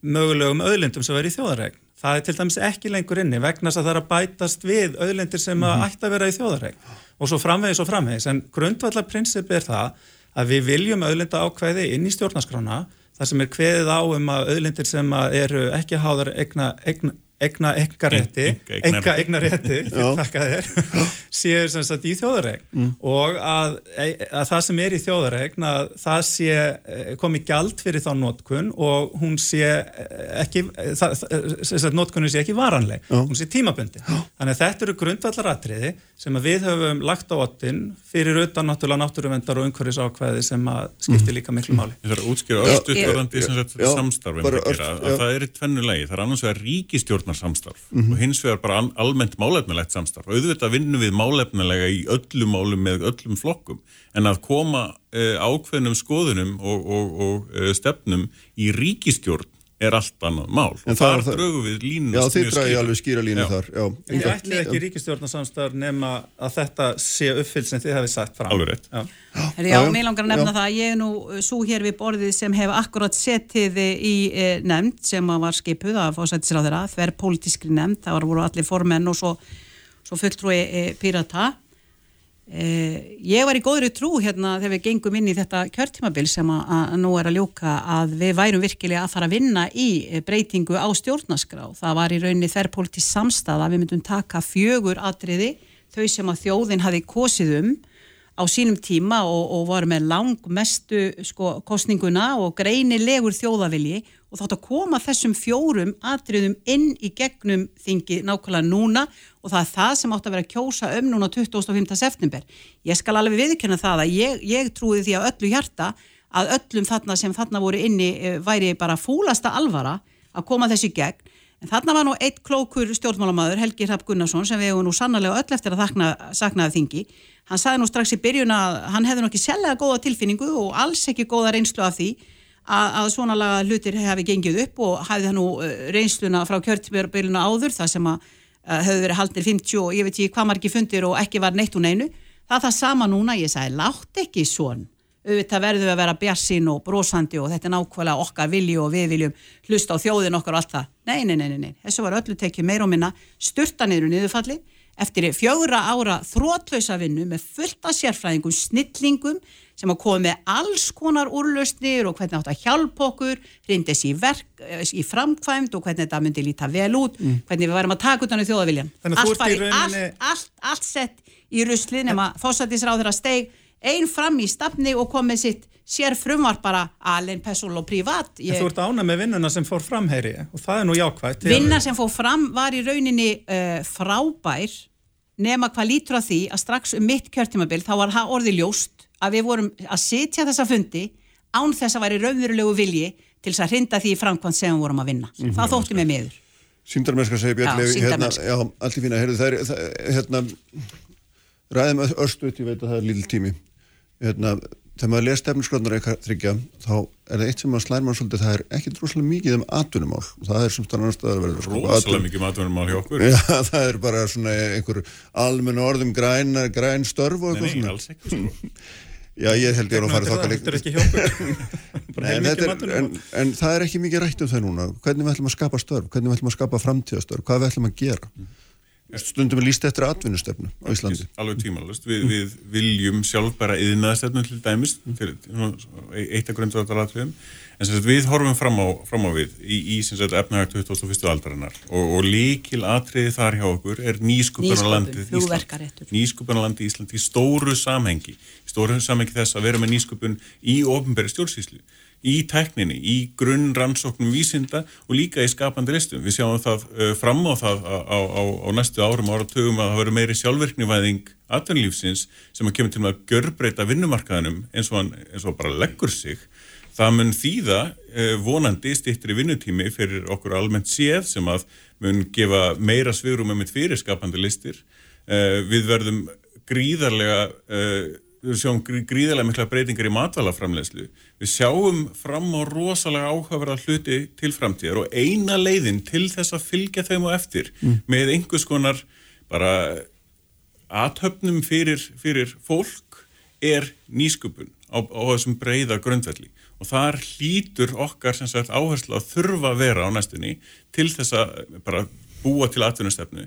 mögulegum auðlindum sem verið í þjóðaregn. Það er til dæmis ekki lengur inni vegna þess að það er að bætast við auðlindir sem að ætti að vera í þjóðaregn og svo framvegis og framvegis. En grundvallar prinsip er það að við viljum auðlinda ákvæði inn í stjórnarskrána þar sem er kveðið á um að auðlindir sem eru ekki háðar egna, egna, egna, egna rétti, Einka- eignar- enga egna rétti, Já. þakka þér, séu sem sagt í þjóðaregn og að, að það sem er í þjóðaregn að það sé eh, komið gjald fyrir þá notkun og hún sé eh, ekki, eh, notkunni sé ekki varanleg, Já. hún sé tímabundi. Þannig að þetta eru grundvallar atriði sem að við höfum lagt á ottin fyrir utan náttúrulega náttúruvendar og umhverfis ákvæði sem að skipti líka miklu máli. Ég þarf að útskýra Já, örstuð ég- varandi sem sagt já, samstarfin bara að gera, að já. það er í tvennu lagi, það er annars vegar ríkistjórnar samstarf Mhm. og hins vegar bara al- almennt málefnilegt samstarf og auðvitað vinnum við málefnilega í öllum málum með öllum flokkum en að koma uh, ákveðnum skoðunum og, og, og uh, stefnum í ríkistjórn er allt annað mál En og það er þar það- drögum við línuna Já, þið skýra. alveg skýra línu Já. þar já. En ég ætli ekki ríkistjórnarsamstarf nema að þetta sé uppfyllt sem þið hefði sagt fram. Alveg rétt. Já. Já, mér langar að nefna það, ég er nú svo hér við borðið sem hef akkurat setið í e, nefnd sem að var skipuð að fósættisra þeirra, þver pólitískri nefnd, það voru allir formenn og svo, svo fulltrúi e, pírata. E, ég var í góðri trú hérna þegar við gengum inn í þetta kjörtímabil sem að, að nú er að ljúka að við værum virkilega að fara að vinna í e, breytingu á stjórnaskrá. Það var í rauninni þver pólitísk samstað að við myndum taka fjögur atriði, þau sem að þjóðin hafi kosið um á sínum tíma og, og var með langmestu sko, kostninguna og greinilegur þjóðavilji og þátt að koma þessum fjórum atriðum inn í gegnum þingi nákvæmlega núna og það er það sem átt að vera að kjósa um núna 25. september. Ég skal alveg viðkynna það að ég, ég trúi því að öllu hjarta að öllum þarna sem þarna voru inni eh, væri bara fúlasta alvara að koma þessu gegn En þarna var nú eitt klókur stjórnmálamæður, Helgi Rapp Gunnarsson, sem við hefum nú sannarlega öll eftir að þakna, saknaði þingi. Hann sagði nú strax í byrjun að hann hefði nú ekki sellega góða tilfinningu og alls ekki góða reynslu af því að, að svona laga hlutir hefði gengið upp og hefði það nú eh, reynsluna frá kjörtbjörnbyrjuna áður, það sem að uh, hefði verið haldnir 50 og ég veit ekki hvað margir fundir og ekki var neitt úr neinu. Það það sama núna, ég sagði, látt ekki svon auðvitað verðum við að vera bjarsinn og brosandi og þetta er nákvæmlega okkar vilji og við viljum hlusta á þjóðin okkar og allt það. Nei, nei, nei, nei, nei. þessu var öllu tekið meir og minna styrta niður niðurfalli eftir fjögra ára þrótlausa vinnu með fullt af sérfræðingum, snillingum sem að koma með alls konar úrlausnir og hvernig átt að hjálpa okkur, hrindis í, verk, eh, í framkvæmt og hvernig þetta myndi líta vel út, hvernig við værum að taka utan á þjóðaviljan. Að þú Allt, í í- rauninni- allt, allt, allt sett í rusli nema fósættisráður að steig einn fram í stafni og kom með sitt sér frumvar bara alveg persól og privat. En þú ert ána með vinnuna sem fór fram, heyri, ég, og það er nú jákvægt. Að- Vinna sem fór fram var í rauninni uh, frábær nema hvað lítur á því að strax um mitt kjörtímabil þá var það orði ljóst að við vorum að sitja þessa fundi án þess að væri raunverulegu vilji til þess að hrinda því í framkvæmt sem við vorum að vinna. Mhm. Það þótti mig miður. Sýndarmennska segir Björn Já, Levi hérna, já, allt í fína, heyrðu það er það, hérna, ræðum örstuðt, ég veit að það er lítil tími hérna, þegar maður les stefnskráðnar eitthvað þryggja, þá er það eitt sem að slæðir mann svolítið, það er ekki droslega mikið um atvinnumál, og það er sem stannar staðar verður sko, Rósalega atvinnum- mikið matvörnumál hjá okkur. Já, það er bara svona einhver almenn orðum græn, græn störf og Nei, eitthvað nei, svona. alls ekki sko. Já, ég held ég að fara þokkar er. Bara Nei, en, er, það er ekki mikið rætt um það núna hvernig við ætlum að skapa störf, hvernig við ætlum að skapa framtíðastörf hvað við ætlum að gera stundum er líst eftir atvinnustefnu á Íslandi. alveg tímalust, við, við viljum sjálf bara yðnaðstefnum til dæmis til, til, eitt af grundvöldarlatriðum en sem sagt við horfum fram á, fram á við í, í sem sagt efnahag 21. aldarinnar. Og, og líkil atriði þar hjá okkur er landið Ísland. landið Ísland í stóru samhengi. Í stóru samhengi þess að vera með nýsköpun í ofnbæri stjórnsýslu í tekninni, í grunn rannsóknum vísinda og líka í skapandi listum. Við sjáum það uh, fram á það á, á, á, næstu árum og áratugum að það verður meiri sjálfvirknivæðing atvinnulífsins sem að kemur til með að görbreyta vinnumarkaðanum eins og hann eins og bara leggur sig. Það mun þýða uh, vonandi stittri vinnutími fyrir okkur almennt séð sem að mun gefa meira svigrum með fyrir skapandi listir. Uh, við verðum gríðarlega við sjáum grí- gríðarlega mikla breytingar í matvælaframlegslu. Við sjáum fram á rosalega áhugaverða hluti til framtíðar og eina leiðin til þess að fylgja þeim á eftir með einhvers konar bara aðtöfnum fyrir, fyrir fólk er nýsköpun á, á þessum breyða grundvelli. Og þar hlýtur okkar sem sagt áherslu að þurfa að vera á næstunni til þess að bara búa til atvinnustefnu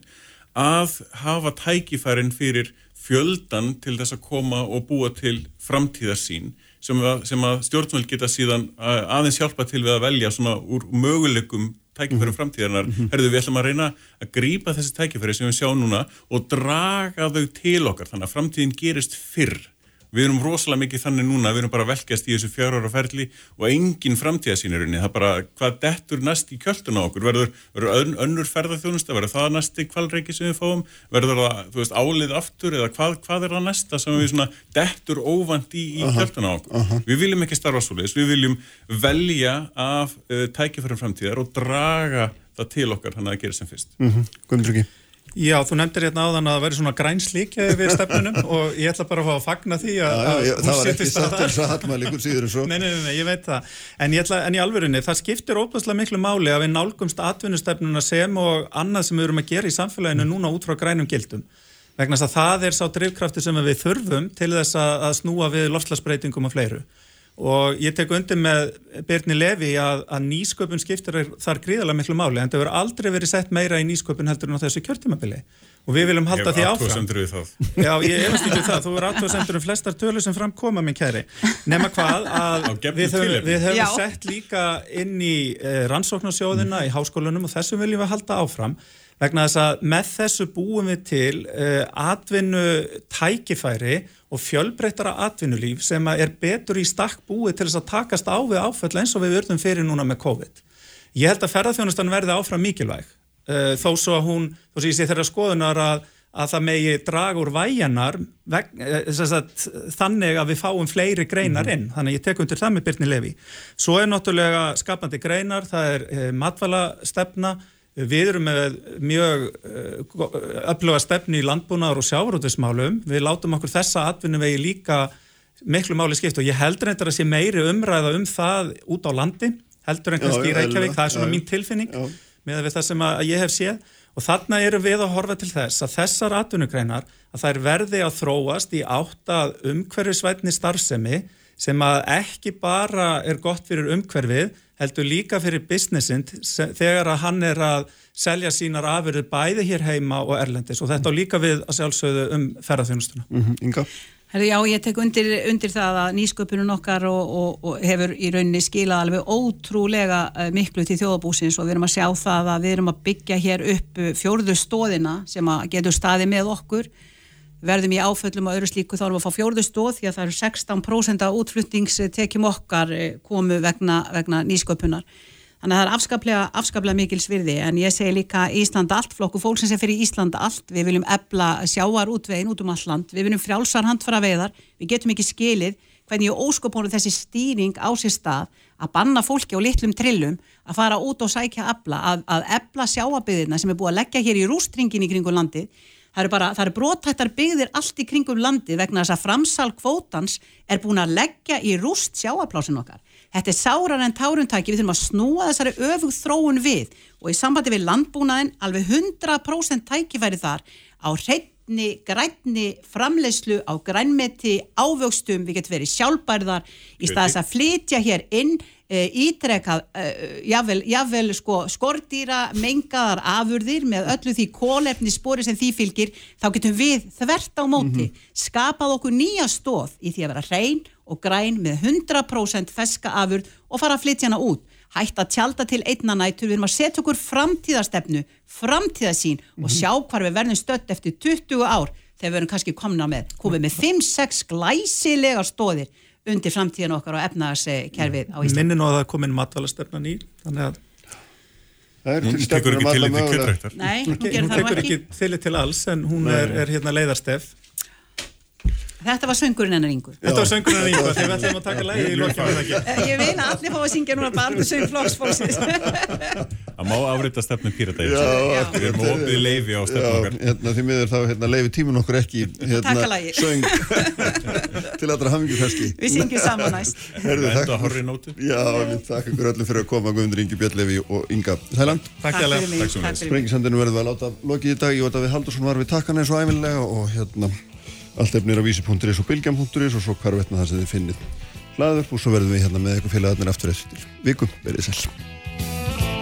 að hafa tækifærin fyrir fjöldan til þess að koma og búa til framtíðarsýn sem að, sem að stjórnvöld geta síðan að- aðeins hjálpa til við að velja svona úr möguleikum tækifærum framtíðarnar, herðu við ætlum að reyna að grípa þessi tækifæri sem við sjáum núna og draga þau til okkar þannig að framtíðin gerist fyrr við erum rosalega mikið þannig núna við erum bara velkast í þessu fjár ára ferli og engin framtíðasýnirinni, það bara hvað dettur næst í kjölduna okkur? Verður, verður ön, önnur ferðarþjónusta, verður það næsti kvalreiki sem við fáum, verður það veist, álið aftur eða hvað, hvað er það næsta sem við svona dettur óvand í, í kjölduna á okkur, við viljum ekki starfa svoleiðis, við viljum velja af uh, tækifærum framtíðar og draga það til okkar þannig að gerir sem fyrst. Guðmundur ekki Já, þú nefndir hérna áðan að það væri svona grænslíkja við stefnunum og ég ætla bara að fá að fagna því að, Já, að já, hún það var sé ekki satt eins og hallmæli ykkur síður en svo Nei, nei, nei, nei, ég veit það. En, ætla, en í alvörunni, það skiptir óbúslega miklu máli að við nálgumst atvinnustefnuna sem og annað sem við erum að gera í samfélaginu núna út frá grænum gildum. Vegna þess að það er sá drivkrafti sem við þurfum til þess að, að snúa við lofslagsbreytingum og fleiru. Og ég tek undir með Birni Levi að, að nýsköpun skiptir þar gríðarlega miklu máli en það verður aldrei verið sett meira í nýsköpun heldur en á þessu kjörtímabili. Og við viljum halda því áfram. athugasemdir við það. Já, ég efast ekki við það, þú er aðtóðsendur um flestar tölur sem framkoma, minn kæri. Nefna hvað að við höfum, við höfum sett líka inn í uh, rannsóknarsjóðina í háskólanum og þessum viljum við halda áfram vegna þess að með þessu búum við til uh, atvinnu tækifæri og fjölbreyttara atvinnulíf sem að er betur í stakk búið til þess að takast á við áföll eins og við verðum fyrir núna með COVID. Ég held að ferðarþjónustan verði áfram mikilvæg uh, þó svo að hún, þó svo ég sé þeirra skoðunar að, að það megi draga úr væjanar veg, uh, sagt, þannig að við fáum fleiri greinar inn, þannig að ég tek undir það með Byrni Levi. Svo er náttúrulega skapandi greinar, það er uh, matvalastefna, við erum með mjög uh, öfluga stefni í landbúnaðar og sjávarútismálum, við látum okkur þessa atvinnuvegi líka miklu máli skipt og ég heldur reyndar að sé meiri umræða um það út á landi heldur en kannski í Reykjavík, það er svona Já, mín tilfinning Já. með það sem ég hef séð. Og þarna erum við að horfa til þess að þessar atvinnugreinar að þær verði að þróast í átt að umhverfisvætni starfsemi sem að ekki bara er gott fyrir umhverfið, heldur líka fyrir businessin se- þegar að hann er að selja sínar afurðir bæði hér heima og erlendis og þetta á líka við að sjálfsögðu um ferðarþjónustuna. Mm Inga? Herri, já, ég tek undir, undir það að nýsköpunum okkar og, og, og hefur í rauninni skilað alveg ótrúlega uh, miklu til þjóðabúsins og við erum að sjá það að við erum að byggja hér upp uh, fjórðu stóðina sem að getur staði með okkur verðum í áföllum og öðru slíku þá erum við að fá fjórðu stóð því að það eru 16% af útflutningstekjum okkar eh, komu vegna, vegna nýsköpunar. Þannig að það er afskaplega, afskaplega mikil svirði en ég segi líka Ísland allt flokku fólksins er fyrir Ísland allt við viljum ebla sjáar útvegin út um all land. Við viljum frjálsar handfara veiðar við getum ekki skilið hvernig ég óskupónu þessi stýring á sér stað að banna fólki á litlum trillum að fara út og sækja ebla að, að ebla sjáabyðina sem er búið að leggja hér í rústringin í kringum landið Það eru bara, það eru brotættar byggðir allt í kringum landi vegna þess að framsal kvótans er búin að leggja í rúst sjáaplásin okkar. Þetta er sárar en tárumtæki, við þurfum að snúa þessari öfug þróun við og í sambandi við landbúnaðin alveg 100% tækifæri þar á hreitni, grænni framleiðslu á grænmeti, ávöxtum, við getum verið sjálfbærðar í staðis að flytja hér inn e, ítrekað, e, jável, jável sko, skordýra mengaðar afurðir með öllu því kólefni spori sem því fylgir, þá getum við þvert á móti, skapað okkur nýja stóð í því að vera hrein og græn með 100% feska afurð og fara að flytja hana út hægt að tjálta til einna nætur, við erum að setja okkur framtíðastefnu, framtíðasín og sjá hvar við verðum stött eftir 20 ár þegar við erum kannski komna með, komið með 5-6 glæsilega stóðir undir framtíðan okkar og efnaðarskerfið á Íslandi. Minni nú að það komin matvælastöfna ný, þannig að Það er Hún til tekur ekki um til mögulega. kjötræktar. Nei, hún hún gerir það nú tekur ekki. til alls en hún er, er hérna leiðarstef. Þetta var söngurinn hennar yngur. Þetta var söngurinn í ykkur, þegar við ætlum að taka lægi í ekki. Ég vil að allir fá að syngja núna bara söng flokksfólksins. Það má afrita stefnu pírata Já, Við erum opið leifi á stefnu Já, okkar. hérna, því miður þá hérna, leifi tímin okkur ekki hérna, söng til allra hamingu ferski Við syngjum saman næst. Takk, horri nótu. Já, við þakka ykkur öllum fyrir að koma Guðmundur Ingi Björnlefi og Inga. Sæland Takk fyrir mig, Allt efnir á vísi.is og bylgjam.is og svo hvar vetna það sem þið finnið hlaður og svo verðum við hérna með ykkur félagarnir aftur eftir vikum, verið sæl